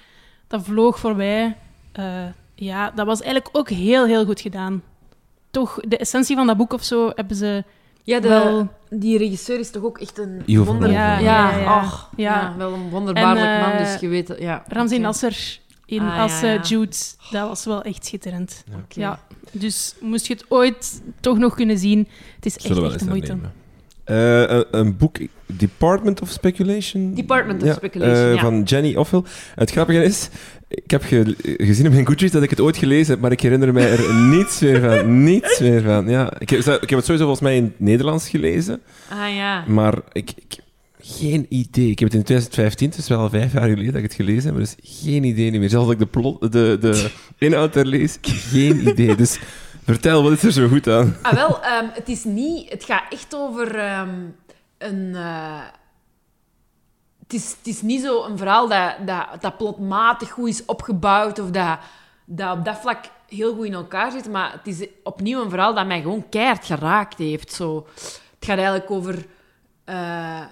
dat vloog voorbij. Ja, dat was eigenlijk ook heel, heel goed gedaan. Toch, de essentie van dat boek of zo hebben ze ja, de, wel... die regisseur is toch ook echt een wonder... Ja, ja, ja, wel een wonderbaarlijk en, uh, man, dus je weet... Ja, Ramzi okay. Nasser in, ah, als uh, Jude, dat was wel echt schitterend. Okay. Ja, dus moest je het ooit toch nog kunnen zien, het is echt, echt de moeite. Uh, een, een, boek, Department of Speculation. Department of ja, Speculation, uh, ja. Van Jenny Offel. Het grappige is, ik heb ge gezien op mijn Goodreads dat ik het ooit gelezen heb, maar ik herinner mij er <laughs> niets meer van. Niets meer van, ja. Ik heb, ik heb het sowieso volgens mij in het Nederlands gelezen. Ah, ja. Maar ik, ik geen idee. Ik heb het in 2015, dus wel vijf jaar geleden dat ik het gelezen heb, maar dus geen idee niet meer. Zelfs als ik de, plot, de, de <laughs> inhoud er lees, geen idee. Dus vertel, wat is er zo goed aan? Ah, wel, um, het is niet... Het gaat echt over um, een... Uh, het, is, het is niet zo een verhaal dat, dat, dat plotmatig goed is opgebouwd of dat, dat op dat vlak heel goed in elkaar zit, maar het is opnieuw een verhaal dat mij gewoon keihard geraakt heeft. Zo. Het gaat eigenlijk over... Uh,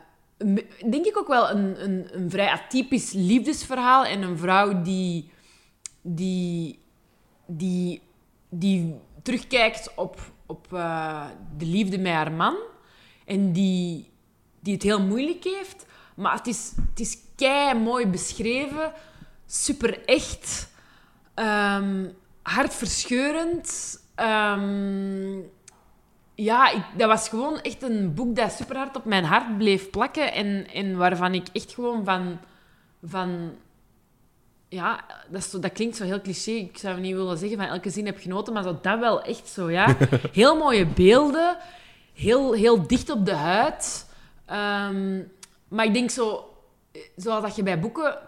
denk ik ook wel een, een, een vrij atypisch liefdesverhaal en een vrouw die... die, die, die terugkijkt op, op uh, de liefde met haar man. En die, die het heel moeilijk heeft. Maar het is, het is kei mooi beschreven. Super echt. Um, hartverscheurend. Um, ja, ik, dat was gewoon echt een boek dat super hard op mijn hart bleef plakken. En, en waarvan ik echt gewoon van... van ja, dat, is zo, dat klinkt zo heel cliché. Ik zou niet willen zeggen van elke zin heb genoten, maar zo, dat wel echt zo, ja. <laughs> Heel mooie beelden, heel, heel dicht op de huid. Ehm, maar ik denk zo, zoals dat je bij boeken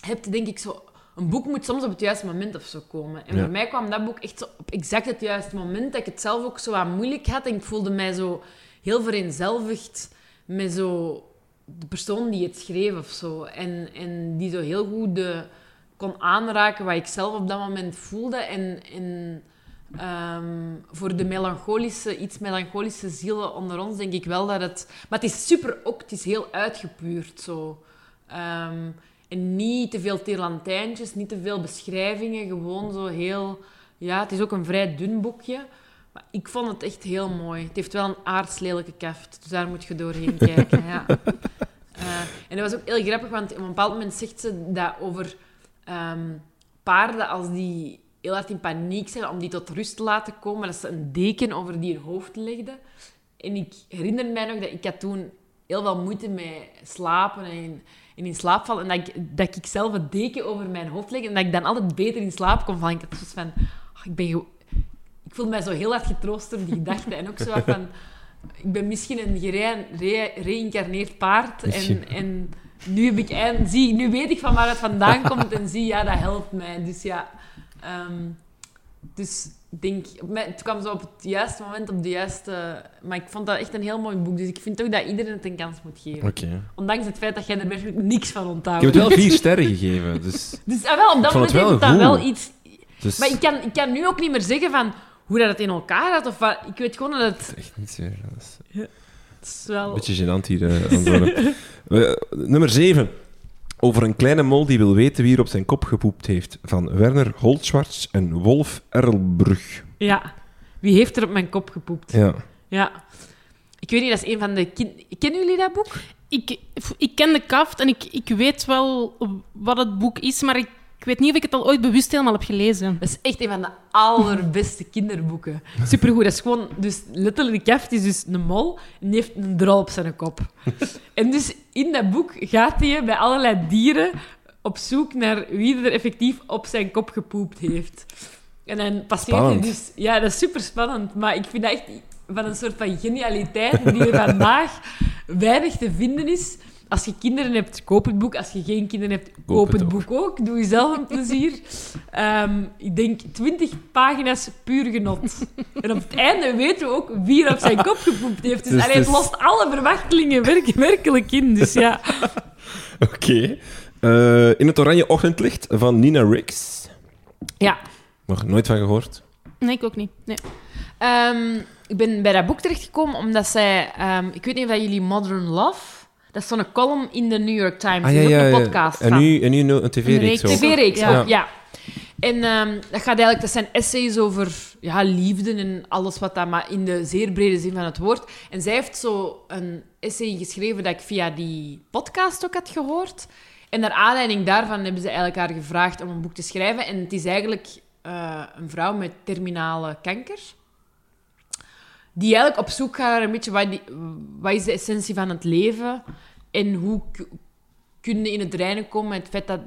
hebt, denk ik zo... Een boek moet soms op het juiste moment of zo komen. En Ja. voor mij kwam dat boek echt zo op exact het juiste moment. Dat ik het zelf ook zo wat moeilijk had. En ik voelde mij zo heel vereenzelvigd met zo de persoon die het schreef of zo. En, en die zo heel goed de, kon aanraken wat ik zelf op dat moment voelde. En, en ehm, voor de melancholische, iets melancholische zielen onder ons denk ik wel dat het... Maar het is super ook, het is heel uitgepuurd zo. Ehm, en niet te veel tirlantijntjes, niet te veel beschrijvingen. Gewoon zo heel... Ja, het is ook een vrij dun boekje. Maar ik vond het echt heel mooi. Het heeft wel een aardslelijke kaft, dus daar moet je doorheen kijken. Ja. <laughs> Eh, en dat was ook heel grappig, want op een bepaald moment zegt ze dat over ehm, paarden, als die heel hard in paniek zijn om die tot rust te laten komen, dat ze een deken over die hun hoofd legden. En ik herinner mij nog dat ik had toen heel veel moeite met slapen en, en in slaap vallen. En dat ik, dat ik zelf een deken over mijn hoofd leg en dat ik dan altijd beter in slaap kon vallen. Ik had zoiets van, "Ah, ik ben ik voelde mij zo heel hard getroost door die gedachte. En ook zo van... Ik ben misschien een gereïncarneerd paard. En, en nu, heb ik, eind- zie, nu weet ik van waar het vandaan <laughs> komt. En zie, ja, dat helpt mij. Dus ja... ehm, dus ik denk... Het kwam zo op het juiste moment, op de juiste... Maar ik vond dat echt een heel mooi boek. Dus ik vind ook dat iedereen het een kans moet geven. Oké. Ondanks het feit dat jij er werkelijk niks van Ik onthoudt. heb het wel vier <laughs> sterren gegeven, dus... Dus ah, wel, op dat moment heeft dan wel iets... dus Maar ik kan, ik kan nu ook niet meer zeggen van hoe dat het in elkaar had. Of wat. Ik weet gewoon dat het... Het is echt niet zo... Dat is het is wel... een beetje gênant hier eh, aan het worden. Nummer 7. Over een kleine mol die wil weten wie er op zijn kop gepoept heeft. Van Werner Holtschwartz en Wolf Erlbrug. Ja. Wie heeft er op mijn kop gepoept? Ja. Ja. Ik weet niet, dat is een van de... Kin... Kennen jullie dat boek? Ik, ik ken de kaft en ik, ik weet wel wat het boek is, maar ik, ik weet niet of ik het al ooit bewust helemaal heb gelezen. Dat is echt een van de allerbeste <laughs> kinderboeken. Supergoed. Dat is gewoon... Dus letterlijk, de kaft is dus een mol en die heeft een drol op zijn kop. <laughs> en dus in dat boek gaat hij bij allerlei dieren op zoek naar wie er effectief op zijn kop gepoept heeft. En dan passeert hij dus... Ja, dat is super spannend. Maar ik vind dat echt van een soort van genialiteit die er vandaag weinig te vinden is. Als je kinderen hebt, koop het boek. Als je geen kinderen hebt, koop, het het boek ook. Doe jezelf een plezier. <laughs> Ehm, ik denk 20 pagina's puur genot. En op het einde weten we ook wie er op zijn kop gepoept heeft. Dus, Dus allee, het lost alle verwachtingen werk- werkelijk in. Dus ja. <laughs> Oké. Eh, in het oranje ochtendlicht van Nina Ricks. ja. Nog nooit van gehoord. Nee, ik ook niet. Nee. Ehm, ik ben bij dat boek terechtgekomen omdat zij... ehm, ik weet niet of dat jullie Modern Love... Dat is zo'n column in de New York Times. Ah, ja, ja, een podcast En nu, en nu een tv-reeks Een. TV-reeks Ja. ja. En ehm, dat gaat eigenlijk, dat zijn essays over ja, liefde en alles wat dat, maar in de zeer brede zin van het woord. En zij heeft zo een essay geschreven dat ik via die podcast ook had gehoord. En naar aanleiding daarvan hebben ze eigenlijk haar gevraagd om een boek te schrijven. En het is eigenlijk eh, een vrouw met terminale kanker. Die eigenlijk op zoek gaat naar een beetje wat, die, wat is de essentie van het leven en hoe k- kun je in het reinen komen met het feit dat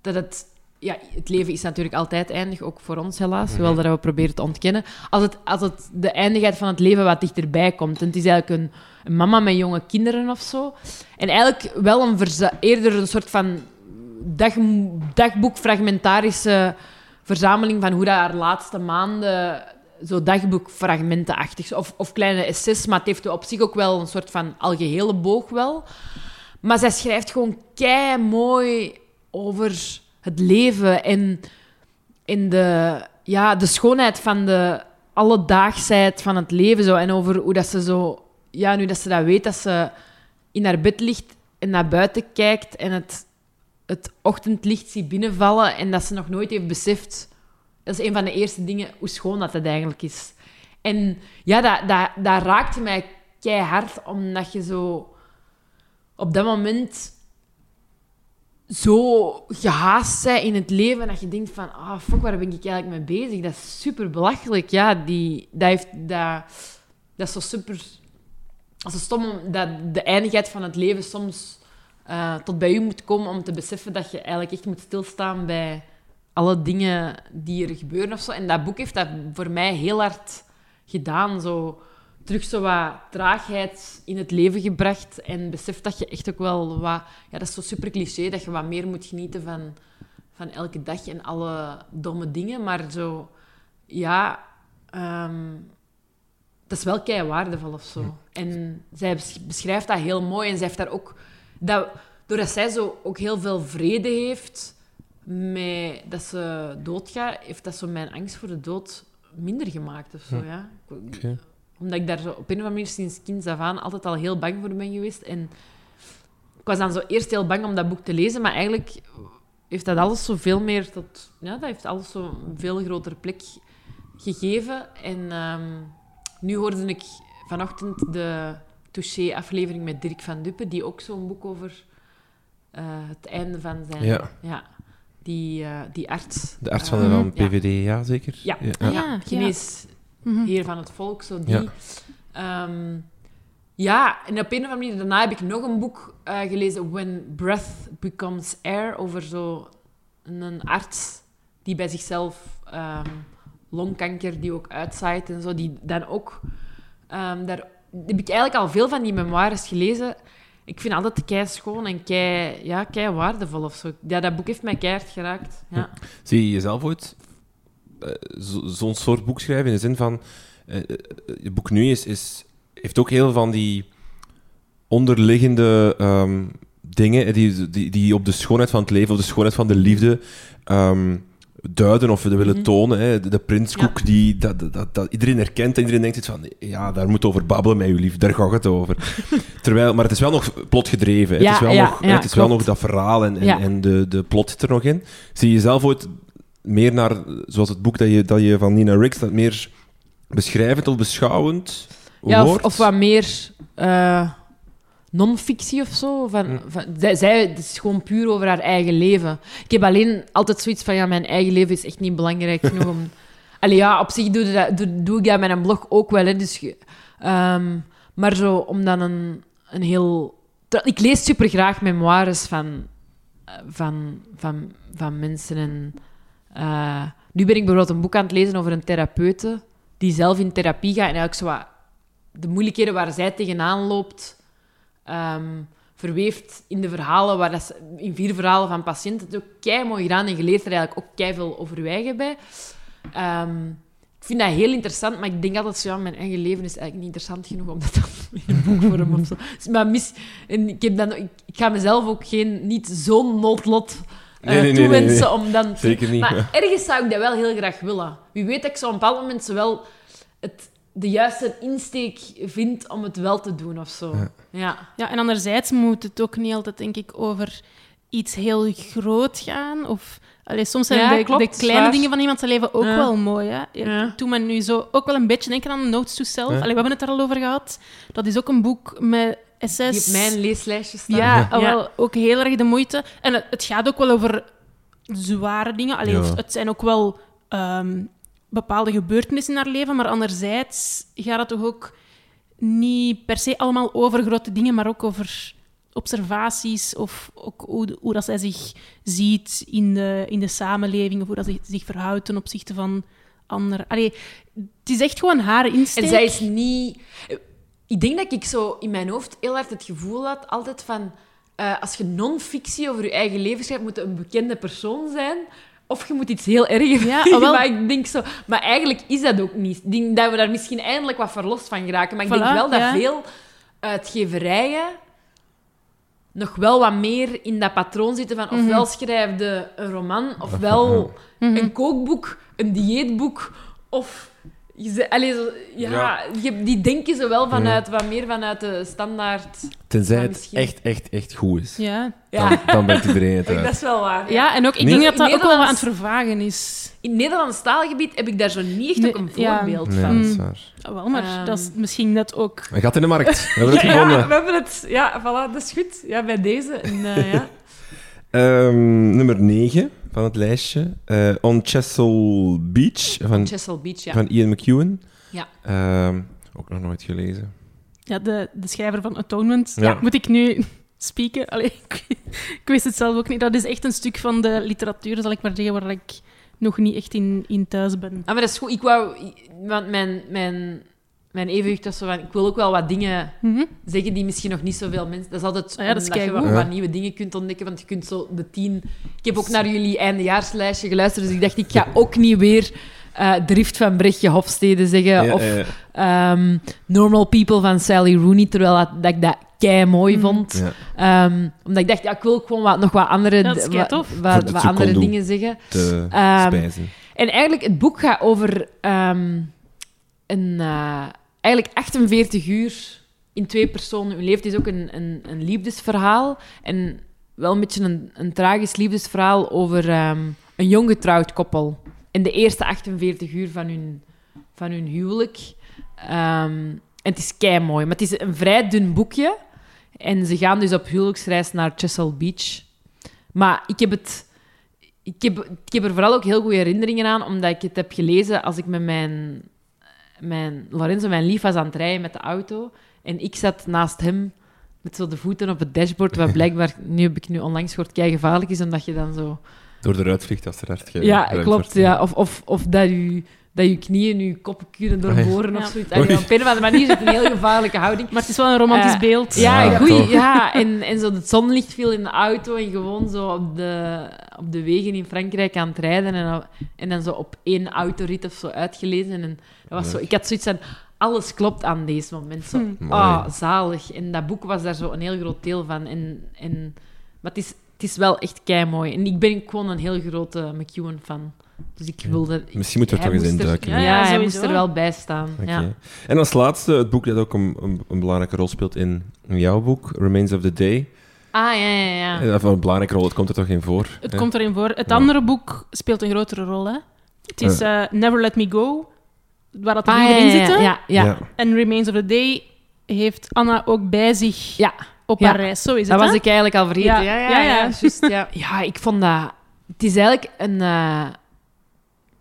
dat het... Ja, het leven is natuurlijk altijd eindig, ook voor ons helaas, hoewel dat we proberen te ontkennen. Als het, als het de eindigheid van het leven wat dichterbij komt. En het is eigenlijk een, een mama met jonge kinderen of zo. En eigenlijk wel een eerder een soort van dag, dagboek, fragmentarische verzameling van hoe dat haar laatste maanden zo dagboekfragmentenachtig, of, of kleine essays, maar het heeft op zich ook wel een soort van algehele boog wel. Maar zij schrijft gewoon kei mooi over het leven en, en de, ja, de schoonheid van de alledaagsheid van het leven. Zo. En over hoe dat ze zo... Ja, nu dat ze dat weet, dat ze in haar bed ligt en naar buiten kijkt en het, het ochtendlicht ziet binnenvallen en dat ze nog nooit heeft beseft... Dat is een van de eerste dingen, hoe schoon dat het eigenlijk is. En ja, dat, dat, dat raakte mij keihard, omdat je zo op dat moment zo gehaast zij in het leven dat je denkt van, ah, fuck, waar ben ik eigenlijk mee bezig? Dat is super belachelijk. Ja, die, dat, heeft, dat, dat is zo super... Dat is stom om- dat de eindigheid van het leven soms eh, tot bij u moet komen om te beseffen dat je eigenlijk echt moet stilstaan bij alle dingen die er gebeuren of zo. En dat boek heeft dat voor mij heel hard gedaan. Zo, terug zo wat traagheid in het leven gebracht. En besef dat je echt ook wel wat... Ja, dat is zo super cliché, dat je wat meer moet genieten van, van elke dag en alle domme dingen. Maar zo... Ja... ehm, dat is wel kei waardevol of zo. En zij beschrijft dat heel mooi. En zij heeft daar ook... Dat, doordat zij zo ook heel veel vrede heeft met dat ze doodgaat, heeft dat zo mijn angst voor de dood minder gemaakt of zo, ja. Ik- Oké. Omdat ik daar zo op een of andere manier sinds kinds af aan altijd al heel bang voor ben geweest. En ik was dan zo eerst heel bang om dat boek te lezen, maar eigenlijk heeft dat alles zo veel meer tot... Ja, dat heeft alles zo een veel grotere plek gegeven. En ehm, nu hoorde ik vanochtend de Touché-aflevering met Dirk van Duppen, die ook zo'n boek over eh, het einde van zijn... Ja. Die, eh, die arts. De arts van, de, van ja. PVD, ja, zeker? Ja. ja. Ah, Ja, ja. genees Mhm. heer van het volk, zo die. Ja. Ja, ja en op een of andere manier daarna heb ik nog een boek eh, gelezen, When Breath Becomes Air, over zo een arts die bij zichzelf ehm, longkanker, die ook uitzaait en zo, die dan ook... ehm, daar heb ik eigenlijk al veel van die memoires gelezen. Ik vind altijd kei schoon en kei, ja, kei waardevol of zo. Ja, dat boek heeft mij keihard geraakt. Ja. Zie je jezelf ooit eh, zo- zo'n soort boek schrijven? In de zin van, eh, eh, je boek nu is, is, heeft ook heel van die onderliggende ehm, dingen eh, die, die, die op de schoonheid van het leven, op de schoonheid van de liefde even duiden of willen Mhm. tonen. Hè. De, de prinskoek die dat, dat, dat, iedereen herkent en iedereen denkt iets van, ja, daar moet over babbelen met je lief, daar gaat het over. <laughs> Terwijl, maar het is wel nog plotgedreven. Ja, het is wel, nog, het is wel nog dat verhaal en, en, Ja. en de, de plot zit er nog in. Zie je jezelf ooit meer naar, zoals het boek dat je, dat je van Nina Ricks, dat meer beschrijvend of beschouwend Ja, of wat meer eh, non-fictie of zo. Van, Hm. van, zij, zij het is gewoon puur over haar eigen leven. Ik heb alleen altijd zoiets van, ja, mijn eigen leven is echt niet belangrijk <laughs> genoeg om... Allee, ja, op zich doe, dat, doe, doe ik dat met een blog ook wel, hè. Dus, ehm, maar zo, om dan een, een heel... Ik lees super graag memoires van, eh, van, van, van mensen. En, eh, nu ben ik bijvoorbeeld een boek aan het lezen over een therapeute die zelf in therapie gaat en eigenlijk zo wat de moeilijkheden waar zij tegenaan loopt, ehm, verweeft in de verhalen, waar dat ze, in vier verhalen van patiënten. Het is ook kei mooi gedaan en je leert er eigenlijk ook kei veel over eigen bij. Ehm, ik vind dat heel interessant, maar ik denk altijd zo, ja, mijn eigen leven is eigenlijk niet interessant genoeg om dat <laughs> in een boekvorm of zo. Dus, maar mis, en ik, heb dan, ik, ik ga mezelf ook geen, niet zo'n noodlot eh, Nee, nee, toewensen nee. om dan... Zeker niet. Maar ergens zou ik dat wel heel graag willen. Wie weet dat ik zo op een bepaald moment zo wel het, de juiste insteek vind om het wel te doen of zo. Ja. Ja. Ja, en anderzijds moet het ook niet altijd, denk ik, over iets heel groot gaan. Of, allee, soms zijn Ja, de, klopt, de kleine dingen van iemands leven ook Ja. wel mooi. Hè? Ja. Toen men nu zo ook wel een beetje denken aan Notes to Self. Ja. Allee, we hebben het er al over gehad. Dat is ook een boek met essays. Die op mijn leeslijstje staan. Ja, Ja. wel, ook heel erg de moeite. En het, het gaat ook wel over zware dingen. Allee, het zijn ook wel ehm, bepaalde gebeurtenissen in haar leven, maar anderzijds gaat het toch ook niet per se allemaal over grote dingen, maar ook over observaties of ook hoe, hoe dat zij zich ziet in de, in de samenleving of hoe dat ze zich verhoudt ten opzichte van anderen. Allee, het is echt gewoon haar insteek. En zij is niet... Ik denk dat ik zo in mijn hoofd heel hard het gevoel had, altijd van... eh, als je non-fictie over je eigen leven schrijft, moet het een bekende persoon zijn. Of je moet iets heel erg <laughs> Ja, wel. maar ik denk zo... Maar eigenlijk is dat ook niet. Ik denk dat we daar misschien eindelijk wat verlost van geraken. Maar ik denk wel dat ja. veel uitgeverijen nog wel wat meer in dat patroon zitten van ofwel schrijf je een roman, ofwel Mhm. een kookboek, een dieetboek, of... Je ze- allee, zo, ja, Ja. Je, die denken zo wel vanuit, wat meer vanuit de standaard... Tenzij het misschien- echt, echt, echt goed is. Ja. Ja, Dan, dan bent iedereen het <laughs> dat is wel waar. ja, en ook, ik Nee. denk dat dat In ook wel wat aan het vervagen is. In Nederlands taalgebied heb ik daar zo niet echt Nee, ook een ja. voorbeeld Nee, van. dat is Mm. waar. Ah, wel, maar Ehm. dat is misschien net ook... Hij gaat in de markt. We hebben het <laughs> Ja, gevonden. we hebben het. Ja, voilà, dat is goed. Ja, bij deze. En, ja. <laughs> Ehm, nummer 9 van het lijstje. Eh, On Chesil Beach van, Chesil Beach, ja. van Ian McEwan. Ja. Ehm, ook nog nooit gelezen. Ja, de, de schrijver van Atonement. Ja. Ja. moet ik nu <laughs> spieken. Allee, ik, ik, wist het zelf ook niet. Dat is echt een stuk van de literatuur, zal ik maar zeggen, waar ik nog niet echt in, in thuis ben. Ah, maar dat is goed. Ik wou... Want mijn, mijn, mijn evenwicht was zo van... Ik wil ook wel wat dingen Mhm. zeggen die misschien nog niet zoveel mensen... Dat is altijd Ah ja, dat is je wat, nieuwe dingen kunt ontdekken. Want je kunt zo de tien... Ik heb ook naar jullie eindejaarslijstje geluisterd. Dus ik dacht, ik ga ook niet weer... eh Drift van Brechtje Hofstede zeggen. Ja, of ja, ja. ehm, Normal People van Sally Rooney. Terwijl dat, dat ik dat kei mooi Mhm. vond. Ja, Ehm, omdat ik dacht, ja, ik wil ook gewoon wat, nog wat andere, Ja, dat is wat, andere dingen zeggen. te Ehm. En eigenlijk, het boek gaat over ehm, een, eh, eigenlijk 48 uur in twee personen. Uw leven is ook een, een, een liefdesverhaal. En wel een beetje een, een tragisch liefdesverhaal over ehm, een jong getrouwd koppel. In de eerste 48 uur van hun, van hun huwelijk. Ehm, het is kei mooi, maar het is een vrij dun boekje. En ze gaan dus op huwelijksreis naar Chesapeake Beach. Maar ik heb het ik heb, ik heb er vooral ook heel goede herinneringen aan, omdat ik het heb gelezen als ik met mijn, mijn Lorenzo, mijn lief, was aan het rijden met de auto. En ik zat naast hem met zo de voeten op het dashboard, wat <laughs> blijkbaar, nu heb ik nu onlangs gehoord, kei gevaarlijk is, omdat je dan zo... Door de ruit vliegt als er hard ge- Ja, klopt. Ja. Of, of, of dat je dat je knieën je koppen kunnen doorboren Ja. of zoiets. Allee, op een of andere manier is het een heel gevaarlijke houding. Maar het is wel een romantisch Eh, beeld. Ja, Ja, goed. toch. Ja, en, en zo het zonlicht viel in de auto en gewoon zo op de, op de wegen in Frankrijk aan het rijden en, dan- en dan zo op één autorit of zo uitgelezen. En dat was zo, ik had zoiets van, alles klopt aan deze moment. Zo, Hm. ah, Mooi. zalig. En dat boek was daar zo een heel groot deel van. En, en, maar het is, het is wel echt kei mooi. En ik ben gewoon een heel grote McEwan-fan. Dus ik wilde... Misschien moeten we er hij toch eens moest er- induiken. Ja? Ja, hij sowieso. moest er wel bij staan. Oké. Ja. En als laatste, het boek dat ook een, een, een belangrijke rol speelt in, in jouw boek, Remains of the Day. Ah, ja, ja, ja. Eh, Of een belangrijke rol, het komt er toch in voor? Het hè? komt erin voor. Het Ja. andere boek speelt een grotere rol. Hè? Het is eh, Never Let Me Go, waar dat Ah, ja, in ja, zitten. ja, ja. En Remains of the Day heeft Anna ook bij zich Ja. op Ja. haar reis. Zo is Dat het, was hè? ik eigenlijk al vergeten. Ja, Ja, ja, ja, ja. ja. juist, ja. ja, ik vond dat... Het is eigenlijk een... eh,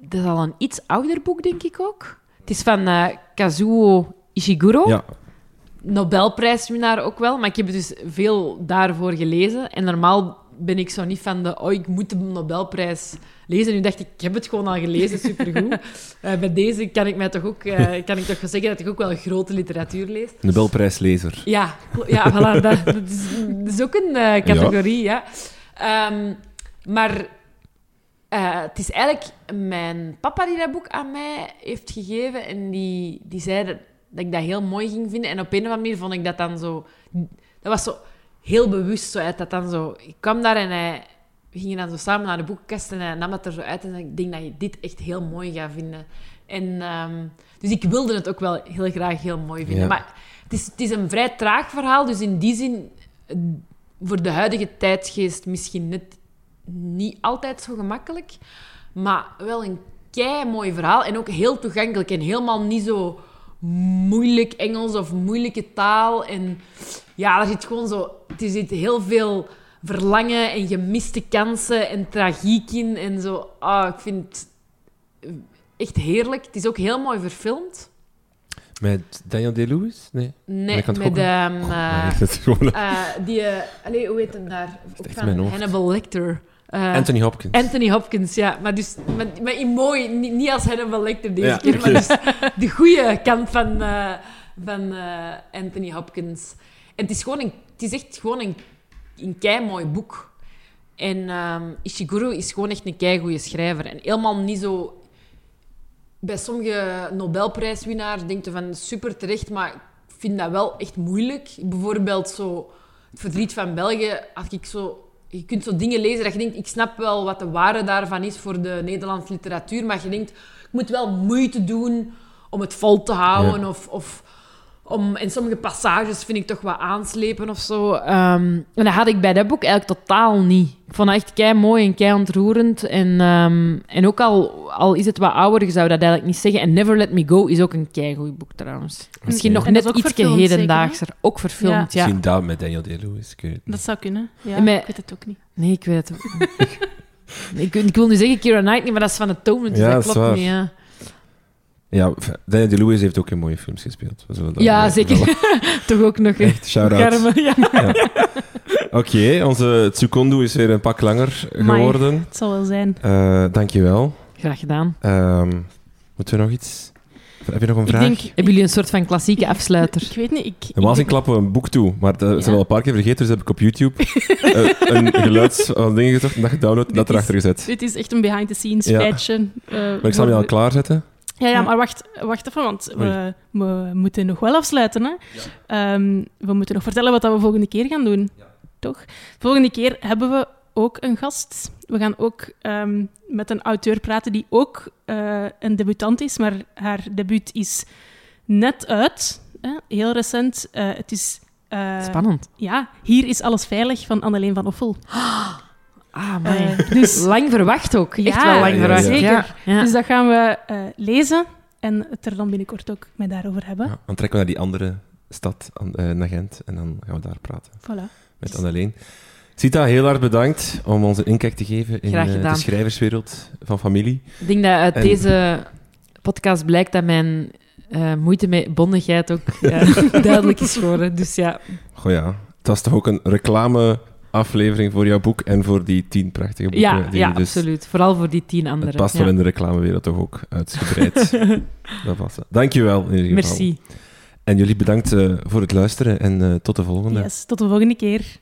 Dat is al een iets ouder boek, denk ik ook. Het is van eh, Kazuo Ishiguro. Ja, Nobelprijswinnaar ook wel. Maar ik heb dus veel daarvoor gelezen. En normaal ben ik zo niet van de... Oh, ik moet de Nobelprijs lezen. Nu dacht ik, ik heb het gewoon al gelezen. Supergoed. <laughs> Eh bij deze kan ik, mij toch ook, eh, <laughs> kan ik toch zeggen dat ik ook wel grote literatuur lees. Nobelprijslezer. Ja, ja voilà, dat, dat, is, dat is ook een categorie, ja. Ehm, maar eh, het is eigenlijk mijn papa die dat boek aan mij heeft gegeven en die, die zei dat, dat ik dat heel mooi ging vinden. En op een of andere manier vond ik dat dan zo... Dat was zo heel bewust, zo uit dat dan zo... Ik kwam daar en hij... We gingen dan zo samen naar de boekenkast en hij nam dat er zo uit en ik denk dat je dit echt heel mooi gaat vinden. En, ehm, dus ik wilde het ook wel heel graag heel mooi vinden. Ja. Maar het is, het is een vrij traag verhaal, dus in die zin, eh, voor de huidige tijdsgeest misschien net niet altijd zo gemakkelijk, maar wel een kei mooi verhaal en ook heel toegankelijk en helemaal niet zo moeilijk Engels of moeilijke taal. En ja, er zit gewoon zo, er zit heel veel verlangen en gemiste kansen en tragiek in en zo. Ah, ik vind het echt heerlijk. Het is ook heel mooi verfilmd. Met Daniel Day-Lewis? Nee. Nee, het met <laughs> eh, gewoon- eh, die... eh, allee, hoe heet hem daar? Ook van. Hannibal Lecter. Eh, Anthony Hopkins. Anthony Hopkins, ja. Maar, dus, maar, maar in mooi, niet, niet als Hannibal Lecter deze Ja, keer, maar dus de goede kant van, eh, van eh, Anthony Hopkins. En het is, gewoon een, het is echt gewoon een, een kei-mooi boek. En ehm, Ishiguro is gewoon echt een kei-goeie schrijver. En helemaal niet zo... Bij sommige Nobelprijswinnaars denk je van super terecht, maar ik vind dat wel echt moeilijk. Bijvoorbeeld zo het verdriet van België, als ik zo... Je kunt zo dingen lezen dat je denkt, ik snap wel wat de waarde daarvan is voor de Nederlandse literatuur, maar je denkt, ik moet wel moeite doen om het vol te houden Ja. of... of om, en sommige passages vind ik toch wat aanslepen of zo. Ehm, en dat had ik bij dat boek eigenlijk totaal niet. Ik vond het echt kei mooi en kei ontroerend. En, ehm, en ook al, al is het wat ouder, je zou dat eigenlijk niet zeggen. En Never Let Me Go is ook een kei goed boek trouwens. Misschien nog En dat net iets hedendaagser. Ook verfilmd, ja. Misschien daar met Daniel Day-Lewis. niet. Dat zou kunnen. Ja, ik weet het ook niet. Nee, ik weet het ook niet. <laughs> Ik, ik wil nu zeggen Keira Knightley, maar dat is van het tonen, dus Ja, dat dat klopt niet. Ja, Ja, Daniel Day-Lewis heeft ook in mooie films gespeeld. We zullen dat ja zeker. <laughs> Toch ook nog. Echt, shout-out. Garme, ja. Oké, onze Tsukondu is weer een pak langer geworden. Het zal wel zijn. Eh dankjewel. Graag gedaan. Ehm moeten we nog iets? Heb je nog een Ik vraag? denk... Hebben jullie een soort van klassieke afsluiter? Ik weet niet, ik... ik Normaal denk- klappen we een boek toe, maar dat zijn we Ja. al een paar keer vergeten, dus heb ik op YouTube eh, een <laughs> geluids van dingen gezocht en dat gedownload en dat erachter gezet. Dit is echt een behind-the-scenes Ja. feitje. eh, Maar ik zal me al klaarzetten. Ja, ja, maar wacht, wacht even, want we, we moeten nog wel afsluiten. Hè? Ehm, we moeten nog vertellen wat dat we volgende keer gaan doen. Toch? Volgende keer hebben we ook een gast. We gaan ook ehm, met een auteur praten die ook eh, een debutant is, maar haar debuut is net uit. Hè? Heel recent. Eh, het is... eh, Spannend. Ja, Hier is alles veilig van Anneleen van Offel. <gasps> Ah, man. Eh, dus, lang verwacht ook. Echt Ja, wel lang ja, verwacht. zeker. Ja. Dus dat gaan we eh, lezen en het er dan binnenkort ook met daarover hebben. Ja, dan trekken we naar die andere stad, aan- eh, naar Gent, en dan gaan we daar praten Voilà. met Anneleen. Sita, heel hard bedankt om ons een inkijk te geven in de schrijverswereld van familie. Ik denk dat uit En- deze podcast blijkt dat mijn eh, moeite met bondigheid ook <laughs> duidelijk is geworden. Dus ja, Goh ja, het was toch ook een reclameaflevering voor jouw boek en voor die tien prachtige boeken. ja, die ja dus, absoluut. Vooral voor die tien anderen. Het past ja. wel in de reclamewereld toch ook uitgebreid. <laughs> dat was het. Dankjewel in ieder geval. Merci. En jullie bedankt eh, voor het luisteren en eh, tot de volgende. Yes, tot de volgende keer.